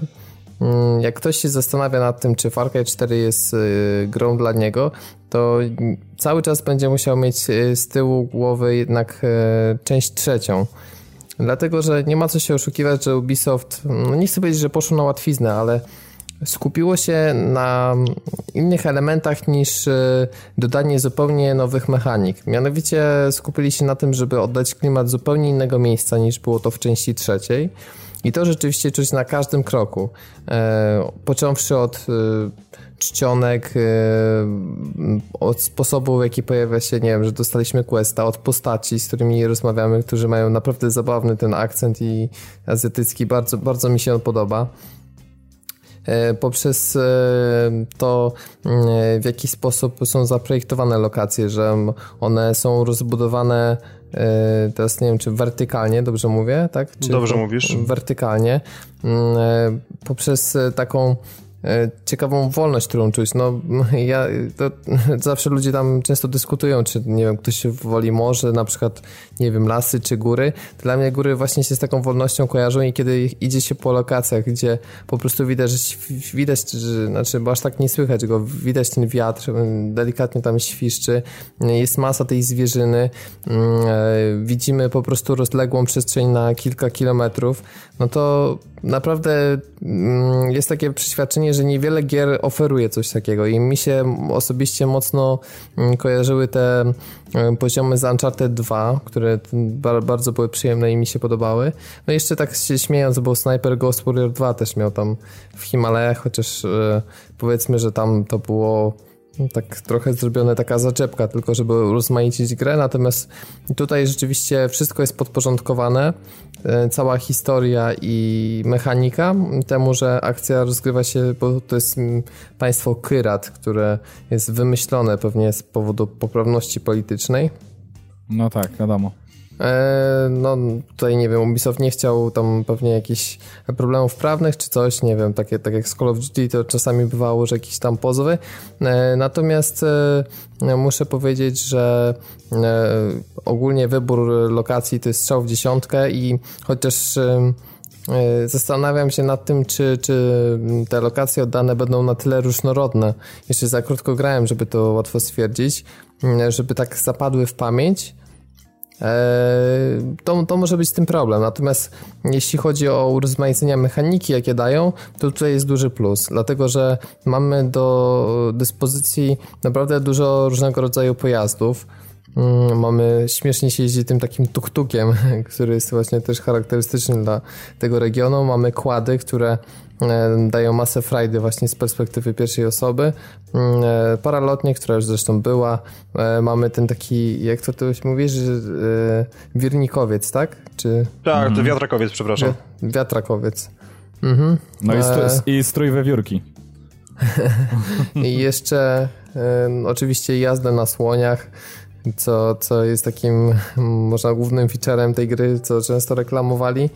jak ktoś się zastanawia nad tym, czy Far Cry 4 jest y, grą dla niego, to cały czas będzie musiał mieć y, z tyłu głowy jednak y, część trzecią. Dlatego, że nie ma co się oszukiwać, że Ubisoft, no nie chcę powiedzieć, że poszło na łatwiznę, ale skupiło się na innych elementach niż dodanie zupełnie nowych mechanik. Mianowicie skupili się na tym, żeby oddać klimat zupełnie innego miejsca niż było to w części trzeciej. I to rzeczywiście czuć na każdym kroku. E, począwszy od e, czcionek, e, od sposobu, w jaki pojawia się, nie wiem, że dostaliśmy questa, od postaci, z którymi rozmawiamy, którzy mają naprawdę zabawny ten akcent i azjatycki, bardzo, bardzo mi się on podoba poprzez to, w jaki sposób są zaprojektowane lokacje, że one są rozbudowane E, teraz nie wiem, czy wertykalnie, dobrze mówię, tak? Czy dobrze mówisz. Wertykalnie, mm, e, poprzez taką E, ciekawą wolność, którą czuć. No, ja, to zawsze ludzie tam często dyskutują, czy nie wiem, ktoś woli morze, na przykład, nie wiem, lasy czy góry. Dla mnie góry właśnie się z taką wolnością kojarzą i kiedy idzie się po lokacjach, gdzie po prostu widać, widać, że, znaczy, bo aż tak nie słychać go, widać ten wiatr, delikatnie tam świszczy, jest masa tej zwierzyny, e, widzimy po prostu rozległą przestrzeń na kilka kilometrów, no to naprawdę jest takie przeświadczenie, że niewiele gier oferuje coś takiego i mi się osobiście mocno mm, kojarzyły te mm, poziomy z Uncharted 2, które bardzo były przyjemne i mi się podobały. No jeszcze tak się śmiejąc, bo Sniper Ghost Warrior 2 też miał tam w Himalajach, chociaż e, powiedzmy, że tam to było tak trochę zrobione taka zaczepka, tylko żeby rozmaicić grę, natomiast tutaj rzeczywiście wszystko jest podporządkowane, e, cała historia i mechanika temu, że akcja rozgrywa się, bo to jest mm, państwo Kyrat, które jest wymyślone pewnie z powodu poprawności politycznej. No tak, wiadomo. E, no tutaj nie wiem, Ubisoft nie chciał tam pewnie jakichś problemów prawnych czy coś, nie wiem, takie, tak jak z Call of Duty to czasami bywało, że jakiś tam pozwy. E, natomiast e, muszę powiedzieć, że ogólnie wybór lokacji to jest strzał w dziesiątkę i chociaż Zastanawiam się nad tym, czy, czy te lokacje oddane będą na tyle różnorodne. Jeszcze za krótko grałem, żeby to łatwo stwierdzić, żeby tak zapadły w pamięć, to, to może być z tym problem. Natomiast jeśli chodzi o urozmaicenia mechaniki, jakie dają, to tutaj jest duży plus, dlatego że mamy do dyspozycji naprawdę dużo różnego rodzaju pojazdów. Mm, mamy śmiesznie się jeździ tym takim tuktukiem, który jest właśnie też charakterystyczny dla tego regionu. Mamy kłady, które E, dają masę frajdy właśnie z perspektywy pierwszej osoby. Mm, e, paralotnie, która już zresztą była, e, mamy ten taki, jak to ty mówisz, wirnikowiec, tak? Czy... Tak, mhm. to wiatrakowiec, przepraszam. Wiatrakowiec. Mhm. No i, strój, i strój wiewiórki. I jeszcze oczywiście jazdę na słoniach co, co jest takim, można głównym featurem tej gry, co często reklamowali.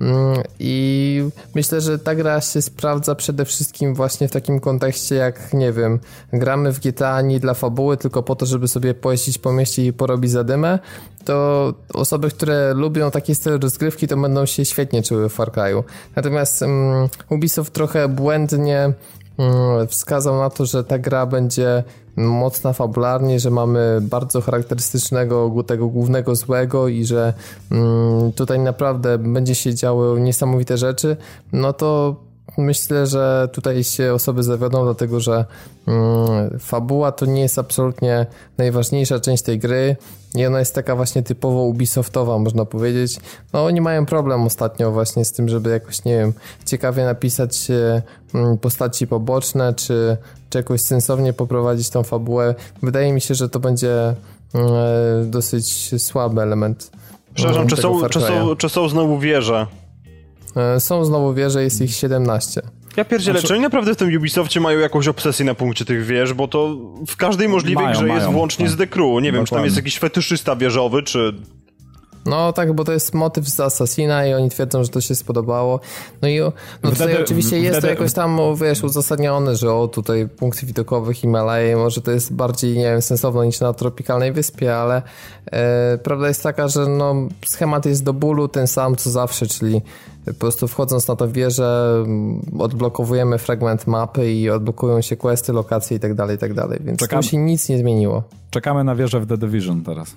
Mm, I myślę, że ta gra się sprawdza przede wszystkim właśnie w takim kontekście, jak nie wiem, gramy w GTA nie dla fabuły, tylko po to, żeby sobie pojeździć po mieście i porobić zadymę, to osoby, które lubią taki styl rozgrywki, to będą się świetnie czuły w Far Cry'u. Natomiast um, Ubisoft trochę błędnie um, wskazał na to, że ta gra będzie mocna fabularnie, że mamy bardzo charakterystycznego tego głównego złego i że um, tutaj naprawdę będzie się działy niesamowite rzeczy, no to myślę, że tutaj się osoby zawiodą, dlatego że um, fabuła to nie jest absolutnie najważniejsza część tej gry i ona jest taka właśnie typowo Ubisoftowa, można powiedzieć. No oni mają problem ostatnio właśnie z tym, żeby jakoś, nie wiem, ciekawie napisać um, postaci poboczne, czy, czy jakoś sensownie poprowadzić tą fabułę. Wydaje mi się, że to będzie um, dosyć słaby element. Przepraszam, czy są, czy, są, czy są znowu wieże? E, są znowu wieże, jest ich 17. Ja pierdzielę, znaczy... czy oni naprawdę w tym Ubisoftie mają jakąś obsesję na punkcie tych wież, bo to w każdej możliwej mają, grze mają, jest włącznie tak. z The Crew. Nie Dokładnie. wiem, czy tam jest jakiś fetyszysta wieżowy, czy no tak, bo to jest motyw z Assassina i oni twierdzą, że to się spodobało. No i no wtedy, tutaj oczywiście jest wtedy... to jakoś tam, wiesz, uzasadnione, że o, tutaj punkty widokowe Himalaje, może to jest bardziej, nie wiem, sensowne niż na tropikalnej wyspie, ale e, prawda jest taka, że no, schemat jest do bólu ten sam, co zawsze, czyli po prostu wchodząc na to wieżę odblokowujemy fragment mapy i odblokują się questy, lokacje i tak dalej, i tak dalej, więc Czekam... tam się nic nie zmieniło. Czekamy na wieżę w The Division teraz.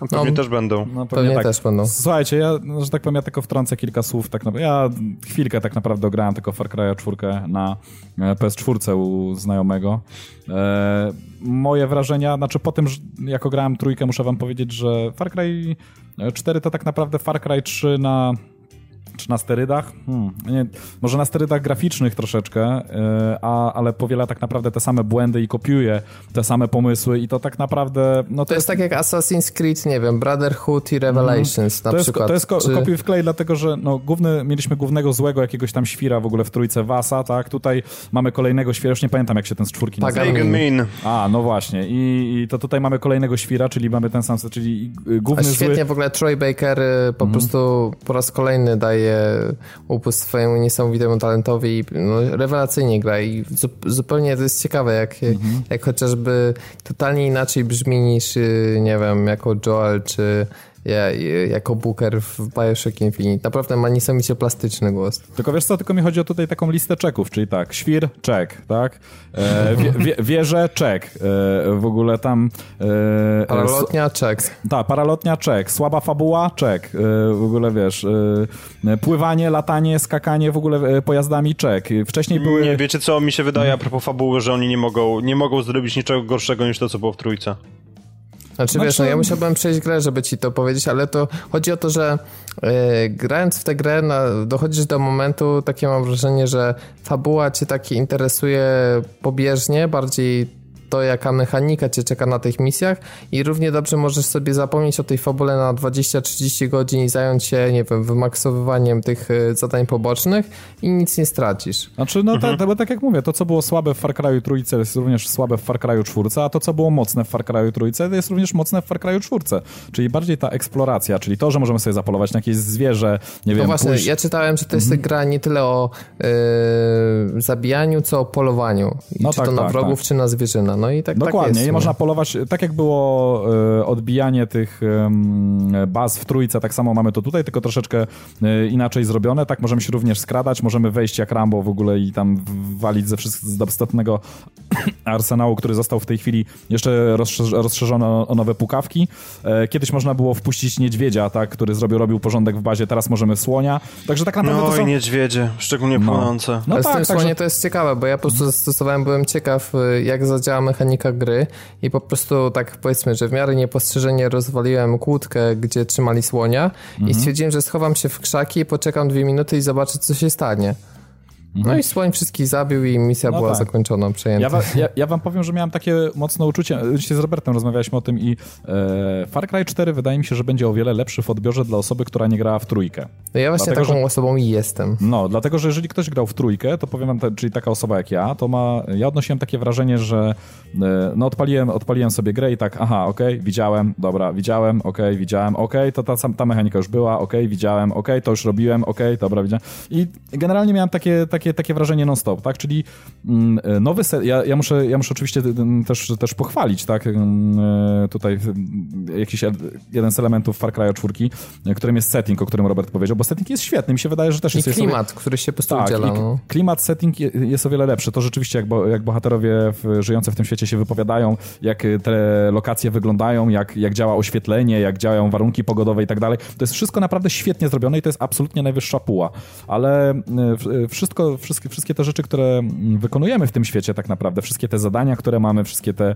No, pewnie no, też będą. No, pewnie, pewnie tak. też będą. Słuchajcie, ja, że tak powiem, ja tylko wtrącę kilka słów. Tak naprawdę. Ja chwilkę tak naprawdę grałem tylko Far Cry 4 na e, PS4 u znajomego. E, moje wrażenia, znaczy po tym, jako grałem trójkę, muszę wam powiedzieć, że Far Cry 4 to tak naprawdę Far Cry 3 na czy na sterydach? Hmm, nie, może na sterydach graficznych troszeczkę, yy, a, ale powiela tak naprawdę te same błędy i kopiuje te same pomysły i to tak naprawdę... No to, to jest, jest, tak jak Assassin's Creed, nie wiem, Brotherhood i Revelations mm, na to przykład. Jest, to jest ko czy... kopiuj wklej, dlatego że no, główny, mieliśmy głównego złego jakiegoś tam świra w ogóle w trójce Wasa, tak? Tutaj mamy kolejnego świra, już nie pamiętam jak się ten z czwórki nazywa. Pagan A, no właśnie. I, I, to tutaj mamy kolejnego świra, czyli mamy ten sam, czyli główny A świetnie zły... w ogóle Troy Baker y, po mm. prostu po raz kolejny daje upust swojemu niesamowitemu talentowi i no, rewelacyjnie gra i zupełnie to jest ciekawe, jak, mhm. jak chociażby totalnie inaczej brzmi niż, y, nie wiem, jako Joel czy ja, jako Booker w Bioshock Infinite. Naprawdę ma niesamowicie plastyczny głos. Tylko wiesz co, tylko mi chodzi o tutaj taką listę czeków, czyli tak, świr, czek, tak? E, wie, wie, wieże, czek. E, w ogóle tam... E, paralotnia, czek. Tak, paralotnia, czek. Słaba fabuła, czek. E, w ogóle wiesz, e, pływanie, latanie, skakanie w ogóle e, pojazdami, czek. Wcześniej były... Nie, wiecie co, mi się wydaje a propos fabuły, że oni nie mogą, nie mogą zrobić niczego gorszego niż to, co było w trójce. Znaczy, znaczy wiesz, no ja musiałbym przejść grę, żeby ci to powiedzieć, ale to chodzi o to, że yy, grając w tę grę na, dochodzisz do momentu, takie mam wrażenie, że fabuła cię takie interesuje pobieżnie, bardziej to, jaka mechanika cię czeka na tych misjach i równie dobrze możesz sobie zapomnieć o tej fabule na 20-30 godzin i zająć się, nie wiem, wymaksowywaniem tych e, zadań pobocznych i nic nie stracisz. Znaczy, no mhm. tak, bo tak jak mówię, to, co było słabe w Far Cry trójce jest również słabe w Far Cry 4, a to, co było mocne w Far Cry trójce jest również mocne w Far Cry 4. Czyli bardziej ta eksploracja, czyli to, że możemy sobie zapolować na jakieś zwierzę, nie no wiem, właśnie, pójść... ja czytałem, że to jest mhm. gra nie tyle o yy, zabijaniu, co o polowaniu. No czy tak, to na tak, wrogów, tak. czy na zwierzynę. No i tak, Dokładnie, tak jest, i można polować, tak jak było e, odbijanie tych baz w trójce, tak samo mamy to tutaj, tylko troszeczkę e, inaczej zrobione. Tak możemy się również skradać, możemy wejść jak Rambo w ogóle i tam walić ze wszystkiego z dostępnego arsenału, który został w tej chwili jeszcze rozszerzony o nowe pukawki. E, kiedyś można było wpuścić niedźwiedzia, tak, który zrobił, robił porządek w bazie, teraz możemy słonia. Także tak naprawdę no to są... i niedźwiedzie, szczególnie no. płonące. No, no Ale tak, z tym także... słonie to jest ciekawe, bo ja po prostu zastosowałem, byłem ciekaw, jak zadziała mechanika gry i po prostu tak powiedzmy, że w miarę niepostrzeżenie rozwaliłem kłódkę, gdzie trzymali słonia mhm. i stwierdziłem, że schowam się w krzaki, poczekam dwie minuty i zobaczę, co się stanie. No i Słoń wszystkich zabił i misja no była tak. zakończona, przejęta. Ja, ja, ja, wam powiem, że miałem takie mocne uczucie, dzisiaj z Robertem rozmawialiśmy o tym i e, Far Cry 4 wydaje mi się, że będzie o wiele lepszy w odbiorze dla osoby, która nie grała w trójkę. No ja właśnie dlatego, taką że, osobą i jestem. No, dlatego, że jeżeli ktoś grał w trójkę, to powiem wam, czyli taka osoba jak ja, to ma, ja odnosiłem takie wrażenie, że e, no odpaliłem, odpaliłem sobie grę i tak, aha, okej, okay, widziałem, dobra, widziałem, okej, okay, widziałem, okej, okay, to ta, ta mechanika już była, okej, widziałem, okej, to już robiłem, okej, dobra, widziałem. I generalnie miałem takie, takie, takie wrażenie non-stop, tak, czyli mm, e, nowy set, ja, ja, muszę, ja muszę oczywiście też, też pochwalić, tak, e, tutaj jakiś jeden z elementów Far Cry 4, którym jest setting, o którym Robert powiedział, bo setting jest świetny, mi się wydaje, że też I jest... klimat, sobie... który się po prostu tak, udziela. No. Klimat, setting jest o wiele lepszy. To rzeczywiście, jak, bo, jak bohaterowie w, żyjące w tym świecie się wypowiadają, jak te lokacje wyglądają, jak, jak działa oświetlenie, jak działają warunki pogodowe i tak dalej, to jest wszystko naprawdę świetnie zrobione i to jest absolutnie najwyższa puła. Ale wszystko, wszystkie, wszystkie te rzeczy, które wykonujemy w tym świecie tak naprawdę, wszystkie te zadania, które mamy, wszystkie te,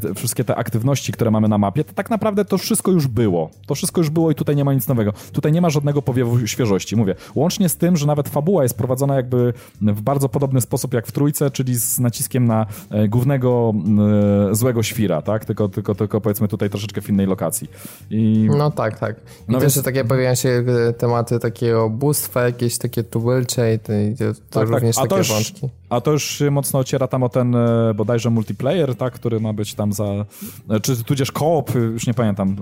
te wszystkie te aktywności, które mamy na mapie, to tak naprawdę to wszystko już było. To wszystko już było i tutaj nie ma nic nowego. Tutaj nie ma żadnego powiewu świeżości. Mówię, łącznie z tym, że nawet fabuła jest prowadzona jakby w bardzo podobny sposób jak w trójce, czyli z naciskiem na e, głównego e, złego świra, tak? Tylko, tylko, tylko powiedzmy tutaj troszeczkę w innej lokacji. I... No tak, tak. I no też więc... takie pojawiają się e, tematy takiego bóstwa, jakieś takie tubylcze i to tak, również tak. takie już, wątki. A to już mocno ociera tam o ten bodajże multiplayer, tak? Który ma być tam za... Czy tudzież koop, już nie pamiętam.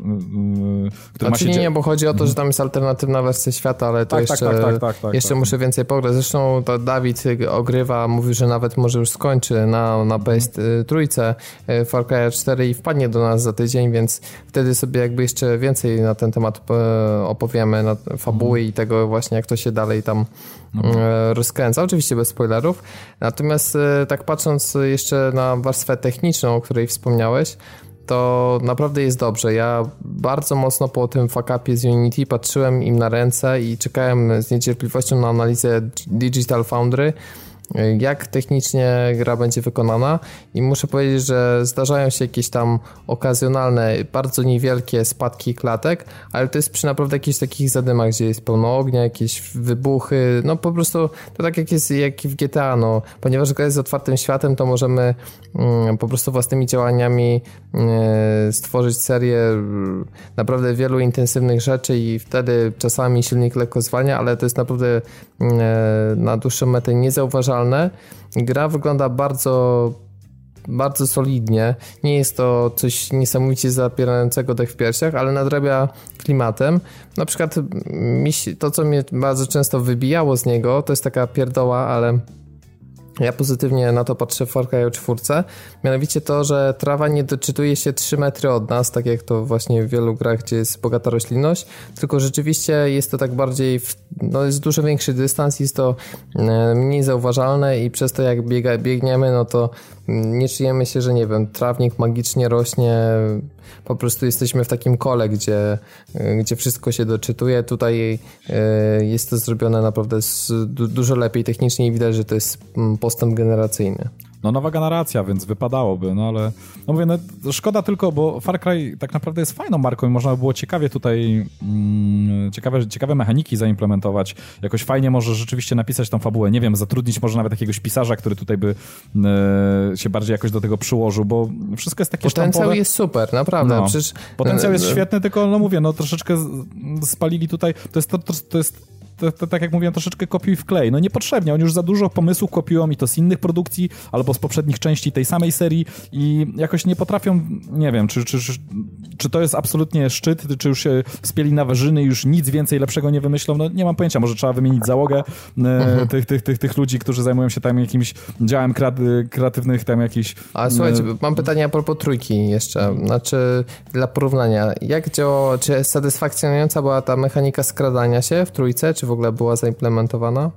Który znaczy ma się nie, nie, bo chodzi o to, że tam jest alternatywna wersja świata, ale to tak, tak jeszcze, tak, tak, tak, jeszcze muszę więcej pograć. Zresztą to Dawid ogrywa, mówił, że nawet może już skończy na, na PS3 y, Far Cry 4 i wpadnie do nas za tydzień, więc wtedy sobie jakby jeszcze więcej na ten temat e, opowiemy, na fabuły i tego właśnie, jak to się dalej tam mhm. rozkręca. Oczywiście bez spoilerów. Natomiast e, tak patrząc jeszcze na warstwę techniczną, o której wspomniałeś, to naprawdę jest dobrze. Ja bardzo mocno po tym fakapie z Unity patrzyłem im na ręce i czekałem z niecierpliwością na analizę Digital Foundry, jak technicznie gra będzie wykonana. I muszę powiedzieć, że zdarzają się jakieś tam okazjonalne, bardzo niewielkie spadki klatek, ale to jest przy naprawdę jakichś takich zadymach, gdzie jest pełno ognia, jakieś wybuchy, no po prostu to tak jak jest jak w GTA, no, ponieważ gra jest otwartym światem, to możemy mm, po prostu własnymi działaniami mm, stworzyć serię mm, naprawdę wielu intensywnych rzeczy i wtedy czasami silnik lekko zwalnia, ale to jest naprawdę mm, na dłuższą metę niezauważalne Gra wygląda bardzo bardzo solidnie. Nie jest to coś niesamowicie zapierającego dech w piersiach, ale nadrabia klimatem. Na przykład to, co mnie bardzo często wybijało z niego, to jest taka pierdoła, ale ja pozytywnie na to patrzę w Far Cry 4, mianowicie to, że trawa nie doczytuje się 3 metry od nas, tak jak to właśnie w wielu grach, gdzie jest bogata roślinność, tylko rzeczywiście jest to tak bardziej, w, no jest dużo większy dystans, jest to e, mniej zauważalne i przez to jak biega, biegniemy, no to nie czujemy się, że nie wiem, trawnik magicznie rośnie, po prostu jesteśmy w takim kole, gdzie, gdzie wszystko się doczytuje. Tutaj e, jest to zrobione naprawdę dużo lepiej technicznie i widać, że to jest mm, postęp generacyjny no nowa generacja, więc wypadałoby, no ale no mówię, no szkoda tylko, bo Far Cry tak naprawdę jest fajną marką i można by było ciekawie tutaj mm, ciekawe, ciekawe mechaniki zaimplementować, jakoś fajnie może rzeczywiście napisać tą fabułę, nie wiem, zatrudnić może nawet jakiegoś pisarza, który tutaj by e, się bardziej jakoś do tego przyłożył, bo wszystko jest takie Potencjał sztampowe. jest super, naprawdę, no, Przecież... Potencjał jest świetny, tylko no mówię, no troszeczkę spalili tutaj, to jest, to, to jest to, to, tak jak mówiłem, troszeczkę kopiuj w klej. No niepotrzebnie, oni już za dużo pomysłów kopiują i to z innych produkcji, albo z poprzednich części tej samej serii i jakoś nie potrafią, nie wiem, czy, czy, czy, czy to jest absolutnie szczyt, czy już się spieli na i już nic więcej lepszego nie wymyślą, no nie mam pojęcia, może trzeba wymienić załogę e, mhm. tych, tych, tych, tych ludzi, którzy zajmują się tam jakimś działem kreatywnych, tam jakiś... A słuchajcie, e, mam pytanie a propos trójki jeszcze, znaczy dla porównania, jak działa, czy satysfakcjonująca była ta mechanika skradania się w trójce, czy w ogóle była zaimplementowana?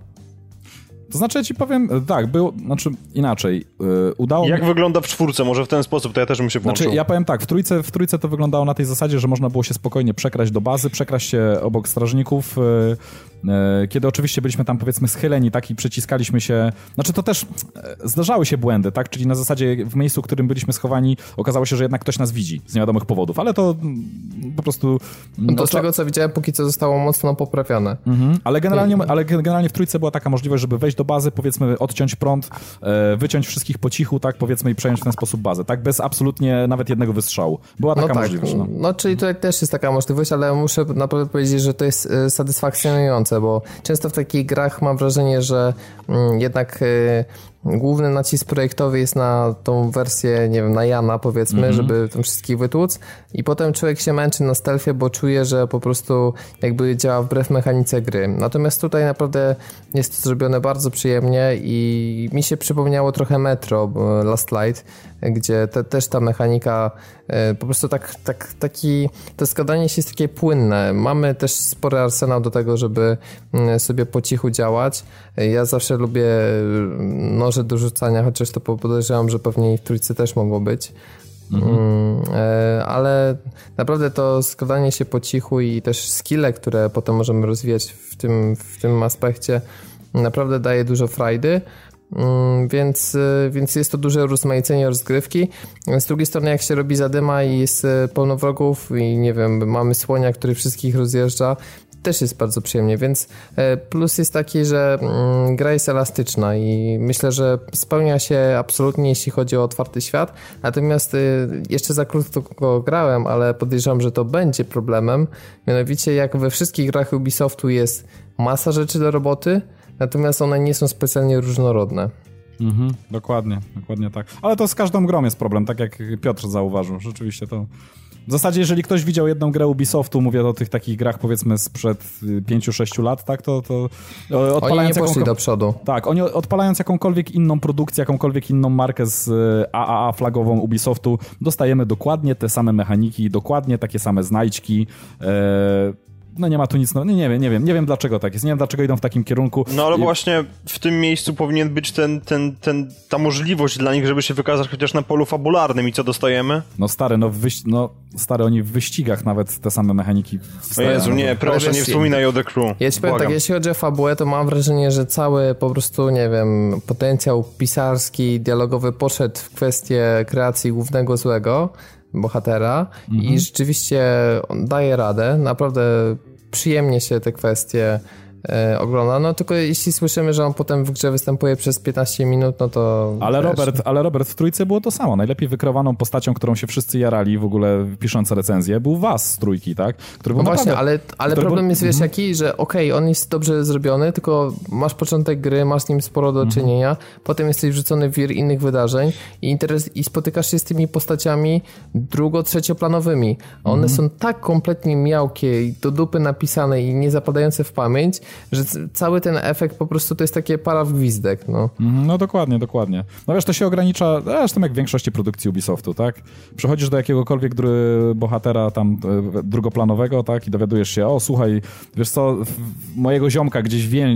To znaczy, ja ci powiem, tak, był, znaczy inaczej. Yy, udało Jak mi... wygląda w czwórce? Może w ten sposób, to ja też bym się włączył. Znaczy, ja powiem tak, w trójce, w trójce to wyglądało na tej zasadzie, że można było się spokojnie przekraść do bazy, przekraść się obok strażników, yy, e, kiedy oczywiście byliśmy tam powiedzmy schyleni, tak, i przyciskaliśmy się, znaczy to też e, zdarzały się błędy, tak, czyli na zasadzie w miejscu, w którym byliśmy schowani, okazało się, że jednak ktoś nas widzi z niewiadomych powodów, ale to mm, po prostu... No to z tego, co widziałem, póki co zostało mocno poprawione. Mhm. Ale, generalnie, ale generalnie w trójce była taka możliwość, żeby wejść do bazy, powiedzmy odciąć prąd, e, wyciąć wszystkich po cichu, tak, powiedzmy i przejąć w ten sposób bazę, tak, bez absolutnie nawet jednego wystrzału. Była taka no tak. możliwość. No. no, czyli tutaj też jest taka możliwość, ale muszę naprawdę powiedzieć, że to jest e, bo często w takich grach mam wrażenie, że mm, jednak e, główny nacisk projektowy jest na tą wersję, nie wiem, na Jana powiedzmy, mm -hmm. żeby tam wszystkich wytłuc i potem człowiek się męczy na stealthie, bo czuje, że po prostu jakby działa wbrew mechanice gry. Natomiast tutaj naprawdę jest to zrobione bardzo przyjemnie i mi się przypomniało trochę Metro Last Light, gdzie te, też ta mechanika e, po prostu tak, tak, taki, to składanie się jest takie płynne. Mamy też spory arsenał do tego, żeby mm, sobie po cichu działać. Ja zawsze lubię noże do rzucania, chociaż to podejrzewam, że pewnie i w trójcy też mogło być. Mhm. Mm, e, ale naprawdę to składanie się po cichu i też skille, które potem możemy rozwijać w tym, w tym aspekcie, naprawdę daje dużo frajdy. Mm, więc, y, więc jest to duże rozmaicenie rozgrywki. Z drugiej strony, jak się robi zadyma i jest y, pełno wrogów i nie wiem, mamy słonia, który wszystkich rozjeżdża, też jest bardzo przyjemnie, więc y, plus jest taki, że mm, gra jest elastyczna i myślę, że spełnia się absolutnie, jeśli chodzi o otwarty świat. Natomiast jeszcze za krótko go grałem, ale podejrzewam, że to będzie problemem. Mianowicie, jak we wszystkich grach Ubisoftu jest masa rzeczy do roboty, natomiast one nie są specjalnie różnorodne. Mhm, dokładnie, dokładnie tak. Ale to z każdą grą jest problem, tak jak Piotr zauważył. Rzeczywiście to... W zasadzie, jeżeli ktoś widział jedną grę Ubisoftu, mówię o tych takich grach powiedzmy sprzed 5-6 lat, tak, to, to odpalając oni nie do przodu. Tak, oni odpalając jakąkolwiek inną produkcję, jakąkolwiek inną markę z AAA flagową Ubisoftu, dostajemy dokładnie te same mechaniki, dokładnie takie same znajdźki, e, no nie ma tu nic, no nie, nie wiem, nie wiem, nie wiem dlaczego tak jest, nie wiem dlaczego idą w takim kierunku. No ale I... właśnie w tym miejscu powinien być ten, ten, ten, ta możliwość dla nich, żeby się wykazać chociaż na polu fabularnym i co dostajemy? No stary, no, wyś... no stary, oni w wyścigach nawet te same mechaniki O Jezu, nie, proszę, nie wspominaj o The Crew. Ja ci powiem tak, jeśli chodzi o fabułę, to mam wrażenie, że cały po prostu, nie wiem, potencjał pisarski, dialogowy poszedł w kwestię kreacji głównego złego, bohatera mhm. i rzeczywiście on daje radę. Naprawdę przyjemnie się te kwestie e, ogląda. No tylko jeśli słyszymy, że on potem w grze występuje przez 15 minut, no to... Ale Robert, ale Robert w Trójce było to samo. Najlepiej wykrowaną postacią, którą się wszyscy jarali w ogóle pisząc recenzję, był Was z Trójki, tak? Który no naprawdę, właśnie, ale, ale problem był... jest, wiesz, mhm. jaki, że okej, okay, on jest dobrze zrobiony, tylko masz początek gry, masz z nim sporo do mhm. czynienia, potem jesteś wrzucony w wir innych wydarzeń i, interes, i spotykasz się z tymi postaciami drugo-trzecioplanowymi. One mhm. są tak kompletnie miałkie i do dupy napisane i nie zapadające w pamięć, że cały ten efekt po prostu to jest takie para w gwizdek, no. Mhm, no dokładnie, dokładnie. No wiesz, to się ogranicza, zresztą jak w większości produkcji Ubisoftu, tak? Przechodzisz do jakiegokolwiek bohatera tam e, drugoplanowego, tak? I dowiadujesz się, o słuchaj, wiesz co, mojego ziomka gdzieś wię,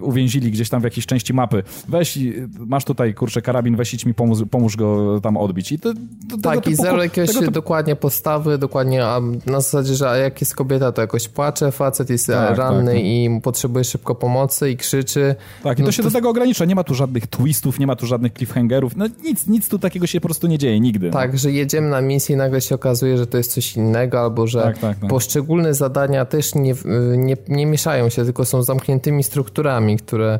uwięzili gdzieś tam w jakiejś części mapy. Weź, masz tutaj, kurczę, karabin, weź idź mi, pomóż, pomóż go tam odbić. I to, to, tak, i zero jakieś typu... dokładnie postawy, dokładnie a na zasadzie, że jak jest kobieta, to jakoś płacze, facet jest tak, ranny tak, tak. i potrzebuje szybko pomocy i krzyczy. Tak, i to no się to... do tego ogranicza. Nie ma tu żadnych twistów, nie ma tu żadnych cliffhangerów. No nic, nic tu takiego się po prostu nie dzieje nigdy. No. Tak, że jedziemy na misję i nagle się okazuje, że to jest coś innego, albo że tak, tak, tak. poszczególne zadania też nie, nie, nie mieszają się, tylko są zamkniętymi strukturami, które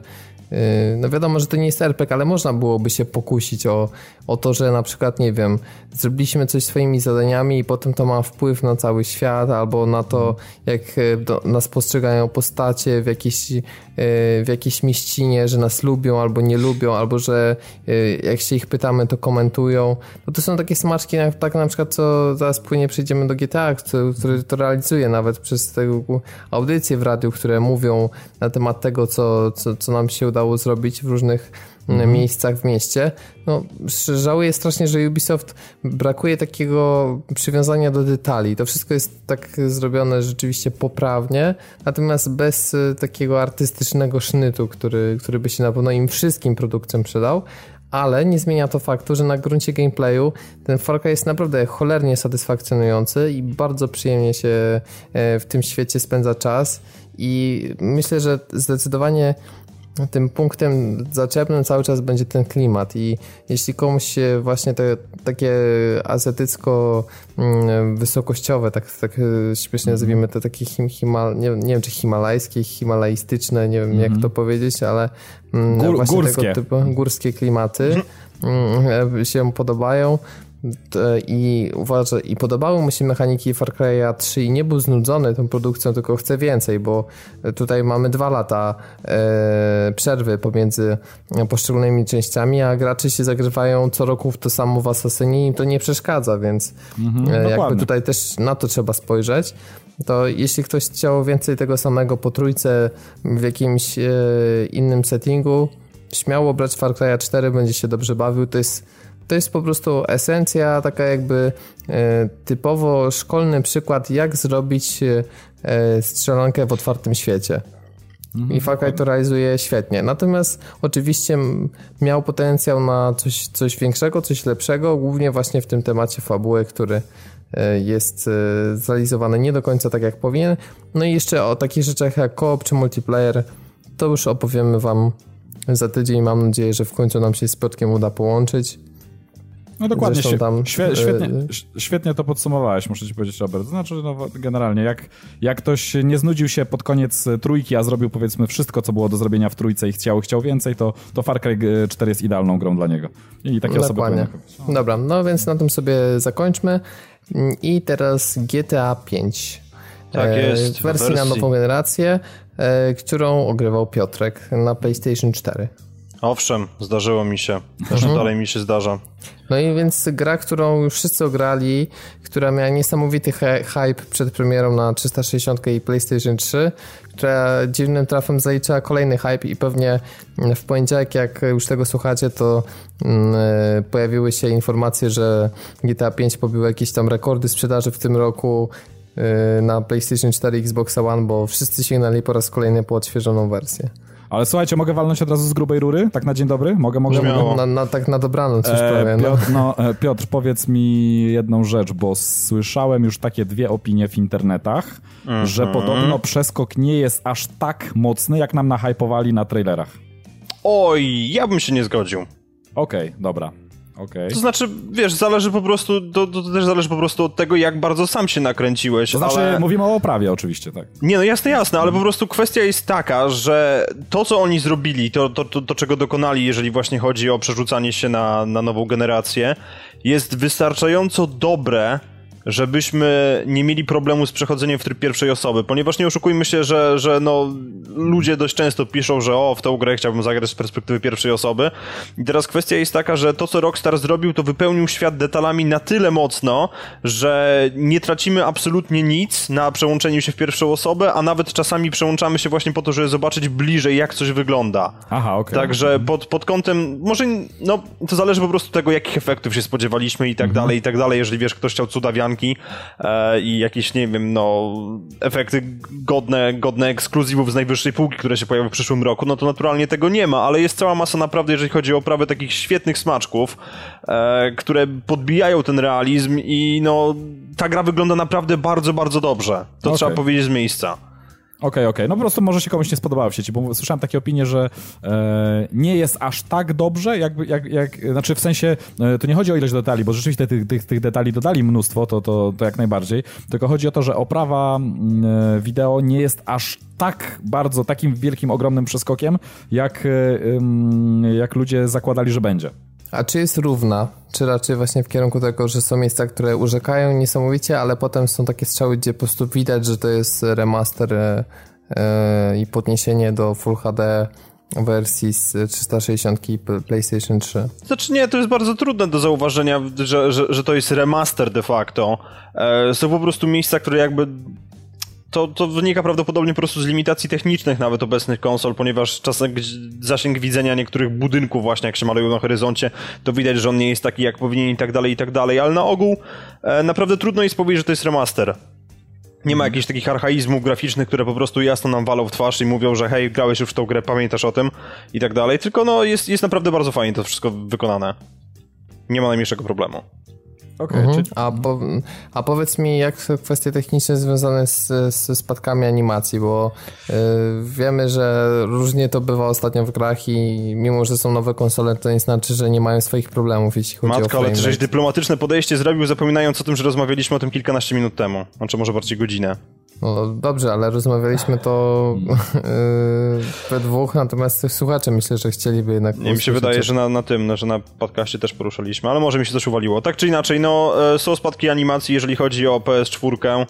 no wiadomo, że to nie jest RPG, ale można byłoby się pokusić o, o to, że na przykład, nie wiem, zrobiliśmy coś swoimi zadaniami i potem to ma wpływ na cały świat, albo na to, jak e, do, nas postrzegają postacie w jakiejś, e, w jakiejś mieścinie, że nas lubią albo nie lubią, albo że e, jak się ich pytamy, to komentują. No to są takie smaczki, tak na przykład, co zaraz płynie przejdziemy do GTA, który, to realizuje nawet przez tę audycję w radiu, które mówią na temat tego, co, co, co nam się udało zrobić w różnych mhm. miejscach w mieście. No, żałuję strasznie, że Ubisoft brakuje takiego przywiązania do detali. To wszystko jest tak zrobione rzeczywiście poprawnie, natomiast bez e, takiego artystycznego sznytu, który, który by się na pewno im wszystkim produkcjom przydał. ale nie zmienia to faktu, że na gruncie gameplayu ten Far Cry jest naprawdę cholernie satysfakcjonujący i bardzo przyjemnie się e, w tym świecie spędza czas i myślę, że zdecydowanie tym punktem zaczepnym cały czas będzie ten klimat i jeśli komuś się właśnie te takie azjatycko mm, wysokościowe, tak, tak śmiesznie nazwijmy to takie him, himal, nie, nie wiem czy himalajskie, himalajstyczne, nie wiem mm -hmm. jak mhm. to powiedzieć, ale mm, Gór, właśnie górskie. tego typu górskie klimaty mm, się podobają, i uważa, i podobały mu się mechaniki Far Cry'a 3 i nie był znudzony tą produkcją, tylko chce więcej, bo tutaj mamy dwa lata e, przerwy pomiędzy poszczególnymi częściami, a gracze się zagrywają co roku w to samo w Assassinie i to nie przeszkadza, więc mhm, e, jakby tutaj też na to trzeba spojrzeć. To jeśli ktoś chciał więcej tego samego po trójce w jakimś e, innym settingu, śmiało brać Far Cry'a 4, będzie się dobrze bawił. To jest to jest po prostu esencja, taka jakby e, typowo szkolny przykład, jak zrobić e, strzelankę w otwartym świecie. Mhm, I Far Cry to realizuje świetnie. Natomiast oczywiście miał potencjał na coś, coś większego, coś lepszego, głównie właśnie w tym temacie fabuły, który e, jest zrealizowany nie do końca tak jak powinien. No i jeszcze o takich rzeczach jak koop czy multiplayer to już opowiemy wam za tydzień. Mam nadzieję, że w końcu nam się z Piotrkiem uda połączyć. No dokładnie, tam, świe, świetnie, świetnie to podsumowałeś, muszę ci powiedzieć, Robert. Znaczy, no, generalnie, jak, jak ktoś nie znudził się pod koniec trójki, a zrobił powiedzmy wszystko, co było do zrobienia w trójce i chciał, chciał więcej, to, to Far Cry 4 jest idealną grą dla niego. I takie dokładnie. osoby no. Dobra, no więc na tym sobie zakończmy. I teraz GTA 5. Tak e, jest. W wersji, wersji na nową generację, e, którą ogrywał Piotrek na PlayStation 4. Owszem, zdarzyło mi się. Też mhm. dalej mi się zdarza. No i więc gra, którą już wszyscy ograli, która miała niesamowity hype przed premierą na 360 i PlayStation 3, która dziwnym trafem zaliczyła kolejny hype i pewnie w poniedziałek, jak już tego słuchacie, to mm, e, pojawiły się informacje, że GTA 5 pobiło jakieś tam rekordy sprzedaży w tym roku e, na PlayStation 4 i Xbox One, bo wszyscy sięgnęli po raz kolejny po odświeżoną wersję. Ale słuchajcie, mogę walnąć od razu z grubej rury? Tak na dzień dobry? Mogę, mogę? mogę? Na, na, tak na dobranoc już e, prawie. No. Piotr, no, e, Piotr, powiedz mi jedną rzecz, bo słyszałem już takie dwie opinie w internetach, mm -hmm. że podobno przeskok nie jest aż tak mocny, jak nam nahypowali na trailerach. Oj, ja bym się nie zgodził. Okej, okay, dobra. Okay. To znaczy, wiesz, zależy po prostu, to, to, też zależy po prostu od tego, jak bardzo sam się nakręciłeś. To znaczy, ale... mówimy o oprawie oczywiście, tak. Nie, no jasne, jasne, ale po prostu kwestia jest taka, że to, co oni zrobili, to, to, to, to czego dokonali, jeżeli właśnie chodzi o przerzucanie się na, na nową generację, jest wystarczająco dobre, żebyśmy nie mieli problemu z przechodzeniem w tryb pierwszej osoby, ponieważ nie oszukujmy się, że, że no, ludzie dość często piszą, że o, w tę grę chciałbym zagrać z perspektywy pierwszej osoby. I teraz kwestia jest taka, że to, co Rockstar zrobił, to wypełnił świat detalami na tyle mocno, że nie tracimy absolutnie nic na przełączeniu się w pierwszą osobę, a nawet czasami przełączamy się właśnie po to, żeby zobaczyć bliżej, jak coś wygląda. Aha, okej. Okay. Także pod, pod kątem, może, no, to zależy po prostu tego, jakich efektów się spodziewaliśmy i tak mhm. dalej, i tak dalej. Jeżeli wiesz, ktoś chciał cudawianki, e, i jakieś, nie wiem, no, efekty godne, godne ekskluzywów z najwyższej półki, które się pojawią w przyszłym roku, no to naturalnie tego nie ma, ale jest cała masa naprawdę, jeżeli chodzi o oprawę takich świetnych smaczków, e, które podbijają ten realizm i no, ta gra wygląda naprawdę bardzo, bardzo dobrze. To okay. trzeba powiedzieć z miejsca. Okej, okay, okej. Okay. No po prostu może się komuś nie spodobała w sieci, bo słyszałem takie opinie, że e, nie jest aż tak dobrze, jakby, jak, jak, znaczy w sensie, e, to nie chodzi o ilość detali, bo rzeczywiście tych, tych, tych detali dodali mnóstwo, to, to, to jak najbardziej, tylko chodzi o to, że oprawa e, wideo nie jest aż tak bardzo, takim wielkim, ogromnym przeskokiem, jak, e, jak ludzie zakładali, że będzie. A czy jest równa? Czy raczej właśnie w kierunku tego, że są miejsca, które urzekają niesamowicie, ale potem są takie strzały, gdzie po prostu widać, że to jest remaster yy, i podniesienie do Full HD wersji z 360 i PlayStation 3. Znaczy nie, to jest bardzo trudne do zauważenia, że, że, że to jest remaster de facto. E, są po prostu miejsca, które jakby to, to wynika prawdopodobnie po prostu z limitacji technicznych nawet obecnych konsol, ponieważ czasem zasięg widzenia niektórych budynków właśnie jak się malują na horyzoncie, to widać, że on nie jest taki jak powinien i tak dalej, i tak dalej, ale na ogół e, naprawdę trudno jest powiedzieć, że to jest remaster. Nie ma jakichś takich archaizmów graficznych, które po prostu jasno nam walą w twarz i mówią, że hej, grałeś już w tą grę, pamiętasz o tym i tak dalej. Tylko no, jest, jest naprawdę bardzo fajnie to wszystko wykonane. Nie ma najmniejszego problemu. Okay, mhm. a, po, a powiedz mi, jak kwestie techniczne związane z, z spadkami animacji, bo y, wiemy, że różnie to bywa ostatnio w grach i mimo, że są nowe konsole, to nie znaczy, że nie mają swoich problemów, jeśli chodzi Matko, o ale ty żeś dyplomatyczne podejście zrobił, zapominając o tym, że rozmawialiśmy o tym kilkanaście minut temu. Znaczy może bardziej godzinę. No dobrze, ale rozmawialiśmy to yy, we dwóch, natomiast słuchacze myślę, że chcieliby jednak... Nie, mi się wydaje, że na, na tym, no, że na podcaście też poruszaliśmy, ale może mi się coś uwaliło. Tak czy inaczej, no e, są spadki animacji, jeżeli chodzi o PS4, E,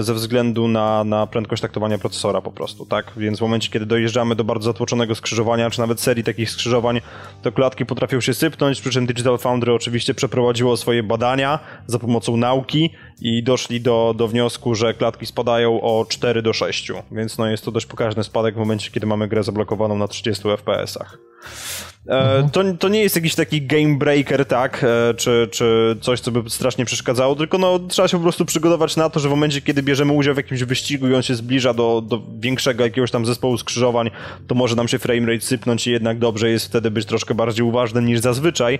ze względu na, na prędkość taktowania procesora po prostu, tak? Więc w momencie, kiedy dojeżdżamy do bardzo zatłoczonego skrzyżowania, czy nawet serii takich skrzyżowań, to klatki potrafią się sypnąć, przy czym Digital Foundry oczywiście przeprowadziło swoje badania za pomocą nauki i doszli do, do wniosku, że klatki spadają o 4 do 6, więc no jest to dość pokaźny spadek w momencie, kiedy mamy grę zablokowaną na 30 FPS-ach. Mhm. To, to nie jest jakiś taki game breaker, tak, e, czy, czy coś, co by strasznie przeszkadzało, tylko no, trzeba się po prostu przygotować na to, że w momencie, kiedy bierzemy udział w jakimś wyścigu i on się zbliża do, do większego jakiegoś tam zespołu skrzyżowań, to może nam się framerate sypnąć i jednak dobrze jest wtedy być troszkę bardziej uważnym niż zazwyczaj.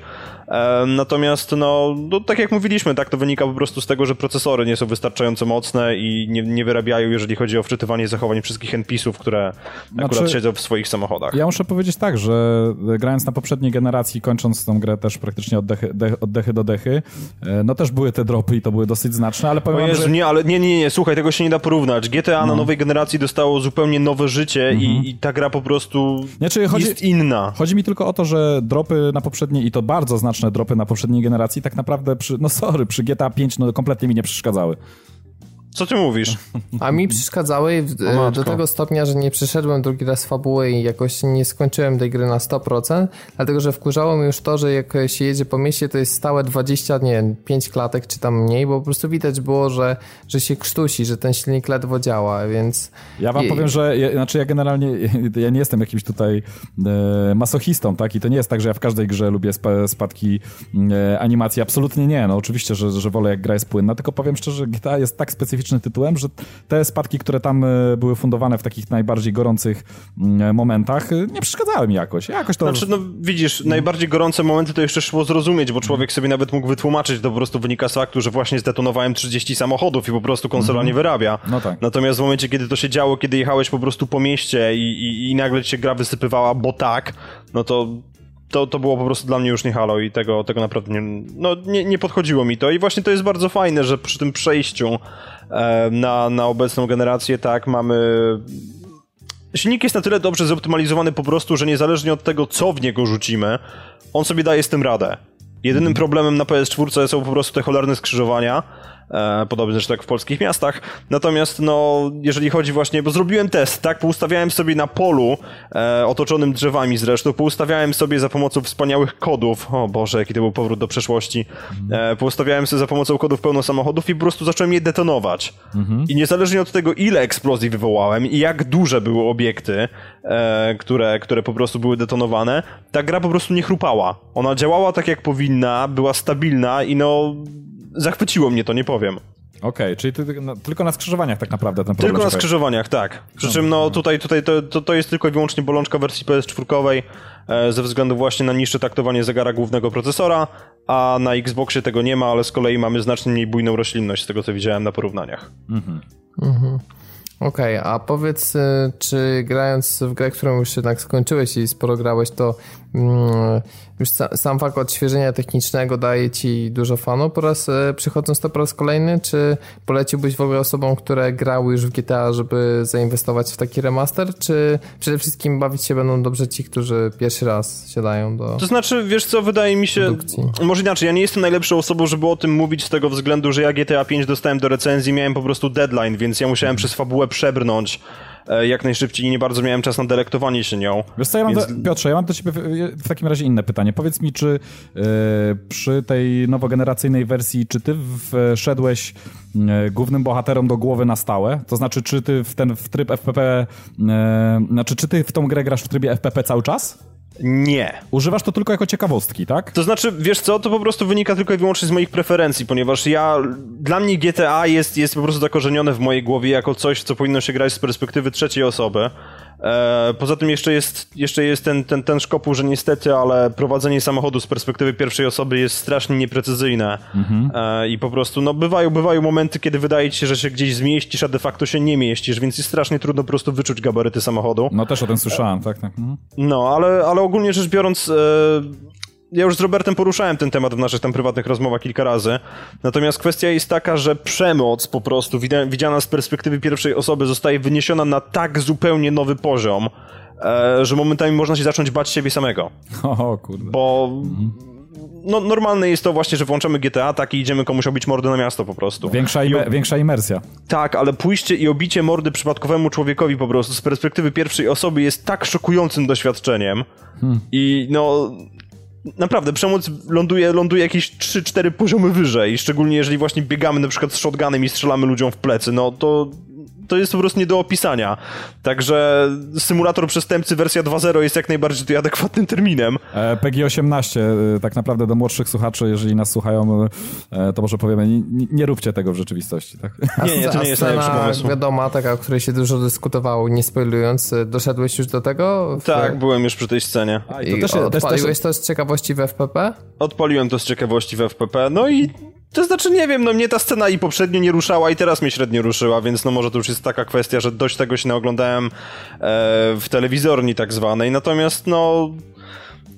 E, natomiast, no, no, tak jak mówiliśmy, tak, to wynika po prostu z tego, że procesory nie są wystarczająco mocne i nie, nie wyrabiają, jeżeli chodzi o wczytywanie zachowań wszystkich NPC-ów, które akurat znaczy, siedzą w swoich samochodach. Ja muszę powiedzieć tak, że grając grając na poprzedniej generacji, kończąc tą grę też praktycznie od dechy, de, od dechy do dechy, e, no też były te dropy i to były dosyć znaczne, ale powiem Jezu, że... nie, ale nie, nie, nie, słuchaj, tego się nie da porównać. GTA no. na nowej generacji dostało zupełnie nowe życie mhm. i, i, ta gra po prostu znaczy, chodzi, jest inna. Chodzi mi tylko o to, że dropy na poprzedniej, i to bardzo znaczne dropy na poprzedniej generacji, tak naprawdę przy, no sorry, przy GTA 5 no kompletnie mi nie przeszkadzały. Co ty mówisz? A mi przeszkadzały w, do tego stopnia, że nie przeszedłem drugi raz fabuły i jakoś nie skończyłem tej gry na 100%, dlatego że wkurzało mi już to, że jak się jedzie po mieście, to jest stałe 20, nie wiem, 5 klatek czy tam mniej, bo po prostu widać było, że, że się krztusi, że ten silnik ledwo działa, więc... Ja wam powiem, że ja, znaczy ja generalnie, ja nie jestem jakimś tutaj e, masochistą, tak? I to nie jest tak, że ja w każdej grze lubię sp spadki e, animacji. Absolutnie nie. No oczywiście, że, że wolę jak gra jest płynna, tylko powiem szczerze, że GTA jest tak specyficzna tytułem, że te spadki, które tam e, były fundowane w takich najbardziej gorących mm, momentach, e, nie przeszkadzały mi jakoś. jakoś to... Znaczy, no widzisz, hmm. najbardziej gorące momenty to jeszcze szło zrozumieć, bo człowiek sobie nawet mógł wytłumaczyć, to po prostu wynika z faktu, że właśnie zdetonowałem 30 samochodów i po prostu konsola hmm. nie wyrabia. No tak. Natomiast w momencie, kiedy to się działo, kiedy jechałeś po prostu po mieście i, i, i nagle ci się gra wysypywała, bo tak, no to to, to było po prostu dla mnie już nie halo i tego, tego naprawdę nie, no, nie, nie podchodziło mi to. I właśnie to jest bardzo fajne, że przy tym przejściu e, na, na obecną generację, tak, mamy silnik jest na tyle dobrze zoptymalizowany po prostu, że niezależnie od tego, co w niego rzucimy, on sobie daje z tym radę. Jedynym problemem na PS4 są po prostu te cholerne skrzyżowania, e, podobnie zresztą jak w polskich miastach. Natomiast, no, jeżeli chodzi właśnie, bo zrobiłem test, tak, poustawiałem sobie na polu, e, otoczonym drzewami zresztą, poustawiałem sobie za pomocą wspaniałych kodów, o Boże, jaki to był powrót do przeszłości, e, poustawiałem sobie za pomocą kodów pełno samochodów i po prostu zacząłem je detonować. Mhm. I niezależnie od tego, ile eksplozji wywołałem i jak duże były obiekty, e, które, które po prostu były detonowane, ta gra po prostu nie chrupała. Ona działała tak, jak powinna, była stabilna i no zachwyciło mnie to, nie powiem. Okej, okay, czyli ty, no, tylko na skrzyżowaniach tak naprawdę ten problem Tylko na skrzyżowaniach, tak. Przy czym no tutaj, tutaj to, to, to jest tylko i wyłącznie bolączka wersji PS4 e, ze względu właśnie na niższe taktowanie zegara głównego procesora, a na Xboxie tego nie ma, ale z kolei mamy znacznie mniej bujną roślinność z tego co widziałem na porównaniach. Mhm. Mhm. Okej, okay, a powiedz, y, czy grając w grę, którą już jednak skończyłeś i sporo grałeś, to mm, już sam fakt odświeżenia technicznego daje ci dużo fanu po raz, y, przychodząc to po raz kolejny, czy poleciłbyś w ogóle osobom, które grały już w GTA, żeby zainwestować w taki remaster, czy przede wszystkim bawić się będą dobrze ci, którzy pierwszy raz siadają do To znaczy, wiesz co, wydaje mi się, produkcji. może inaczej, ja nie jestem najlepszą osobą, żeby o tym mówić z tego względu, że ja GTA 5 dostałem do recenzji, miałem po prostu deadline, więc ja musiałem przez fabułę przebrnąć e, jak najszybciej i nie bardzo miałem czas na delektowanie się nią. Wiesz co, ja mam więc... do, Piotrze, ja mam do ciebie w takim razie inne pytanie. Powiedz mi, czy yy, przy tej nowogeneracyjnej wersji, czy ty wszedłeś yy, głównym bohaterom do głowy na stałe? To znaczy, czy ty w ten w tryb FPP, yy, znaczy, czy ty w tą grę grasz w trybie FPP cały czas? Nie. Używasz to tylko jako ciekawostki, tak? To znaczy, wiesz co, to po prostu wynika tylko i wyłącznie z moich preferencji, ponieważ ja, dla mnie GTA jest, jest po prostu zakorzenione w mojej głowie jako coś, co powinno się grać z perspektywy trzeciej osoby. E, poza tym jeszcze jest, jeszcze jest ten, ten, ten szkopuł, że niestety, ale prowadzenie samochodu z perspektywy pierwszej osoby jest strasznie nieprecyzyjne mhm. e, i po prostu, no bywają, bywają momenty, kiedy wydaje ci się, że się gdzieś zmieścisz, a de facto się nie mieścisz, więc jest strasznie trudno po prostu wyczuć gabaryty samochodu. No też o tym słyszałem, tak, tak. Mhm. No, ale, ale ogólnie rzecz biorąc, e, ja już z Robertem poruszałem ten temat w naszych tam prywatnych rozmowach kilka razy. Natomiast kwestia jest taka, że przemoc po prostu widziana z perspektywy pierwszej osoby zostaje wyniesiona na tak zupełnie nowy poziom, e, że momentami można się zacząć bać siebie samego. O kurde. Bo mhm. no, normalne jest to właśnie, że włączamy GTA tak i idziemy komuś obić mordę na miasto po prostu. Większa, większa imersja. Tak, ale pójście i obicie mordy przypadkowemu człowiekowi po prostu z perspektywy pierwszej osoby jest tak szokującym doświadczeniem. Hmm. I no, naprawdę, przemoc ląduje, ląduje jakieś 3-4 poziomy wyżej, szczególnie jeżeli właśnie biegamy na przykład z shotgunem i strzelamy ludziom w plecy, no to to jest po prostu nie do opisania. Także symulator przestępcy wersja 2.0 jest jak najbardziej tutaj adekwatnym terminem. E, PG 18, e, tak naprawdę do młodszych słuchaczy, jeżeli nas słuchają, e, to może powiemy, nie, nie róbcie tego w rzeczywistości, tak? nie, nie, to nie jest najlepszy pomysł. wiadoma, taka, o której się dużo dyskutowało, nie spoilując, doszedłeś już do tego? W... Tak, byłem już przy tej scenie. A, i to I też, odpaliłeś też... to z ciekawości w FPP? Odpaliłem to z ciekawości w FPP, no i to znaczy, nie wiem, no mnie ta scena i poprzednio nie ruszała i teraz mnie średnio ruszyła, więc no może to już jest taka kwestia, że dość tego się naoglądałem e, w telewizorni tak zwanej, natomiast no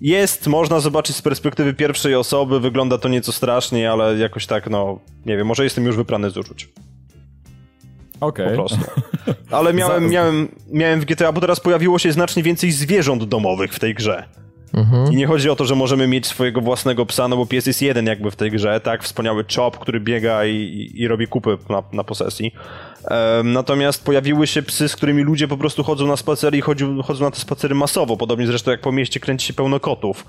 jest, można zobaczyć z perspektywy pierwszej osoby, wygląda to nieco strasznie, ale jakoś tak, no, nie wiem, może jestem już wyprany z uczuć. Okej. Okay. Po prostu. Ale miałem, miałem, miałem w GTA, bo teraz pojawiło się znacznie więcej zwierząt domowych w tej grze. Mhm. I nie chodzi o to, że możemy mieć swojego własnego psa, no bo pies jest jeden jakby w tej grze, tak? Wspaniały Chop, który biega i, i, robi kupy na, na posesji. Um, natomiast pojawiły się psy, z którymi ludzie po prostu chodzą na spacery i chodzą, chodzą na te spacery masowo, podobnie zresztą jak po mieście kręci się pełno kotów.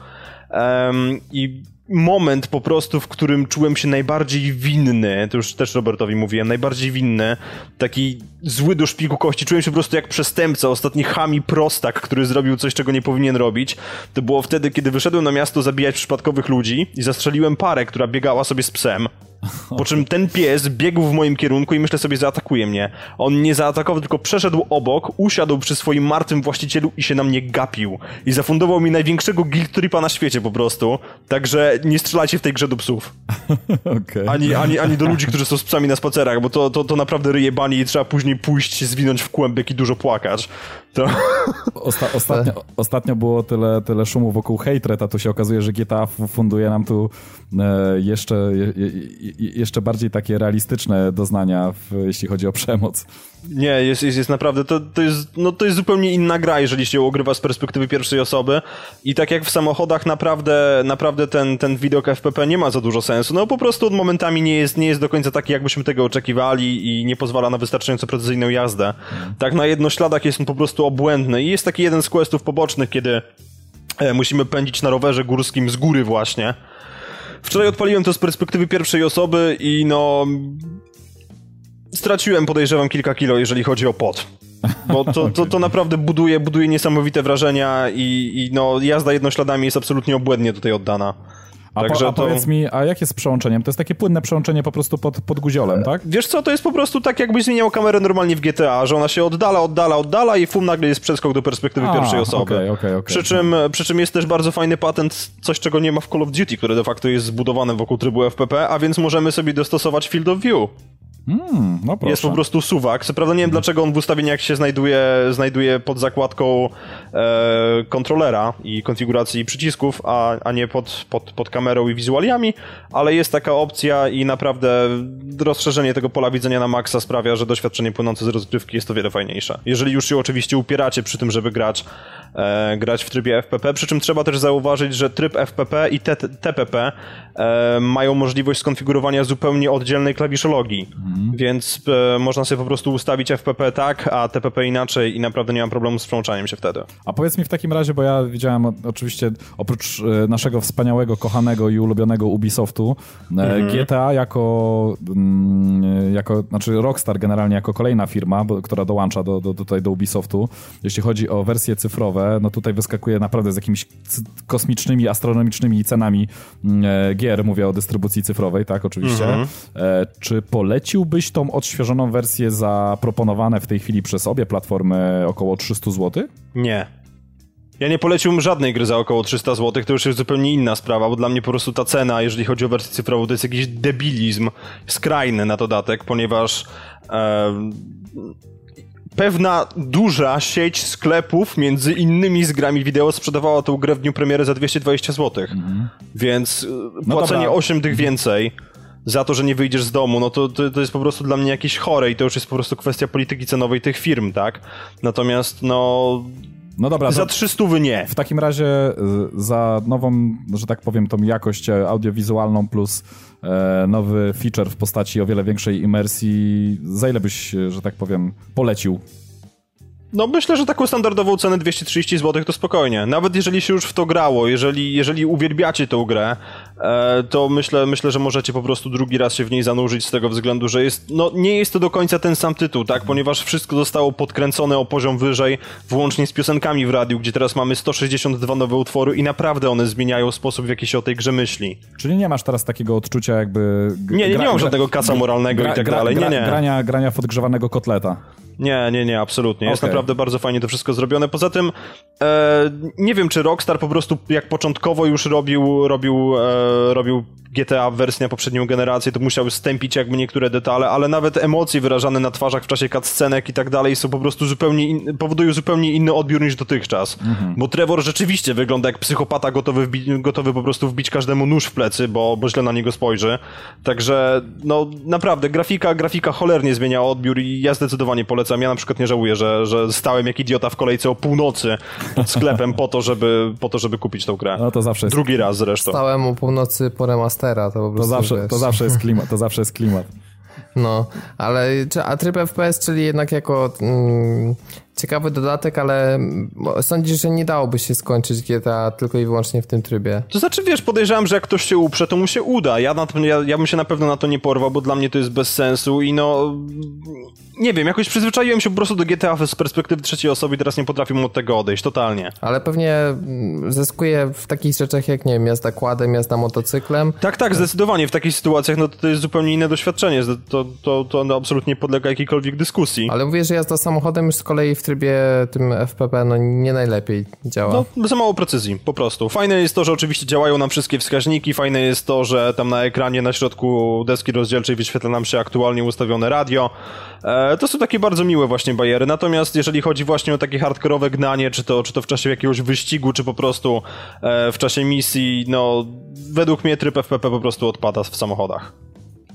Um, I moment po prostu, w którym czułem się najbardziej winny, to już też Robertowi mówiłem, najbardziej winny, taki zły do szpiku kości, czułem się po prostu jak przestępca, ostatni chami prostak, który zrobił coś, czego nie powinien robić. To było wtedy, kiedy wyszedłem na miasto zabijać przypadkowych ludzi i zastrzeliłem parę, która biegała sobie z psem. Po czym ten pies biegł w moim kierunku i myślę sobie, zaatakuje mnie. On nie zaatakował, tylko przeszedł obok, usiadł przy swoim martwym właścicielu i się na mnie gapił. I zafundował mi największego guilt tripa na świecie po prostu. Także nie strzelajcie w tej grze do psów. okay. ani, ani, ani do ludzi, którzy są z psami na spacerach, bo to, to, to naprawdę ryje bani i trzeba później pójść, zwinąć w kłębek i dużo płakać. To... Osta ostatnio, ostatnio było tyle, tyle szumu wokół Hatred, a tu się okazuje, że GTA funduje nam tu e, jeszcze, je, jeszcze bardziej takie realistyczne doznania, w, jeśli chodzi o przemoc. Nie, jest, jest, jest naprawdę, to, to, jest, no, to jest zupełnie inna gra, jeżeli się ogrywa z perspektywy pierwszej osoby i tak jak w samochodach naprawdę, naprawdę ten, ten widok FPP nie ma za dużo sensu, no po prostu od momentami nie jest, nie jest do końca taki, jakbyśmy tego oczekiwali i nie pozwala na wystarczająco precyzyjną jazdę. Tak na jednośladach jest on po prostu obłędny i jest taki jeden z questów pobocznych, kiedy e, musimy pędzić na rowerze górskim z góry właśnie. Wczoraj odpaliłem to z perspektywy pierwszej osoby i no straciłem, podejrzewam, kilka kilo, jeżeli chodzi o pot. Bo to, to, to naprawdę buduje, buduje niesamowite wrażenia i, i no, jazda jednośladami jest absolutnie obłędnie tutaj oddana. A, po, a to... powiedz mi, a jak jest z przełączeniem? To jest takie płynne przełączenie po prostu pod, pod guziolem, tak? Wiesz co, to jest po prostu tak, jakbyś zmieniał kamerę normalnie w GTA, że ona się oddala, oddala, oddala i fum, nagle jest przeskok do perspektywy a, pierwszej osoby. Okay, okay, okay. Przy, czym, przy czym jest też bardzo fajny patent, coś czego nie ma w Call of Duty, które de facto jest zbudowane wokół trybu FPP, a więc możemy sobie dostosować field of view. Mm, no jest po prostu suwak. Co prawda nie wiem, mm. dlaczego on w ustawieniach się znajduje, znajduje pod zakładką e, kontrolera i konfiguracji przycisków, a, a nie pod, pod, pod kamerą i wizualiami, ale jest taka opcja i naprawdę rozszerzenie tego pola widzenia na maksa sprawia, że doświadczenie płynące z rozgrywki jest o wiele fajniejsze. Jeżeli już się oczywiście upieracie przy tym, żeby grać, e, grać w trybie FPP, przy czym trzeba też zauważyć, że tryb FPP i TPP e, mają możliwość skonfigurowania zupełnie oddzielnej klawiszologii. Mhm. Więc e, można sobie po prostu ustawić FPP tak, a TPP inaczej i naprawdę nie mam problemu z przełączaniem się wtedy. A powiedz mi w takim razie, bo ja widziałem oczywiście oprócz e, naszego wspaniałego, kochanego i ulubionego Ubisoftu, e, mhm. GTA jako, mm, jako, znaczy Rockstar generalnie jako kolejna firma, która dołącza do, do, tutaj do Ubisoftu, jeśli chodzi o wersje cyfrowe, no tutaj wyskakuje naprawdę z jakimiś kosmicznymi, astronomicznymi cenami mm, gier, mówię o dystrybucji cyfrowej, tak, oczywiście. Mhm. Czy poleciłbyś tą odświeżoną wersję zaproponowane w tej chwili przez obie platformy około 300 zł? Nie. Ja nie poleciłbym żadnej gry za około 300 zł, to już jest zupełnie inna sprawa, bo dla mnie po prostu ta cena, jeżeli chodzi o wersję cyfrową, to jest jakiś debilizm skrajny na dodatek, ponieważ e, pewna duża sieć sklepów, między innymi z grami wideo, sprzedawała tę grę w dniu premiery za 220 zł. Mhm. Więc e, no płacenie dobra. 8 tych więcej za to, że nie wyjdziesz z domu, no to, to, to, jest po prostu dla mnie jakieś chore i to już jest po prostu kwestia polityki cenowej tych firm, tak? Natomiast no... No dobra, za 300 nie. W takim razie y, za nową, że tak powiem, tą jakość audiowizualną plus e, nowy feature w postaci o wiele większej imersji, za ile byś, że tak powiem, polecił no myślę, że taką standardową cenę 230 zł to spokojnie. Nawet jeżeli się już w to grało, jeżeli, jeżeli uwielbiacie tę grę, e, to myślę, myślę, że możecie po prostu drugi raz się w niej zanurzyć z tego względu, że jest, no nie jest to do końca ten sam tytuł, tak? Ponieważ wszystko zostało podkręcone o poziom wyżej, włącznie z piosenkami w radiu, gdzie teraz mamy 162 nowe utwory i naprawdę one zmieniają sposób, w jaki się o tej grze myśli. Czyli nie masz teraz takiego odczucia jakby... Nie, nie, nie mam żadnego kaca moralnego gra, i tak dalej, nie, nie. Grania, grania w odgrzewanego kotleta. Nie, nie, nie, absolutnie. Jest okay. naprawdę bardzo fajnie to wszystko zrobione. Poza tym e, nie wiem, czy Rockstar po prostu jak początkowo już robił, robił, e, robił GTA wersji na poprzednią generację, to musiał stępić jakby niektóre detale, ale nawet emocje wyrażane na twarzach w czasie cutscenek i tak dalej są po prostu zupełnie, in, powodują zupełnie inny odbiór niż dotychczas. Mhm. Bo Trevor rzeczywiście wygląda jak psychopata gotowy, wbi- gotowy po prostu wbić każdemu nóż w plecy, bo, bo źle na niego spojrzy. Także, no naprawdę, grafika, grafika cholernie zmienia odbiór i ja zdecydowanie polecam. Ja na przykład nie żałuję, że, że stałem jak idiota w kolejce o północy pod sklepem po to, żeby, po to, żeby kupić tą grę. No to zawsze jest... Drugi raz zresztą. Stałem o północy po remaster Mastera, to po prostu, to zawsze, to zawsze jest klimat, to zawsze jest klimat. No, ale a tryb FPS, czyli jednak jako mm, ciekawy dodatek, ale sądzisz, że nie dałoby się skończyć GTA tylko i wyłącznie w tym trybie? To znaczy, wiesz, podejrzewam, że jak ktoś się uprze, to mu się uda. Ja, na to, ja, ja bym się na pewno na to nie porwał, bo dla mnie to jest bez sensu i no... Nie wiem, jakoś przyzwyczaiłem się po prostu do GTA z perspektywy trzeciej osoby i teraz nie potrafię od tego odejść, totalnie. Ale pewnie mm, zyskuje w takich rzeczach jak, nie wiem, jazda kładem, jazda motocyklem. Tak, tak, zdecydowanie. W takich sytuacjach no to jest zupełnie inne doświadczenie. To, to, to no, absolutnie podlega jakiejkolwiek dyskusji. Ale mówię, że jazda samochodem już z kolei w trybie tym FPP no nie najlepiej działa. No, za mało precyzji, po prostu. Fajne jest to, że oczywiście działają nam wszystkie wskaźniki, fajne jest to, że tam na ekranie na środku deski rozdzielczej wyświetla nam się aktualnie ustawione radio. E, to są takie bardzo miłe właśnie bariery. Natomiast jeżeli chodzi właśnie o takie hardkorowe gnanie, czy to, czy to w czasie jakiegoś wyścigu, czy po prostu e, w czasie misji, no według mnie tryb FPP po prostu odpada w samochodach.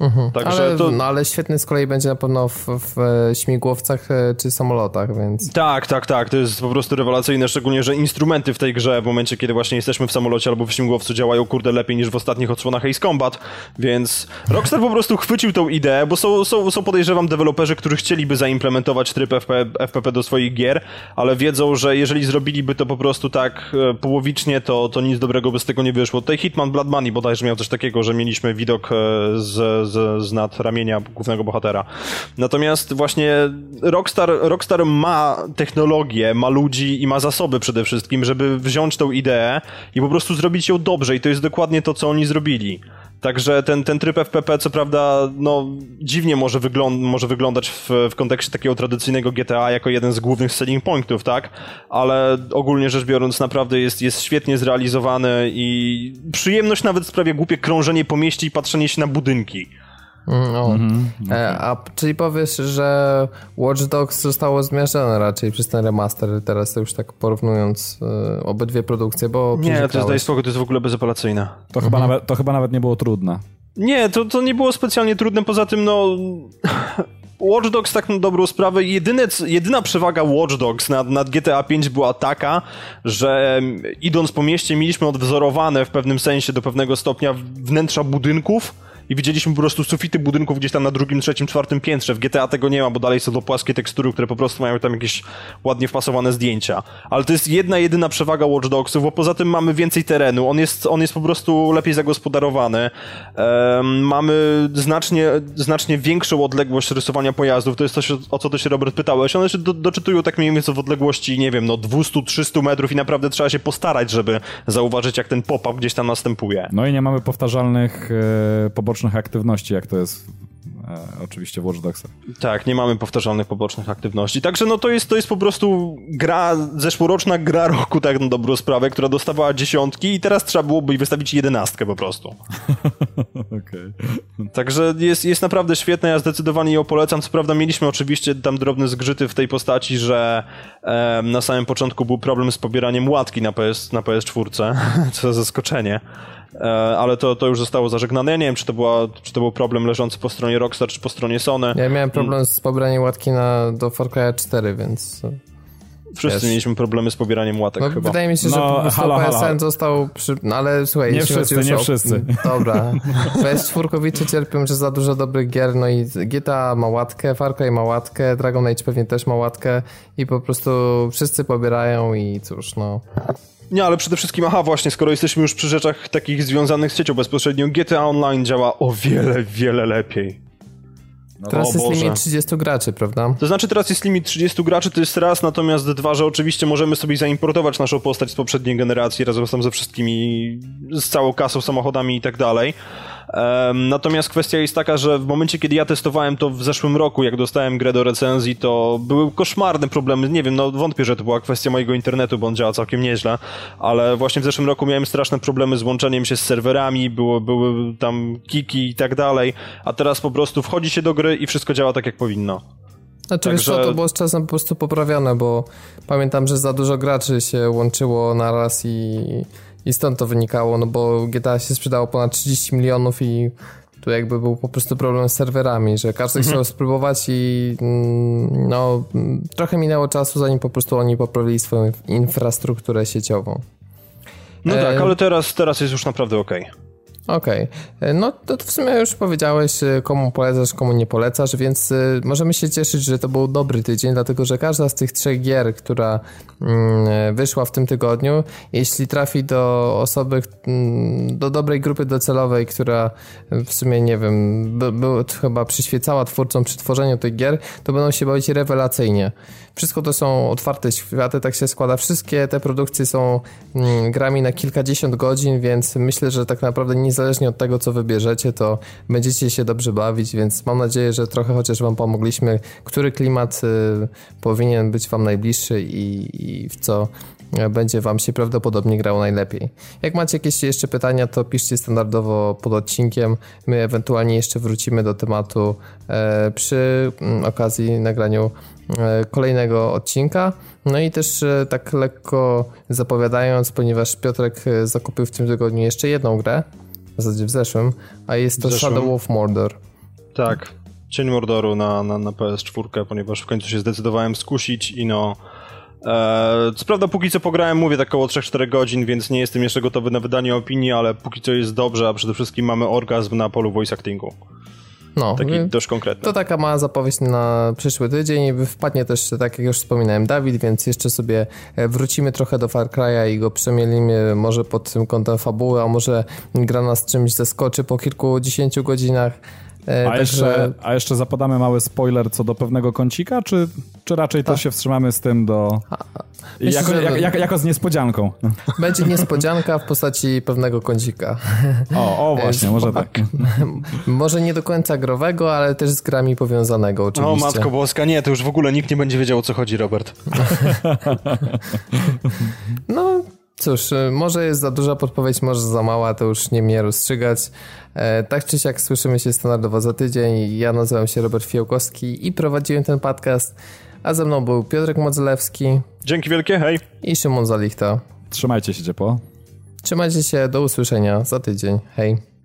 Mhm. Także ale, to... no, ale świetny z kolei będzie na pewno w, w, śmigłowcach e, czy samolotach, więc... Tak, tak, tak. To jest po prostu rewelacyjne, szczególnie, że instrumenty w tej grze w momencie, kiedy właśnie jesteśmy w samolocie albo w śmigłowcu działają kurde lepiej niż w ostatnich odsłonach Ace Combat, więc Rockstar po prostu chwycił tą ideę, bo są, są, są podejrzewam deweloperzy, którzy chcieliby zaimplementować tryb FP, FPP do swoich gier, ale wiedzą, że jeżeli zrobiliby to po prostu tak e, połowicznie, to, to nic dobrego by z tego nie wyszło. Tutaj Hitman Blood Money bodajże miał coś takiego, że mieliśmy widok e, z z, z nad ramienia głównego bohatera. Natomiast właśnie Rockstar, Rockstar ma technologię, ma ludzi i ma zasoby przede wszystkim, żeby wziąć tą ideę i po prostu zrobić ją dobrze i to jest dokładnie to, co oni zrobili. Także ten, ten tryb FPP, co prawda, no, dziwnie może, może wyglądać w, w kontekście takiego tradycyjnego GTA jako jeden z głównych selling pointów, tak? Ale ogólnie rzecz biorąc, naprawdę jest, jest świetnie zrealizowany i przyjemność nawet sprawia głupie krążenie po mieście i patrzenie się na budynki. No. Mm -hmm. e, a czyli powiesz, że Watch Dogs zostało zmierzone raczej przez ten remaster, teraz to już tak porównując e, obydwie produkcje, bo... Nie, to jest, daj spokój, to jest w ogóle bezapelacyjne. To, chyba mhm. nawet, to chyba nawet nie było trudne. Nie, to, to nie było specjalnie trudne, poza tym no... Watch Dogs tak na dobrą sprawę, jedyne, jedyna przewaga Watch Dogs nad, nad GTA 5 była taka, że idąc po mieście mieliśmy odwzorowane w pewnym sensie do pewnego stopnia wnętrza budynków, i widzieliśmy po prostu sufity budynków gdzieś tam na drugim, trzecim, czwartym piętrze. W GTA tego nie ma, bo dalej są to płaskie tekstury, które po prostu mają tam jakieś ładnie wpasowane zdjęcia. Ale to jest jedna, jedyna przewaga Watch Dogsów, bo poza tym mamy więcej terenu, on jest, on jest po prostu lepiej zagospodarowany. Um, mamy znacznie, znacznie większą odległość rysowania pojazdów, to jest coś, o co to się Robert pytałeś. One się do, doczytują tak mniej więcej w odległości, nie wiem, no 200-300 metrów i naprawdę trzeba się postarać, żeby zauważyć, jak ten pop-up gdzieś tam następuje. No i nie mamy powtarzalnych e, pobocznych aktywności, jak to jest e, oczywiście w Watch Dogsach. Tak, nie mamy powtarzalnych pobocznych aktywności. Także no to jest, to jest po prostu gra, zeszłoroczna gra roku, tak na dobrą sprawę, która dostawała dziesiątki i teraz trzeba byłoby wystawić jedenastkę po prostu. okay. Także jest, jest naprawdę świetna, ja zdecydowanie ją polecam. Co prawda mieliśmy oczywiście tam drobne zgrzyty w tej postaci, że e, na samym początku był problem z pobieraniem łatki na, PS, na PS4, co za zaskoczenie. E, ale to, to już zostało zażegnane. Ja nie wiem, czy to, była, czy to był problem leżący po stronie Rockstar, czy po stronie Sony. Ja miałem problem z pobraniem łatki na, do Far Cry 4, więc... Wszyscy Wiesz. mieliśmy problemy z pobieraniem łatek no, chyba. Wydaje mi się, że no, po prostu halo, PSN halo. został przy... No ale słuchaj, nie wszyscy, nie o... wszyscy. Dobra. PS4 cierpią, że za dużo dobrych gier, no i GTA ma łatkę, Far Cry ma łatkę, Dragon Age pewnie też ma łatkę i po prostu wszyscy pobierają i cóż, no... Nie, ale przede wszystkim, aha, właśnie, skoro jesteśmy już przy rzeczach takich związanych z siecią bezpośrednio, GTA Online działa o wiele, wiele lepiej. No teraz jest limit 30 graczy, prawda? To znaczy teraz jest limit 30 graczy, to jest raz, natomiast dwa, że oczywiście możemy sobie zaimportować naszą postać z poprzedniej generacji razem tam ze wszystkimi, z całą kasą, samochodami i tak dalej. Natomiast kwestia jest taka, że w momencie, kiedy ja testowałem to w zeszłym roku, jak dostałem grę do recenzji, to były koszmarne problemy. Nie wiem, no wątpię, że to była kwestia mojego internetu, bo on działa całkiem nieźle, ale właśnie w zeszłym roku miałem straszne problemy z łączeniem się z serwerami, było, były tam kiki i tak dalej, a teraz po prostu wchodzi się do gry i wszystko działa tak, jak powinno. Znaczy, Także... wiesz co, to było z czasem po prostu poprawione, bo pamiętam, że za dużo graczy się łączyło naraz i i stąd to wynikało, no bo GTA się sprzedało ponad 30 milionów i tu jakby był po prostu problem z serwerami, że każdy mhm. chciał spróbować i mm, no trochę minęło czasu, zanim po prostu oni poprawili swoją infrastrukturę sieciową. No tak, e... tak, ale teraz, teraz jest już naprawdę okej. Okay. Okej, okay. No to w sumie już powiedziałeś, y, komu polecasz, komu nie polecasz, więc y, możemy się cieszyć, że to był dobry tydzień, dlatego że każda z tych trzech gier, która mm, wyszła w tym tygodniu, jeśli trafi do osoby, mm, do dobrej grupy docelowej, która w sumie, nie wiem, by, by, chyba przyświecała twórcom przy tworzeniu tych gier, to będą się bawić rewelacyjnie. Wszystko to są otwarte światy, tak się składa. Wszystkie te produkcje są mm, grami na kilkadziesiąt godzin, więc myślę, że tak naprawdę niezależnie od tego, co wybierzecie, to będziecie się dobrze bawić, więc mam nadzieję, że trochę chociaż wam pomogliśmy, który klimat y, powinien być wam najbliższy i, i w co będzie Wam się prawdopodobnie grało najlepiej. Jak macie jakieś jeszcze pytania, to piszcie standardowo pod odcinkiem. My ewentualnie jeszcze wrócimy do tematu e, przy mm, okazji nagraniu e, kolejnego odcinka. No i też e, tak lekko zapowiadając, ponieważ Piotrek zakupił w tym tygodniu jeszcze jedną grę, w zasadzie w zeszłym, a jest to Shadow of Mordor. Tak, Cień Mordoru na, na, na PS4, ponieważ w końcu się zdecydowałem skusić i no co prawda póki co pograłem, mówię, tak około 3-4 godzin, więc nie jestem jeszcze gotowy na wydanie opinii, ale póki co jest dobrze, a przede wszystkim mamy orgazm na polu voice actingu. No, Taki dość konkretny. To taka mała zapowiedź na przyszły tydzień. Wpadnie też, tak jak już wspominałem, Dawid, więc jeszcze sobie e, wrócimy trochę do Far Cry'a i go przemielimy może pod tym kątem fabuły, a może gra nas czymś zaskoczy po kilkudziesięciu godzinach. E, a, jeszcze, a jeszcze zapadamy mały spoiler co do pewnego kącika, czy, czy raczej to tak. się wstrzymamy z tym do... Myślę, jako, jak, jak, jako z niespodzianką. Będzie niespodzianka w postaci pewnego kącika. O, o właśnie, może tak. może nie do końca growego, ale też z grami powiązanego oczywiście. O Matko Boska, nie, to już w ogóle nikt nie będzie wiedział o co chodzi, Robert. no, Cóż, y, może jest za duża podpowiedź, może za mała, to już nie mnie rozstrzygać. E, tak czy siak słyszymy się standardowo za tydzień. Ja nazywam się Robert Fiołkowski i prowadziłem ten podcast, a ze mną był Piotrek Modzelewski. Dzięki wielkie, hej. I Szymon Zalichta. Trzymajcie się ciepło. Trzymajcie się, do usłyszenia za tydzień. Hej.